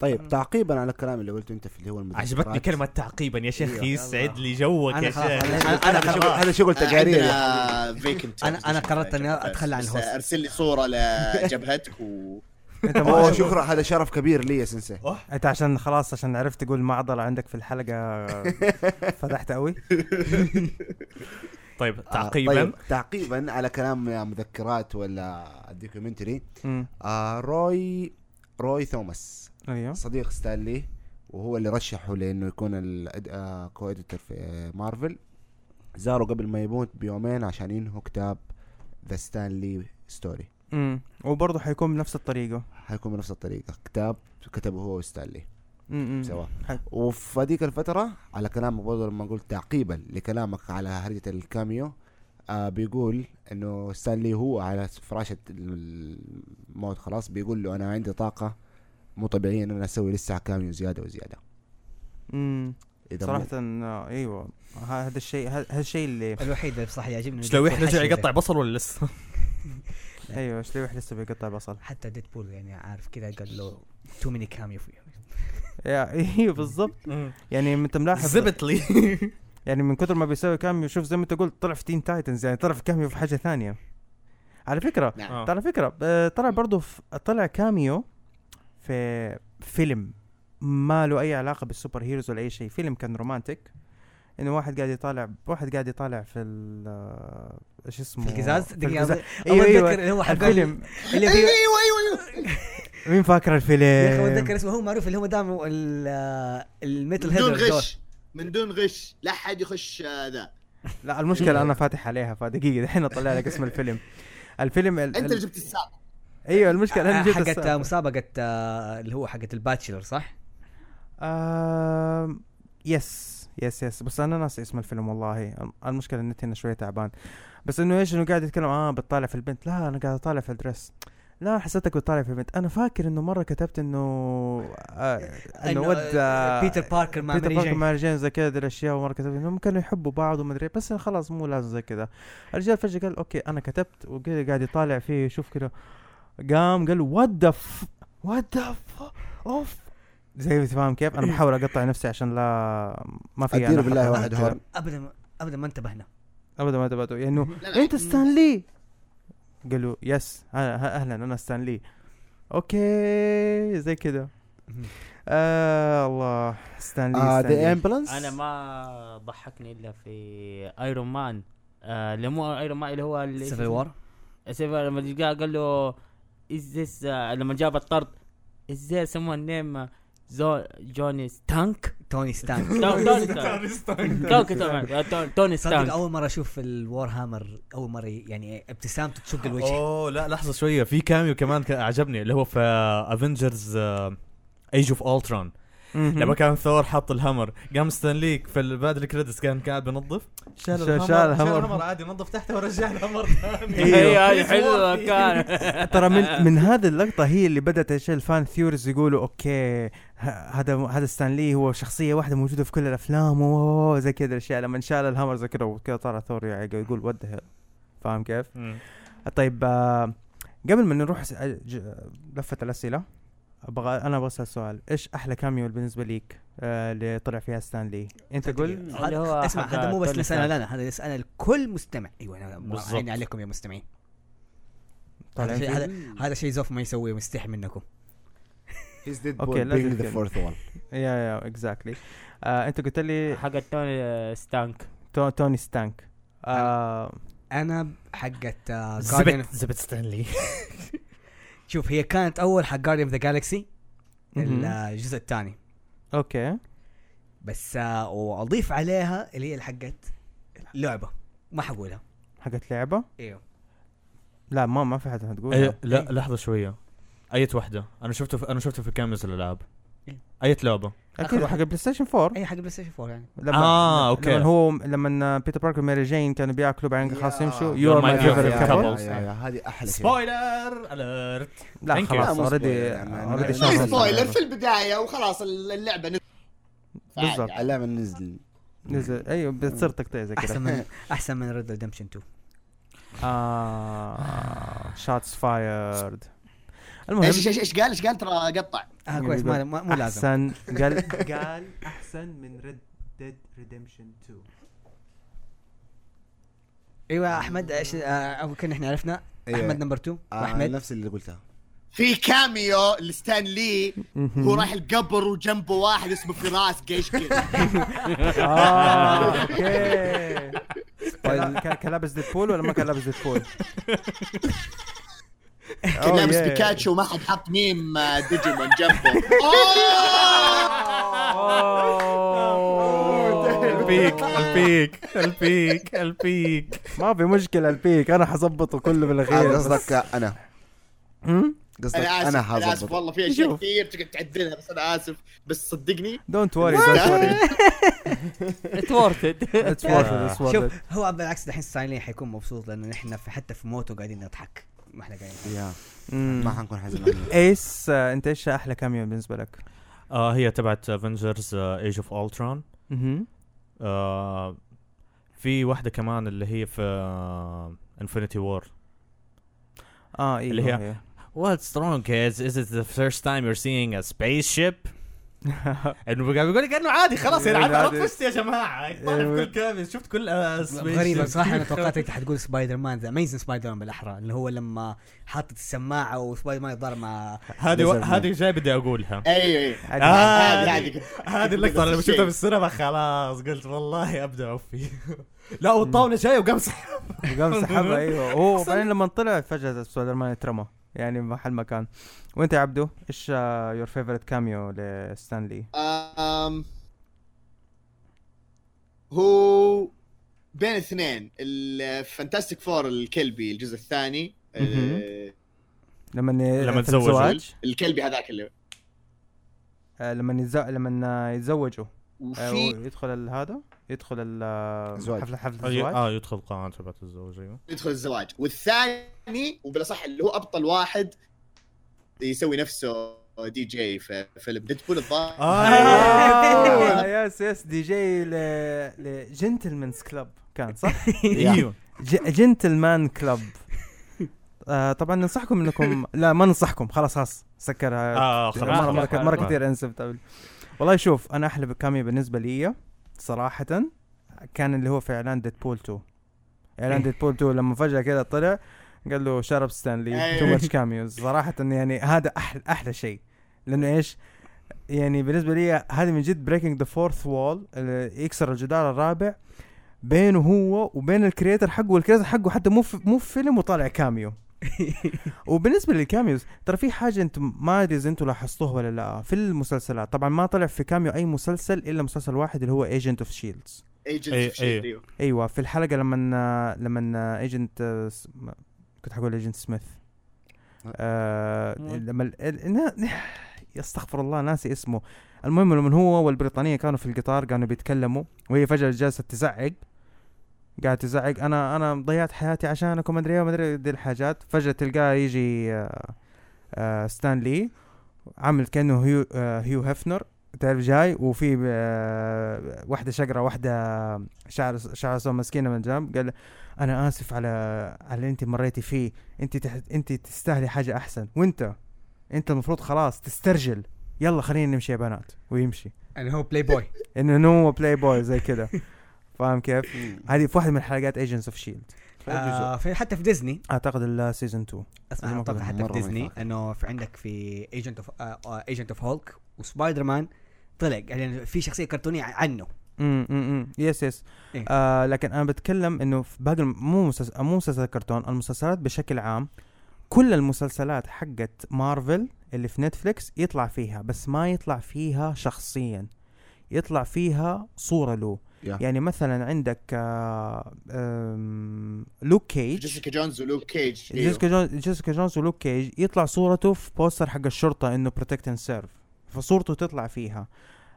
طيب تعقيبا على الكلام اللي قلته أنت في اللي هو المذكرات. عجبتني كلمة تعقيبا يا شيخ أيوة. يسعد لي جوك يا شيخ. أنا- هذا شغل vacant أنا- [LAUGHS] أنا قررت إني بس- أتخلى عن الهوست. أرسل لي صورة [LAUGHS] لجبهتك و أنت أوه شكرا. هذا شرف كبير لي يا سنسي. أنت عشان خلاص عشان عرفت تقول معضله عندك في الحلقة [LAUGHS] فتحت قوي طيب آه، تعقيبا؟ طيب تعقيبا على كلام يا مذكرات ولا ال documentary آه روي روي توماس. أيوه. صديق ستانلي وهو اللي رشحه لإنه يكون ال co-editor في مارفل. زاره قبل ما يموت بيومين عشان ينهوا كتاب The Stan Lee Story امم وبرضه حيكون بنفس الطريقة. حيكون بنفس الطريقة. كتاب كتبه هو وستانلي. سوا وفي هذيك الفترة على كلامك برضه لما قلت تعقيبا لكلامك على هرجة ال cameo آه بيقول إنه ستانلي هو على فراش الموت خلاص. بيقول له أنا عندي طاقة مو طبيعية إن أنا أسوي لسه cameo زيادة وزيادة. امم آه، إيوه. هذا الشيء هذا الشيء اللي [LAUGHS] الوحيد اللي بصراحه يعجبني إيش لو يحرج حشو يقطع بصل ولا لسه؟ [LAUGHS] [LAUGHS] إيوه إيش ليه لسه بيقطع بصل؟ حتى ديدبول يعني عارف كذا قال له too many cameo يا إيوه بالضبط. يعني أنت ملاحظ زبط لي يعني من كثر ما بيسوي cameo شوف زي ما أنت قلت طلع في تين تايتنز يعني طلع في cameo في حاجة ثانية. على فكرة نعم. على فكرة آه، طلع برضه طلع cameo في فيلم ما له أي علاقة بال superheroes ولا أي شيء. فيلم كان romantic. إنه واحد قاعد يطالع واحد قاعد يطالع في ال آه، إيش اسمه؟ في القزاز؟ القزاز. أيوه أيوه. اتذكر اللي هو حق الفيلم. اللي أيوه أيوه أيوه. مين فاكر الفيلم؟ يا أخي اتذكر اسمه هو معروف اللي هو دائما الميتل من دون هيد غش. من دون غش. لا حد يخش آه، ذا لا المشكلة أنا فاتح عليها فدقيقة. الحين أطلع لك اسم الفيلم. الفيلم ال... أنت اللي ال... جبت السابق. أيوه المشكلة أنا جبت حقت السالفة. مسابقة آه، اللي هو حقت الباتشلر صح؟ يس يس يس. بس أنا ناسي اسم الفيلم والله. المشكلة النت هنا شوية تعبان. بس إنه إيش إنه قاعد يتكلم آه بتطالع في البنت. لا أنا قاعد أطالع في الدرس لا حسيتك بتطالع في البنت. أنا فاكر إنه مرة كتبت إنه آه إنه ود آه، آه بيتر باركر مع بيتر باركر. مع جين زي كذا الاشياء ومرة كتبت انهم كانوا يحبوا بعض وما أدري بس خلاص مو لازم زي كذا. الرجال فجأة قال أوكي أنا كتبت. وقاعد قاعد يطالع فيه يشوف كذا قام قال وات ذا وات ذا اوف زي فاهم كيف؟ أنا بحاول أقطع نفسي عشان لا ما في اديله أنا بالله واحد. هورن ابدا ما- ابدا ما انتبهنا. ابدا ما تبعته يعني. أنت ستانلي قال له يس أهلا أهلاً، أنا ستانلي أوكي زي كذا آه الله. ستانلي ذا. امبلانس أنا ما ضحكني إلا في ايرون مان آه اللي مو ايرون مان اللي هو اللي سيفل وار سيفل لما قال له از ذس لما جاب الطرد از ذير سمون نيم زو جوني ستانك توني ستانك توني ستانك توني- ستانك أول مرة أشوف ال War Hammer أول مرة يعني ابتسامته تشق الوجه. أوه لا لحظة شوية. في cameo كمان عجبني اللي هو في Avengers Age of Ultron. لما كان ثور حط ال hammer قام ستانلي في بعد ال credits كان قاعد بينظف شال ال hammer شال. ال hammer. عادي نظف تحته ورجع ال hammer ثاني. [LAUGHS] هي هذه [LAUGHS] حلوة [LAUGHS] كان. ترى من من هذه اللقطة هي اللي بدأت إيش ال fan theories يقولوا okay هذا هذا ستانلي هو شخصية واحدة موجودة في كل الأفلام. و زي كذا الأشياء. لما شال ال hammer زي كذا وكذا طلع ثور يقول what فاهم كيف؟ طيب آه، قبل ما نروح لفة الأسئلة. أبغى أنا أبغى أسأل سؤال. إيش أحلى كاميو بالنسبة ليك؟ آه، اللي طلع فيها ستانلي. أنت قول. اللي هو هذا- اسمع هذا مو بس ستارك. لنا هذا نسأله لكل مستمع. أيوه أنا. عيني عليكم يا مستمعين. طالعين هذا شيء فيه؟ هذا [LAUGHS] هذا شيء زوف ما يسويه مستحي منكم. أوكي، بول لازم بينج ذا كده. فورث وان يا يا اكزاكتلي أنت قلت لي حق توني ستانك. تو- توني ستانك. آه، أنا حقت آه، zip it zip it ستانلي. [LAUGHS] شوف هي كانت أول حق Guardian of the Galaxy. الجزء الثاني. okay. بس آه، وأضيف عليها اللي هي حقت لعبة ما حقولها حقت لعبة؟ إيوه. لا ما ما في حد هتقول أي لا لحظة شوية. اية واحدة؟ أنا شفته في أنا شفته في cameos الألعاب. إيه. اية لعبة؟ أكيد. حق ال PlayStation 4 أي حق PlayStation 4 يعني. لما آه، okay. لما هو لما بيتر باركر وماري جين كانوا بيأكلوا بعدين خلاص يمشوا. you're my my favorite. couple هذه أحلى شيء. spoiler alert لا. خلاص already. already spoiler في البداية وخلاص اللعبة نزلت. بالضبط. اللعبه نزل. نزل. أيوه بتصير تقطيع زي أحسن كذا من أحسن من Red Redemption 2 آه شوتس فايرد المهم. إيش إيش إيش قال؟ إيش قال؟ ترى قطع. آه كويس ما ما- مو لازم. احسن قال [LAUGHS] قال أحسن من Red Dead Redemption 2 أيوه أحمد إيش آه، أو كنا إحنا عرفنا. أيوة. أحمد number 2 آه وأحمد. نفس اللي قلتها في cameo لستان لي هو راح القبر وجنبه واحد اسمه فراس قيش كذا. [LAUGHS] آه [LAUGHS] okay. كان كان لابس Deadpool ولا ما كان لابس Deadpool؟ كان لابس. بيكاتشو وما حد حط ميم آه، ديجيمون جنبه. [LAUGHS] البيك البيك البيك البيك ما في مشكلة البيك أنا حظبطه كله بالأخير قصدك أنا؟ قصدك أنا أنا آسف والله في أشياء. كثير تقعد تعدلها بس أنا آسف. بس صدقني؟ don't worry don't worry it's worth it شوف هو بالعكس دحين ستانلي حيكون مبسوط لأنه نحن حتى في موته قاعدين نضحك. ما إحنا يا ما حنكون حزنانين إيش آه، أنت إيش أحلى cameo بالنسبة لك؟ آه هي تبعت Avengers Age of Ultron في واحدة كمان اللي هي في Infinity War آه أيوه اللي هي- هي. What's wrong kids? Is it the first time you're seeing a spaceship? [LAUGHS] انه قاعد بيقول لك إنه عادي خلاص يعني. أنا فزت يا جماعة. طالع في كل كامل شفت كل آه، ship. صراحة أنا [LAUGHS] توقعت انت حتقول Spider-Man The Amazing Spider-Man بالأحرى اللي هو لما حاطط السماعة وسبايدر مان يتضارب مع هذه و- Lizard هذه جاي بدي أقولها. أيوه. هذه هذه هذه [LAUGHS] لما نفس الشيء. شفتها في السينما خلاص قلت والله أبدأ أوفي. لا والطاولة جاية وقام سحب. وقام سحبها أيوه. هو بعدين لما طلع فجأة سبايدر مان اترمى يعني محل مكان. وانت يا عبدو إيش your favorite cameo لستانلي؟ آم، هو بين الاثنين الفانتاستيك فور الكلبي الجزء الثاني آه، لما لما. الزواج؟ الكلبي هذاك اللي آه، لما يتز... لما يتزوجوا. آه، وفي يدخل هذا؟ يدخل ال- الزواج. حفله حفله آه الزواج. آه، يدخل قاعة تبعت الزوج أيوه. يدخل الزواج. والثاني وبالأصح اللي هو أبطل واحد يسوي نفسه دي جي في فيلم. ديدبول الظاهر. آه، yes yes DJ ل ل gentleman's club كان صح؟ [LAUGHS] أيوه. gentleman club آه طبعا ننصحكم انكم [LAUGHS] لا ما ننصحكم. خلاص خلاص. سكرها آه خلاص. مره مره. مرة كثير أنسب. والله شوف أنا أحلى cameo بالنسبة لي. صراحة كان اللي هو في إعلان Deadpool 2 إعلان Deadpool 2 لما فجأة كذا طلع قال له shut up ستانلي. too much cameos صراحة يعني هذا أحلى أحلى شيء. لأنه إيش؟ يعني بالنسبة لي هذه من جد breaking the fourth wall يكسر الجدار الرابع بينه هو وبين ال creator حقه وال creator حقه حتى مو مو في فيلم وطالع cameo [LAUGHS] وبالنسبة لل cameos ترى في حاجة أنتم ما أدري إذا أنتم لاحظتوها ولا لا في المسلسلات. طبعا ما طلع في cameo أي مسلسل إلا مسلسل واحد اللي هو Agent of Shields Agent. أيوه. أيوه في الحلقة لما لما Agent كنت حقول Agent Smith آه مم. لما يستغفر الله ناسي اسمه. المهم لما هو والبريطانية كانوا في القطار كانوا بيتكلموا وهي فجأة جالسة تزعق. قاعد تزعق. أنا أنا ضيعت حياتي عشانكم مدري إيه ومدري دي الحاجات. فجأة تلقاه يجي آه آه ستانلي عامل كأنه Hugh آه Hugh Hefner تعرف جاي؟ وفي آه واحدة شقرة واحدة شعر شعر مسكينة من جنب. قال أنا آسف على على اللي أنت مريتي فيه. أنت تح... أنت تستاهلي حاجة أحسن. وأنت أنت المفروض خلاص تسترجل. يلا خلينا نمشي يا بنات. ويمشي. يعني هو بلاي بوي إنه هو بلاي بوي زي كده. [LAUGHS] فاهم كيف؟ هذه في واحدة من حلقات Agents of Shield آه في حتى في ديزني أعتقد ال season 2 اسمع أتوقع حتى في ديزني. إنه في عندك في Agent of Agent of Hulk و Spider-Man طلع يعني في شخصية كرتونية عنه. امم امم yes yes إيه. آه لكن أنا بتكلم إنه في باقي مو مسلسل مو مسلسل كرتون المسلسلات بشكل عام كل المسلسلات حقت مارفل اللي في نتفليكس يطلع فيها بس ما يطلع فيها شخصيا. يطلع فيها صورة له. yeah. يعني مثلا عندك آه لوك كيج جيسيكا جونز ولوك كيج أيوه. جيسيكا جونز جيسيكا جونز ولوك كيج يطلع صورته في poster حق الشرطة إنه protect and serve فصورته تطلع فيها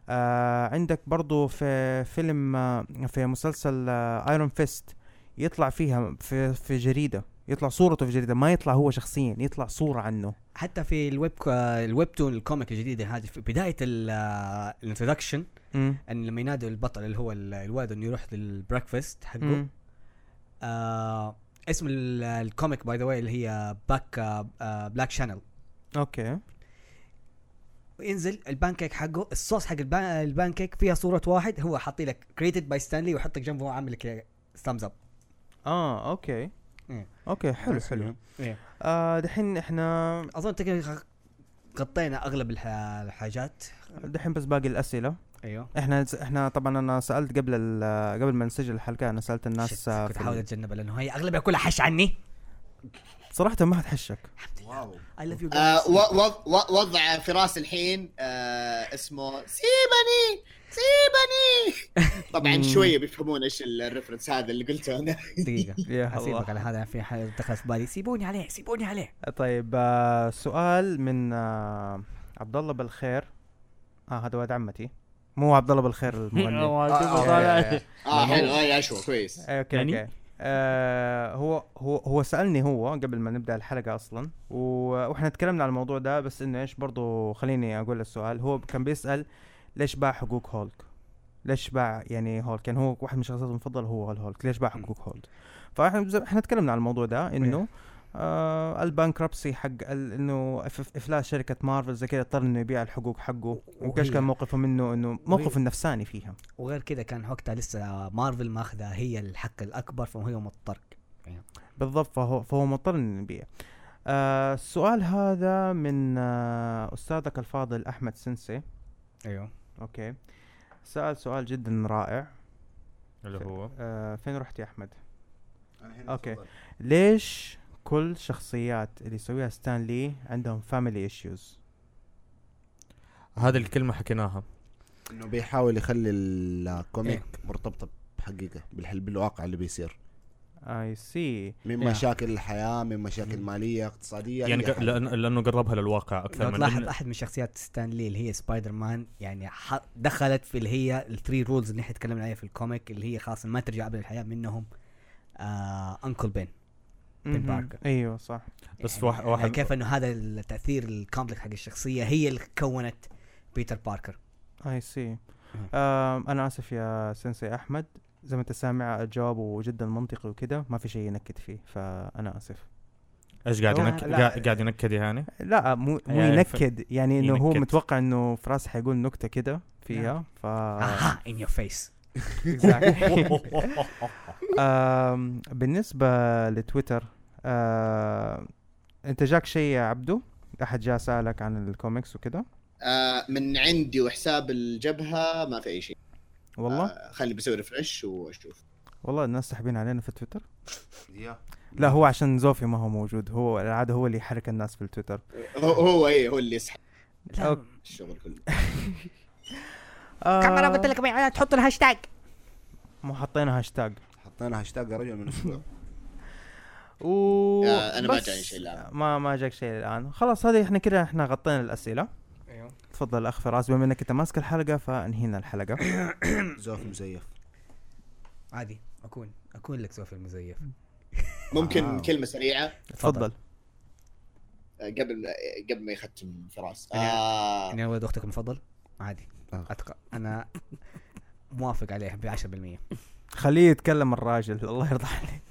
آه عندك برضو في فيلم آه في مسلسل Iron Fist يطلع فيها في في جريدة يطلع صورته في جريدة ما يطلع هو شخصيا يطلع صورة عنه حتى في ال web ال webtoon ال comic الجديدة هذه في بداية ال introduction مم. أن لما ينادوا البطل اللي هو ال- الولد إنه يروح لل breakfast حقه. آه اسم ال- ال comic by the way اللي هي باك آه black channel okay. وينزل البانكيك حقه الصوص حق ال pan ال pancake فيها صورة واحد هو حاطي لك created by ستانلي ويحط لك جنبه عامل لك ثامز اب آه أوكي. إيه. okay حلو حلو. إيه. آه دحين إحنا أظن تقريبا غطينا أغلب الح- الحاجات. دحين بس باقي الأسئلة. أيوه. إحنا إحنا طبعا أنا سألت قبل ال- قبل ما نسجل الحلقة أنا سألت الناس كنت احاول أتجنبها لأنه هي أغلبها كلها حش عني. صراحة ما حتحشك واو. I love you آه وضع فراس الحين آه اسمه سيبني سيبني. [LAUGHS] طبعا مم. شوية بيفهمون إيش الريفرنس هذا اللي قلته أنا. دقيقة. [LAUGHS] يا أسيبك على هذا في حاجة دخلت في بالي. سيبوني عليه سيبوني عليه. طيب آه سؤال من آه عبد الله بالخير. آه هذا ولد عمتي. مو عبد الله بالخير المغني. [LAUGHS] آه آه، حلو آه يا شو كويس. أوكي يعني؟ أوكي. آه هو هو هو سألني هو قبل ما نبدأ الحلقة أصلا و- وإحنا تكلمنا عن الموضوع ده بس إنه إيش برضو خليني أقول السؤال. هو كان بيسأل ليش باع حقوق هولك؟ ليش باع يعني هولك؟ كان هو واحد من شخصياته المفضلة هو الهولك ليش باع حقوق هولك؟ فإحنا إحنا تكلمنا عن الموضوع ده إنه آه ال bankruptcy حق ال- إنه إف- إفلاس شركة مارفل زي كذا اضطر إنه يبيع الحقوق حقه. وكاش وهي- كان موقفه منه إنه موقفه النفساني فيها. وغير كذا كان وقتها لسه مارفل ماخذة هي الحق الأكبر فهو مضطر. بالضبط فهو فهو مضطر إنه يبيع. آه السؤال هذا من آه أستاذك الفاضل أحمد سنسي. أيوه. okay. سأل سؤال جدا رائع. اللي هو؟ آه فين رحت يا أحمد؟ أوكي. ليش كل شخصيات اللي يسويها ستان لي عندهم family issues هذه الكلمة حكيناها إنه بيحاول يخلي ال comic إيه. مرتبطة بحقيقة بالحل بالواقع اللي بيصير I see من إيه. مشاكل الحياة من مشاكل مالية اقتصادية يعني ق-. لأن لأنه قربها للواقع أكثر لو من تلاحظ إن- أحد من شخصيات ستان لي اللي هي سبايدر مان يعني ح- دخلت في اللي هي ال three rules اللي إحنا تكلمنا عليها في ال comic اللي هي خلاص ما ترجع ابدا الحياة منهم آه uncle بين بين. باركر. أيوه صح. بس واحد- واحد- كيف إنه هذا التأثير ال complex حق الشخصية هي اللي كونت بيتر باركر؟ I see أنا آسف يا سنسي أحمد. زي ما أنت سامع جوابه جدا منطقي وكده. ما في شيء ينكد فيه فأنا آسف. إيش قاعد ينكد لا. قاعد ينكد يعني؟ لا مو مو يعني ينكد. يعني إنه هو. متوقع إنه فراس حيقول نكتة كده فيها ف آها in your face بالنسبة لتويتر آه، انت جاك شيء يا عبدو؟ أحد جاء سألك عن الكوميكس وكده؟ آه من عندي وحساب الجبهة ما في أي شيء. والله؟ آه خلي بسوي refresh وأشوف. والله الناس ساحبين علينا في التويتر يا. لا هو عشان زوفي ما هو موجود. هو العادة هو اللي يحرك الناس في التويتر. هو هو إيه هو اللي يسحب. الشغل كله. آه، لك تحط الهاشتاج. مو حطينا هاشتاج. حطينا هاشتاج رجل من أسبوع و أنا ما جاني شيء الآن. ما ما جاك شيء الآن. خلاص هذه إحنا كده إحنا غطينا الأسئلة. أيوه. تفضل أخ فراس بما إنك أنت ماسك الحلقة فأنهينا الحلقة. [COUGHS] زوف مزيف عادي أكون أكون لك سوفي المزيف. ممكن آه. كلمة سريعة؟ تفضل. قبل قبل ما يختم فراس. يعني- آه. يعني ولد أختك المفضل؟ عادي. آه. أتقى. أنا [LAUGHS] موافق عليه ب 10% خليه يتكلم الراجل الله يرضى عليك.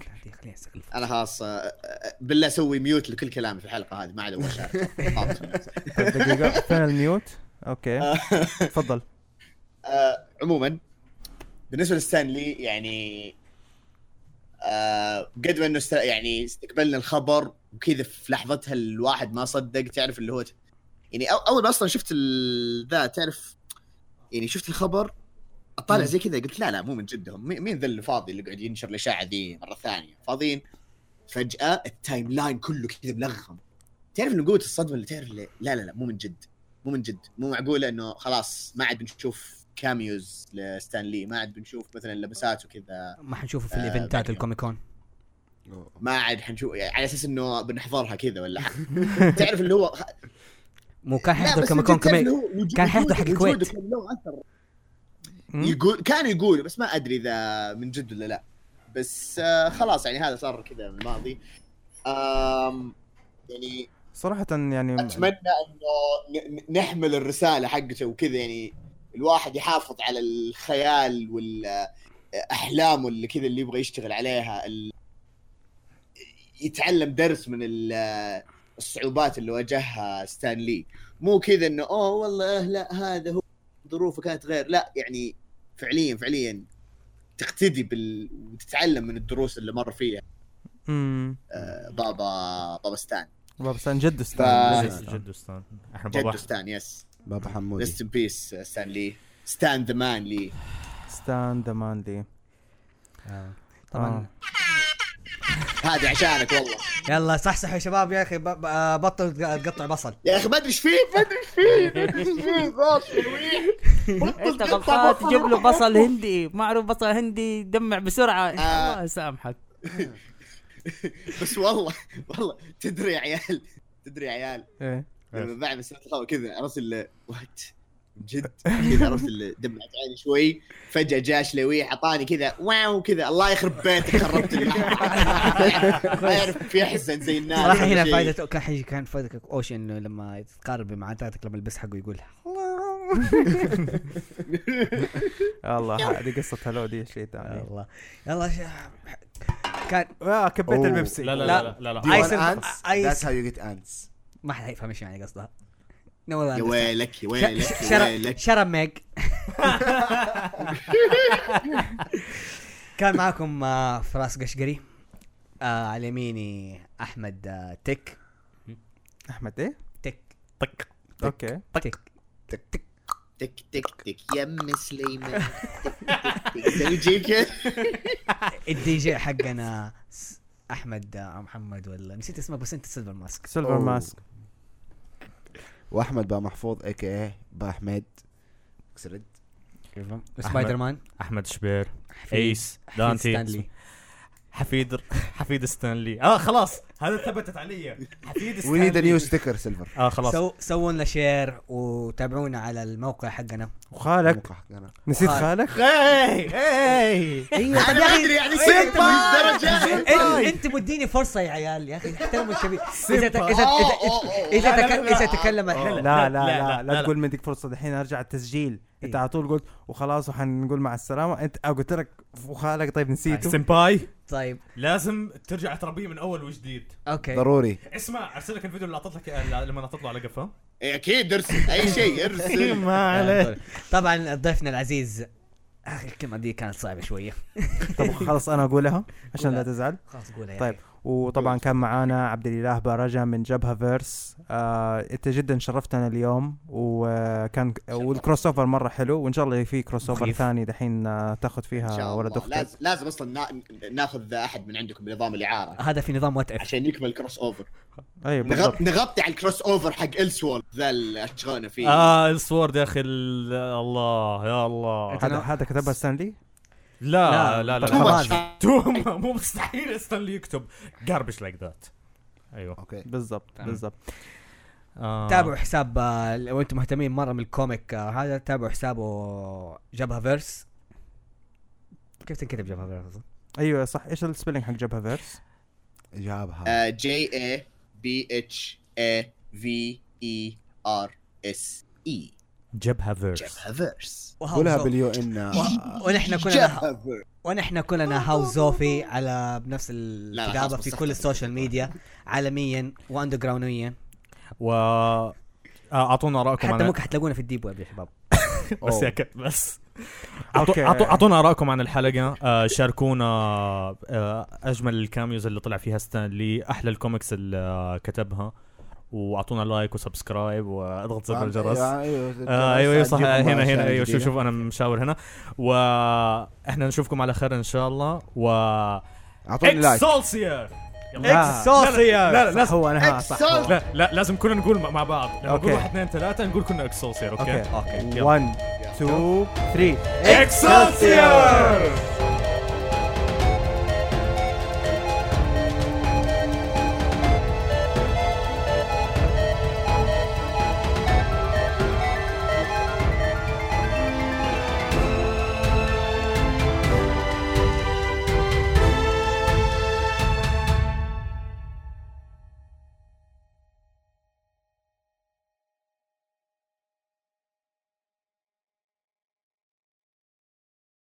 خليه يستقل أنا خلاص آه، آه، بالله سوي mute لكل كلامي في الحلقة هذه ما عاد أبغى اشارك [LAUGHS] طيب دقيقة. فين الميوت أوكي. تفضل. [LAUGHS] آه، عموما بالنسبة لستانلي يعني قد ما إنه. يعني استقبلنا الخبر وكذا في لحظتها الواحد ما صدق تعرف اللي هو يعني أول ما أصلا شفت ذا تعرف يعني شفت الخبر اطالع زي كذا قلت لا لا مو من جدهم مي- مين ذا اللي فاضي اللي قاعد ينشر الاشاعه ذي مرة ثانية؟ فاضيين؟ فجأة ال timeline كله كذا ملغم. تعرف إنه قوة الصدمة اللي تعرف اللي لا لا لا مو من جد مو من جد مو معقولة إنه خلاص ما عاد بنشوف cameos لستانلي ما عاد بنشوف مثلا لبسات وكذا. ما حنشوفه في آه، ال eventات بعد يوم. ال Comic Con. ما عاد حنشوف يعني على أساس إنه بنحضرها كذا ولا. [LAUGHS] تعرف اللي هو مو كان حيحضر بس كما من كون جد تعرف كمان كان حيحضر حق الكويت. وجوده كان له اثر مم. يقول كانوا يقولوا بس ما أدري إذا من جد ولا لا. بس آه خلاص يعني هذا صار كذا من الماضي. آم يعني صراحة يعني أتمنى إنه نحمل الرسالة حقته وكذا يعني الواحد يحافظ على الخيال والاحلام اللي كذا اللي يبغى يشتغل عليها ال- يتعلم درس من ال- الصعوبات اللي واجهها ستان لي. مو كذا إنه أوه والله لا هذا هو ظروفه كانت غير لا يعني فعليا فعليا تقتدي بال وتتعلم من الدروس اللي مر فيها. امم آه، بابا بابا ستان. بابا ستان جد ف- ستان جد جد أستاذ إحنا بابا ستان yes بابا حمودي. rest in peace ستان لي ستان the man لي ستان the man لي آه. طبعا. آه. [LAUGHS] هذه عشانك والله. يلا صحصحوا يا شباب يا أخي آه، بطلوا تق- تقطع بصل. يا أخي ما أدري إيش فيه ما أدري إيش فيه ما أدري إيش فيه. [LAUGHS] إنت غلطان تجيب له بصل هندي معروف بصل هندي دمع بسرعة. آه. الله يسامحك. [LAUGHS] بس والله والله تدري يا عيال تدري يا عيال. إيه. لما بعد بس كذا عرفت اللي وات جد كذا عرفت اللي دمعت عيني شوي فجأة جاء شلويح اعطاني كذا واو كذا الله يخرب بيتك خربت لي ما يعرف في احزن زي الناس صراحة هنا. فائده كان حي كان فائده اوشن إنه لما تقارب مع عاداتك لما البس حقه يقول الله [LAUGHS] هذه قصة هلو دي شيء ثاني الله يلا كان آه كبيت. البيبسي لا لا لا. لا لا? Ice- That's how you get ants. ما حد حيفهم إيش يعني قصدها No يا. ويلك يا ويلك يا شرب ويلك شرب ميج كان معكم آه، فراس قشقري آه على يميني احمد آه تك احمد إيه تك طق أوكي تك تك تك تك يم سليمان تجي كذا الدي جي حقنا احمد آه، محمد ولا نسيت اسمه بس انت سيلفر ماسك سيلفر. ماسك وأحمد با محفوظ اي كي با أحمد. اكسرد سبايدر مان. أحمد شبير. ايس دانتي. ستانلي. حفيد حفيد ستانلي. آه خلاص. هذا ثبتت علي. حفيد وي نيد ستانلي. نيو ستيكر سيلفر آه خلاص. سو سووا لنا شير وتابعونا على الموقع حقنا. وخالك نسيت خالك. اي اي أيوه أنا ما أدري يعني سيد الدرجه إن- انت مديني فرصة يا عيال. يا أخي احترموا الشباب. إذا تك- اذا اذا. إذا تكلم لا لا لا لا, تقول مديك فرصة دحين أرجع التسجيل. انت إيه. على طول قلت وخلاص وحنقول مع السلامة. انت آه، قلت لك وخالك طيب نسيته. سمباي طيب. لازم ترجع تربيه من أول وجديد. أوكي. ضروري. اسمع أرسل لك الفيديو اللي أعطيت لك لما نطط له على قفاه إيه، أكيد ارسل. أي [LAUGHS] شيء ارسل. [LAUGHS] ما عليه. طبعا ضيفنا العزيز. آخي الكلمة دي كانت صعبة شوية. طب خلاص أنا أقولها [LAUGHS] عشان لا. تزعل. خلاص قولها طيب. وطبعا كان معانا عبد الإله بارجا من جبهة فيرس. آه أنت جدا شرفتنا اليوم وكان وال crossover مرة حلو وإن شاء الله في crossover. ثاني دحين آه تأخذ فيها ولد أختك. لازم لازم أصلا نا- ناخذ أحد من عندكم بنظام الإعارة. هذا في نظام وات عشان يكمل الكروس اوفر اي بالضبط. نغط- نغطي على ال crossover حق السوول ذا اللي اشتغلنا فيه. آه السوورد يا أخي ال- الله يا الله. هذا هذا كتبها ستانلي لا لا لا لا much. تو [LAUGHS] مو مستحيل ستانلي يكتب. Garbage like that. أيوه. Okay. بالضبط. بالضبط. آه. تابعوا حساب آه، لو أنتم مهتمين مرة من ال comic آه، هذا تابعوا حسابه جبهه فيرس كيف تنكتب جبهه فيرس أيوه صح. إيش ال spelling حق جبهه فيرس؟ جابها J A B H A V I ار اس اي جبهة فيرس جبهة فيرس قولها باليو ان [LAUGHS] ونحن كلنا ونحن كلنا هاوس زوفي على بنفس الكتابة في كل. السوشيال ميديا عالميا واندر جراونديا و آه، أعطونا ارائكم حتى ممكن حتلاقونا في الديب ويب يا شباب. [LAUGHS] بس يا بس. أعطونا ارائكم عن الحلقة. آه شاركونا آه أجمل الكاميوز اللي طلع فيها ستانلي أحلى الكوميكس اللي آه كتبها. واعطونا like و subscribe واضغط زر الجرس أيوه آه أيوه أيوه صح هنا هنا أيوه شوف شوف أنا مشاور هنا وإحنا نشوفكم على خير ان شاء الله و اعطوني like Excelsior لا. اكسوسيا لا لا هو أنا صح. لا لا لازم كلنا نقول مع بعض لما. نقول واحد اثنين ثلاثة نقول كلنا Excelsior okay okay okay يلا. 1 2 3 Excelsior